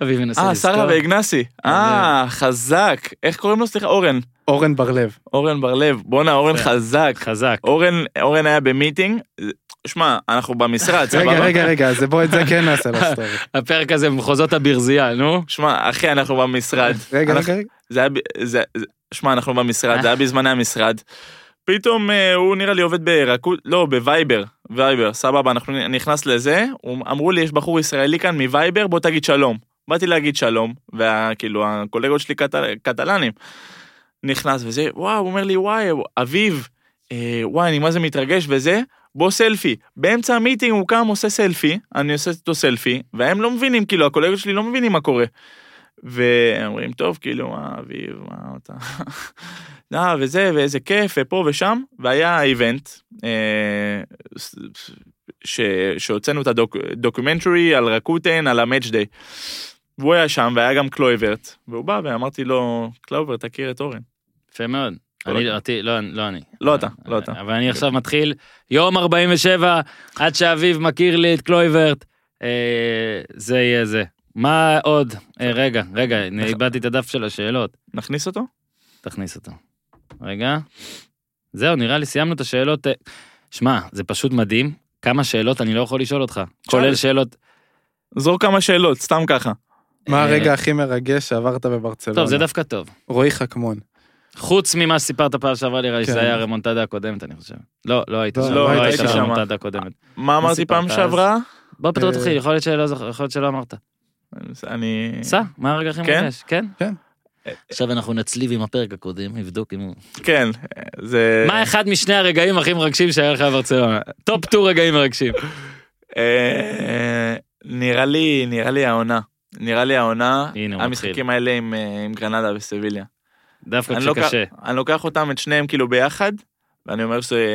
A: אביב- מנסה
C: אה,
A: לזכור.
C: שרה ואגנסי. אה, חזק. איך קוראים לו? סליחה, אורן.
D: אורן בר-לב.
C: אורן בר-לב. בואנה, אורן
A: כן.
C: חזק.
A: חזק.
C: אורן, אורן היה ב meeting. שמע, אנחנו במשרד,
D: רגע,
C: סבבה?
D: רגע, רגע, אז בוא את זה כן נעשה לסטורי. [laughs]
A: הפרק הזה במחוזות הברזייה, נו.
C: שמע, אחי, אנחנו במשרד. [laughs]
D: רגע, רגע, רגע.
C: זה היה, זה, זה- שמע, אנחנו במשרד, זה היה בזמני המשרד. פתאום אה, הוא נראה לי עובד ברכות, לא, בווייבר, וייבר, סבבה, אנחנו נכנס לזה, אמרו לי, יש בחור ישראלי כאן מווייבר, בוא תגיד שלום. באתי להגיד שלום, וכאילו, הקולגות שלי קטל, קטלנים. נכנס וזה, וואו, הוא אומר לי, וואי, אביב, אה, וואי, אני מה זה מתרגש וזה, בוא סלפי. באמצע המיטינג הוא קם, עושה סלפי, אני עושה איתו סלפי, והם לא מבינים, כאילו, הקולגות שלי לא מבינים מה קורה. ואומרים, טוב, כאילו, מה, אביב, מה אתה... [laughs] אה, וזה, ואיזה כיף, ופה ושם, והיה איבנט, אה, שהוצאנו את הדוקומנטרי על רקוטן, על המאץ' דיי. והוא היה שם, והיה גם קלויברט, והוא בא ואמרתי לו, קלויברט, תכיר את אורן.
A: יפה מאוד. אני,
C: הכבוד.
A: אותי, לא, לא אני.
C: לא אתה, לא אתה.
A: אבל אני עכשיו מתחיל, יום 47, עד שאביב מכיר לי את קלויברט, אה, זה יהיה זה. מה עוד? אה, רגע, רגע, איבדתי את הדף של השאלות.
C: נכניס אותו?
A: תכניס אותו. רגע. זהו, נראה לי סיימנו את השאלות. אה, שמע, זה פשוט מדהים, כמה שאלות אני לא יכול לשאול אותך. כולל שאלות...
C: זרוק כמה שאלות, סתם ככה.
D: מה
A: אה,
D: הרגע הכי מרגש שעברת בברצלונה?
A: טוב, זה דווקא טוב.
D: רועי חכמון.
A: חוץ ממה שסיפרת פעם שעברה, נראה לי
D: כן.
A: שזה היה הרמונטדה הקודמת, אני חושב. לא, לא היית
D: לא,
A: שם,
D: לא
A: לא
C: היית שם.
A: ברמונטדה הקודמת.
C: מה אמרתי פעם? שעברה?
A: בוא פתאום
D: אה,
A: תתחיל, יכול להיות שלא זוכר, יכול להיות שלא אמרת.
C: אני...
A: סע, מה הרגע הכי
C: כן?
A: מרגש? כן?
D: כן.
A: עכשיו אנחנו נצליב עם הפרק הקודם, נבדוק אם הוא...
C: כן, זה...
A: מה אחד משני הרגעים הכי מרגשים שהיה לך בברצלונה? top two רגעים מרגשים.
C: אה, נראה לי, נראה לי העונה. נראה לי העונה, המשחקים האלה עם, אה, עם גרנדה וסביליה.
A: דווקא כשקשה.
C: אני לוקח אותם את שניהם כאילו ביחד, ואני אומר שזה...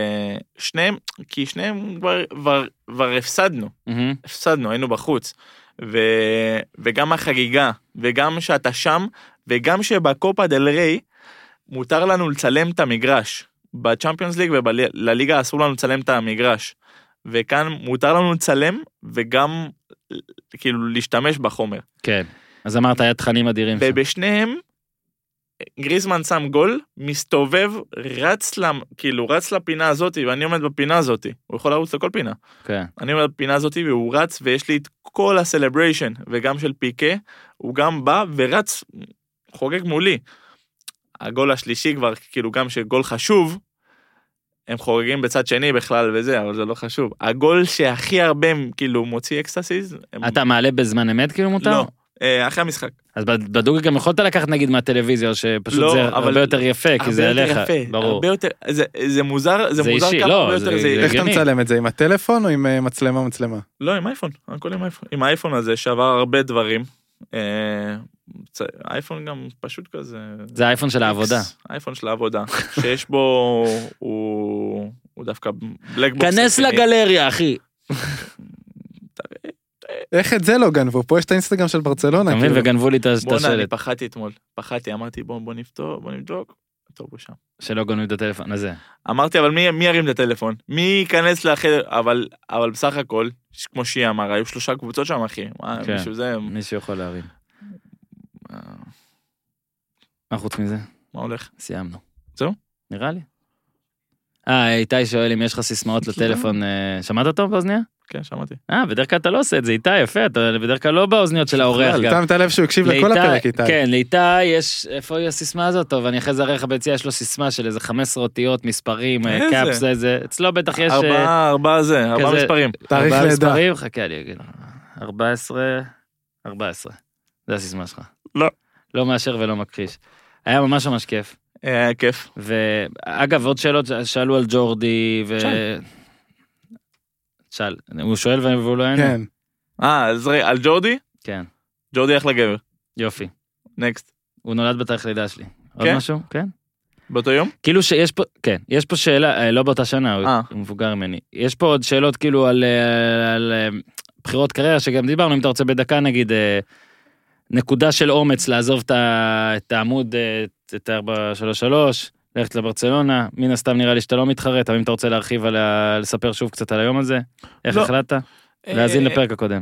C: שניהם, כי שניהם כבר, כבר, כבר הפסדנו,
A: מהמם.
C: הפסדנו, היינו בחוץ. ו... וגם החגיגה, וגם שאתה שם, וגם שבקופה דל ריי, מותר לנו לצלם את המגרש. בצ'מפיונס ליג ובליגה אסור לנו לצלם את המגרש. וכאן מותר לנו לצלם, וגם כאילו להשתמש בחומר.
A: כן. אז אמרת, היה תכנים אדירים.
C: ובשניהם, גריזמן שם גול, מסתובב, רץ, למ, כאילו רץ לפינה הזאתי, ואני עומד בפינה הזאתי. הוא יכול לרוץ לכל פינה.
A: כן.
C: אני עומד בפינה הזאתי והוא רץ, ויש לי את כל ה celebration, וגם של פיקה, הוא גם בא ורץ, חוגג מולי. הגול השלישי כבר, כאילו גם שגול חשוב, הם חוגגים בצד שני בכלל וזה, אבל זה לא חשוב. הגול שהכי הרבה כאילו מוציא ecstasies, הם...
A: אתה מעלה בזמן אמת כאילו מותר?
C: לא, אה, אחרי המשחק.
A: אז בדוגרי גם יכולת לקחת נגיד מהטלוויזיה, או שפשוט
C: לא,
A: זה
C: אבל-
A: הרבה יותר יפה, כי זה עליך.
C: יפה,
A: ברור.
C: הרבה יותר, זה, זה מוזר, זה,
A: זה
C: מוזר
A: אישי,
C: כמה
A: לא,
C: הרבה
A: זה-
C: יותר, זה,
A: זה-
D: איך אתה
A: הגיוני.
D: מצלם את זה, עם הטלפון או עם אה, מצלמה מצלמה?
C: לא, עם אייפון, הכל עם אייפון. עם האייפון הזה שעבר הרבה דברים. האייפון גם פשוט כזה.
A: זה האייפון של העבודה.
C: איקס, האייפון של העבודה, שיש בו, הוא, הוא דווקא black box.
A: כנס. לגלריה, אחי.
D: איך את זה לא גנבו? פה יש את האינסטגרם של ברצלונה.
A: אתה מבין?
D: כאילו.
A: וגנבו לי את ה- את
C: בואנה, אני
A: השלט.
C: פחדתי אתמול. פחדתי, אמרתי בוא, בוא נפתור, בוא נבדוק. טוב, הוא שם.
A: שלא גונבים את הטלפון הזה.
C: אמרתי, אבל מי, מי ירים את הטלפון? מי ייכנס לחדר? אבל, אבל בסך הכל, כמו שהיא אמר, היו שלושה קבוצות שם, אחי. מה,
A: כן.
C: מישהו זה,
A: מישהו יכול להרים.
C: אה,
A: מה חוץ מזה?
C: מה הולך?
A: סיימנו.
C: זהו?
A: נראה לי. אה, איתי שואל אם יש לך סיסמאות לטלפון, אה, שמעת אותו באוזניה?
C: כן, שמעתי.
A: אה, בדרך כלל אתה לא עושה את זה, איתי, יפה, אתה בדרך כלל לא באוזניות של האורח גם.
D: שמת לב שהוא הקשיב לכל הפרק איתי.
A: כן, לאיתי יש, איפה היא הסיסמה הזאת? טוב, אני אחרי זה אראה לך ביציאה, יש לו סיסמה של איזה 15 אותיות, מספרים, אה,
C: איזה?
A: קאפס, זה, זה, אצלו בטח יש... אה,
C: ארבעה, ארבעה זה, ארבעה מספרים.
D: תאריך
A: ארבעה
D: לידה.
A: מספרים, חכה, אני אגיד לך. 14, 14. זה הסיסמה שלך.
C: לא.
A: לא מאשר ולא מכחיש. היה ממש ממש כיף.
C: אה, כיף.
A: ואגב, עוד שאלות שאלו על ג'ורדי, ו...
C: שאל.
A: שאל, הוא שואל והוא לא יענה?
D: כן.
C: אה, אז רגע, על ג'ורדי?
A: כן,
C: ג'ורדי אחלה גבר.
A: יופי.
C: נקסט.
A: הוא נולד בתאריך לידה שלי. עוד
C: כן?
A: משהו? כן.
C: באותו יום?
A: כאילו שיש פה, כן, יש פה שאלה, אה, לא באותה שנה, הוא
C: אה.
A: הוא מבוגר ממני. יש פה עוד שאלות כאילו על, על בחירות קריירה, שגם דיברנו, אם אתה רוצה בדקה נגיד, נקודה של אומץ לעזוב את העמוד, אה, את ה-433, ללכת לברצלונה, מן הסתם נראה לי שאתה לא מתחרט, אבל אם אתה רוצה להרחיב על ה... לספר שוב קצת על היום הזה, איך
C: לא.
A: החלטת? להאזין
C: אה,
A: לפרק הקודם.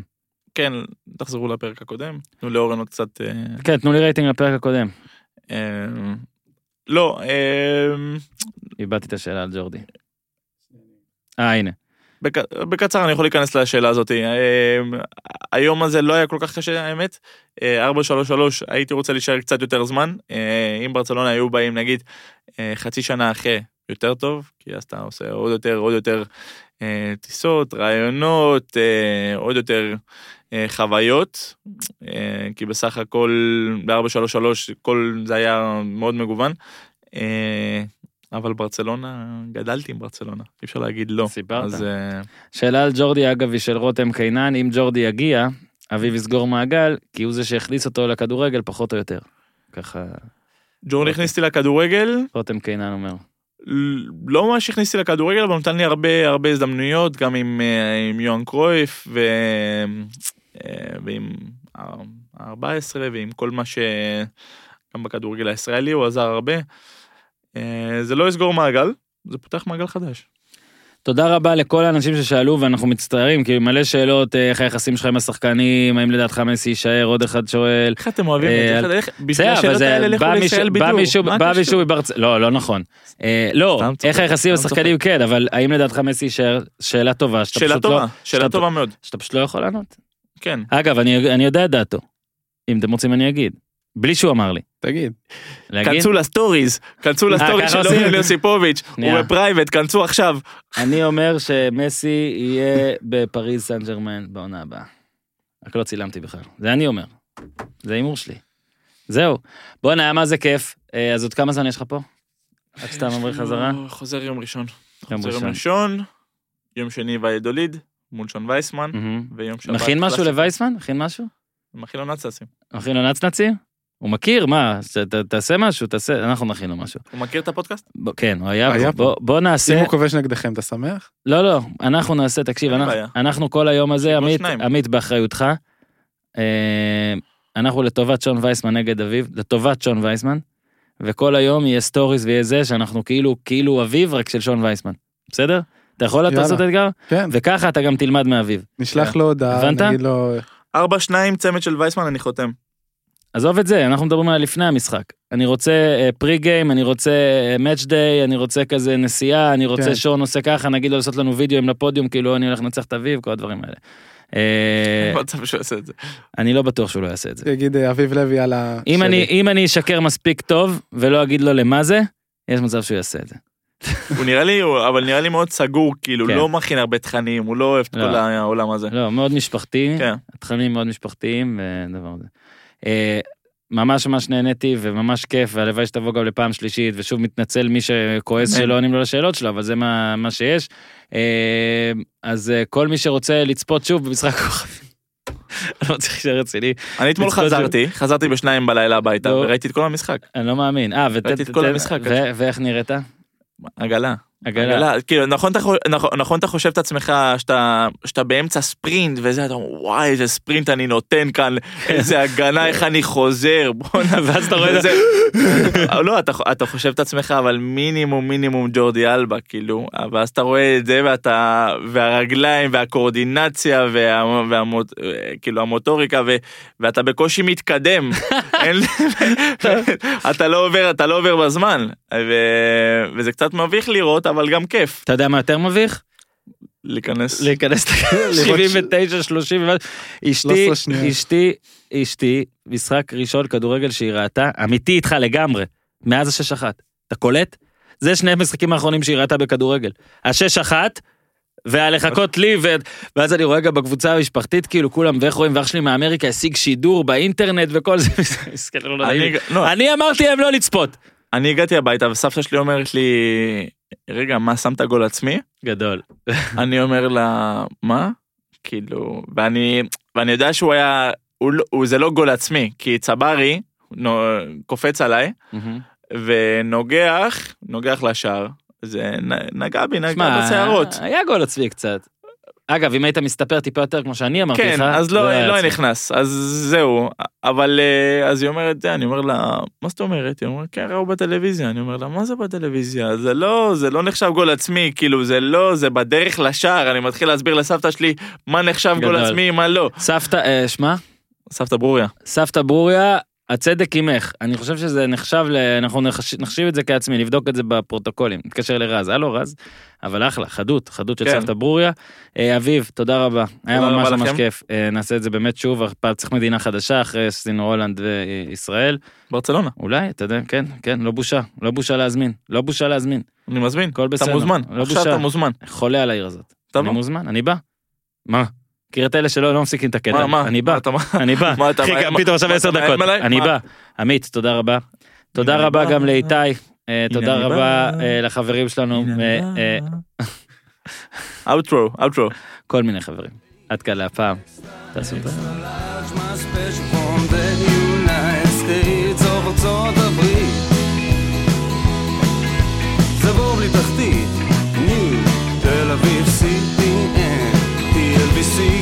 C: כן, תחזרו לפרק הקודם. תנו לאורן עוד קצת... אה,
A: כן, תנו לי רייטינג לפרק הקודם.
C: אה, לא, אה,
A: איבדתי את השאלה על ג'ורדי. אה, הנה.
C: בק- בקצר אני יכול להיכנס לשאלה הזאת. אה, היום הזה לא היה כל כך קשה האמת. אה, 433 הייתי רוצה להישאר קצת יותר זמן. אה, אם ברצלונה היו באים נגיד אה, חצי שנה אחרי יותר טוב, כי אז אתה עושה עוד יותר עוד יותר אה, טיסות, רעיונות, אה, עוד יותר אה, חוויות. אה, כי בסך הכל ב-433 כל זה היה מאוד מגוון. אבל ברצלונה, גדלתי עם ברצלונה, אי אפשר להגיד לא.
A: סיפרת.
C: אז אה,
A: שאלה על ג'ורדי אגב היא של רותם קינן, אם ג'ורדי יגיע, אביב יסגור מעגל, כי הוא זה שהכניס אותו לכדורגל פחות או יותר. ככה
C: ג'ורדי הכניס אותי לכדורגל,
A: רותם קינן אומר.
C: לא ממש הכניס אותי לכדורגל, אבל נתן לי הרבה הרבה הזדמנויות, גם עם, אה, עם יוהאן קרויף ו... אה, ועם ה-14 ועם כל מה ש... גם בכדורגל הישראלי הוא עזר הרבה. אה, זה לא יסגור מעגל, זה פותח מעגל חדש.
A: תודה רבה לכל האנשים ששאלו ואנחנו מצטערים כי מלא שאלות אה, איך היחסים שלך עם השחקנים האם לדעתך מסי יישאר עוד אחד שואל.
C: איך אתם אוהבים
A: אה,
C: את זה? איך- בשביל השאלות
A: זה
C: האלה לכו לישראל בידור.
A: בא? מישהו מברצ... לא לא נכון. אה, לא איך היחסים עם השחקנים כן אבל האם לדעתך מסי יישאר שאלה טובה שאתה
C: שאלה
A: פשוט לא
C: טובה, שאלה טובה מאוד.
A: שאתה פשוט לא יכול לענות.
C: כן.
A: אגב אני יודע את דעתו. אם אתם רוצים אני אגיד. בלי שהוא אמר לי.
D: תגיד.
A: להגיד?
C: כנסו לסטוריז, כנסו לסטוריז
A: ככה
C: של? אורן יוסיפוביץ'. הוא ב private, כנסו עכשיו.
A: אני אומר שמסי יהיה בפריז סן ג'רמן בעונה הבאה. רק לא צילמתי בכלל. זה אני אומר. זה הימור שלי. זהו. בואנה, היה מה זה כיף. אה, אז עוד כמה זמן יש לך פה? עד שאתה ממריא חזרה?
C: לא, חוזר יום ראשון.
A: יום ראשון.
C: יום שני וידוליד, מול שון וייסמן. ויום שבת.
A: מכין משהו. לווייסמן? מכין משהו?
C: מכין לו נאצסים.
A: מכין לו נצנצים? הוא מכיר, מה? ת- ת- תעשה משהו, תעשה, אנחנו נכין לו משהו.
C: הוא מכיר את הפודקאסט?
A: בוא- כן, הוא היה
D: היה
A: פה. בוא- בוא
D: אם
A: נעשה...
D: הוא כובש נגדכם, אתה שמח?
A: לא, לא, אנחנו נעשה, תקשיב, אנחנו. אנחנו כל היום הזה,
C: שיבוא
A: עמית,
C: שניים.
A: עמית באחריותך, אה, אנחנו לטובת שון וייסמן נגד אביב, לטובת שון וייסמן, וכל היום יהיה stories ויהיה זה שאנחנו כאילו, כאילו אביב רק של שון וייסמן, בסדר? אתה יכול. לעשות אתגר?
D: כן.
A: וככה אתה גם תלמד מאביב.
D: נשלח לו הודעה? נגיד לו...
C: ארבע שניים צמד של וייסמן אני חותם.
A: עזוב את זה, אנחנו מדברים על לפני המשחק. אני רוצה pre-game, אני רוצה match day, אני רוצה כזה נסיעה, אני רוצה
D: כן.
A: שון עושה ככה, נגיד לו לעשות לנו וידאוים לפודיום, כאילו אני הולך לנצח את אביב, כל הדברים האלה. אה, [laughs]
C: אין מצב שהוא יעשה את זה.
A: אני לא בטוח שהוא לא יעשה את זה.
D: יגיד אה, אביב לוי על ה...
A: אם. אני, אשקר מספיק טוב ולא אגיד לו למה זה, יש מצב שהוא יעשה את זה. [laughs]
C: הוא נראה לי, אבל נראה לי מאוד סגור, כאילו,
A: כן.
C: לא מכין הרבה תכנים, הוא לא אוהב את
A: לא.
C: כל העולם הזה.
A: לא, מאוד משפחתי,
C: כן.
A: התכנים מאוד משפחתיים ודבר הזה. אה, ממש ממש נהניתי וממש כיף, והלוואי שתבוא גם לפעם שלישית, ושוב מתנצל מי שכועס. שלא עונים לו לשאלות שלו, אבל זה מה, מה שיש. אה, אז אה, כל מי שרוצה לצפות שוב במשחק כוכבים, אני [laughs] לא צריך להישאר רציני,
C: אני אתמול חזרתי, חזרתי בשניים בלילה הביתה,
A: לא.
C: וראיתי את כל המשחק.
A: אני לא מאמין. אה,
C: ראיתי את כל המשחק.
A: ואיך נראית?
C: עגלה.
A: עגלה.
C: כאילו, נכון נכון- נכון אתה חושב את עצמך שאתה שאתה באמצע ספרינט וזה, אתה אומר, וואי, איזה ספרינט אני נותן כאן, איזה הגנה, איך אני חוזר, בואנה. [laughs]
A: ואז אתה רואה את
C: וזה- לא, אתה, אתה חושב את עצמך, אבל מינימום מינימום ג'ורדי אלבה, כאילו, ואז אתה רואה את זה ואתה, והרגליים והקואורדינציה וה, והמוט, כאילו המוטוריקה, ו, ואתה בקושי מתקדם. [laughs] אתה לא עובר, אתה לא עובר בזמן, ו, וזה קצת מביך לראות, אבל גם כיף
A: אתה יודע מה יותר מביך?
C: להיכנס.
A: להיכנס [laughs]
D: לראות ש-
A: 79, 30, אשתי,
D: 13 שניות.
A: אשתי, אשתי, משחק ראשון כדורגל שהיא ראתה, אמיתי איתך לגמרי, מאז השש אחת. אתה קולט? זה שני המשחקים האחרונים שהיא ראתה בכדורגל. השש אחת, והלחכות לי, ו... ואז אני רואה גם בקבוצה המשפחתית, כאילו כולם, ואיך רואים, ואח שלי מאמריקה השיג שידור באינטרנט וכל זה, [laughs] לא
C: לא,
A: אני אמרתי להם לא לצפות.
C: אני הגעתי הביתה וסבתא שלי אומרת לי, רגע, מה, שמת גול עצמי?
A: גדול. [laughs]
C: אני אומר לה, מה? כאילו, ואני, ואני יודע שהוא היה, הוא, לא- הוא, זה לא גול עצמי, כי צברי נו, קופץ עליי, ונוגח, נוגח לשער, זה נגע בי, נגע
A: שמע,
C: בשערות.
A: היה גול עצמי קצת. אגב, אם היית מסתפר טיפה יותר כמו שאני אמרתי לך,
C: כן, אז לא,
A: היה
C: לא היה. נכנס, אז זהו, אבל אה, אז היא אומרת, זה, אני אומר לה, מה זאת אומרת? היא אומרת, כן, ראו בטלוויזיה, אני אומר לה, מה זה בטלוויזיה? זה לא, זה לא נחשב גול עצמי, כאילו, זה לא, זה בדרך לשער, אני מתחיל להסביר לסבתא שלי מה נחשב גול
A: גדול.
C: עצמי, מה לא.
A: סבתא, אה, שמה?
C: סבתא ברוריה.
A: סבתא ברוריה, הצדק עמך. אני חושב שזה נחשב, ל... אנחנו נחש... נחשיב את זה כעצמי, נבדוק את זה בפרוטוקולים. נתקשר לרז, הלו רז, אבל אחלה, חדות, חדות של
C: כן.
A: סבתא ברוריה. אה, אביב, תודה רבה, היה
C: תודה
A: ממש
C: רבה
A: ממש
C: לכם.
A: כיף. אה, נעשה את זה באמת שוב, הפעם צריך מדינה חדשה אחרי עשינו הולנד וישראל.
C: ברצלונה,
A: אולי, אתה יודע, כן, כן, לא בושה, לא בושה להזמין, לא בושה להזמין.
C: אני מזמין.
A: הכל בסדר.
C: אתה מוזמן,
A: לא
C: עכשיו
A: בושה.
C: אתה מוזמן.
A: חולה על העיר הזאת.
C: תבוא.
A: אני מוזמן, אני בא. מה? מכיר את אלה שלא לא מפסיקים את הקטע.
C: מה,
A: אני בא, אני בא. [laughs] חיכה,
C: כן,
A: כן, פתאום עכשיו
C: 10
A: דקות. אני בא. עמית, תודה רבה. תודה רבה גם לאיתי. אה, תודה רבה אה, לחברים שלנו.
C: אאוטרו, אאוטרו.
A: אה, [laughs] כל מיני חברים. עד כאן להפעם. תעשו
B: את זה. see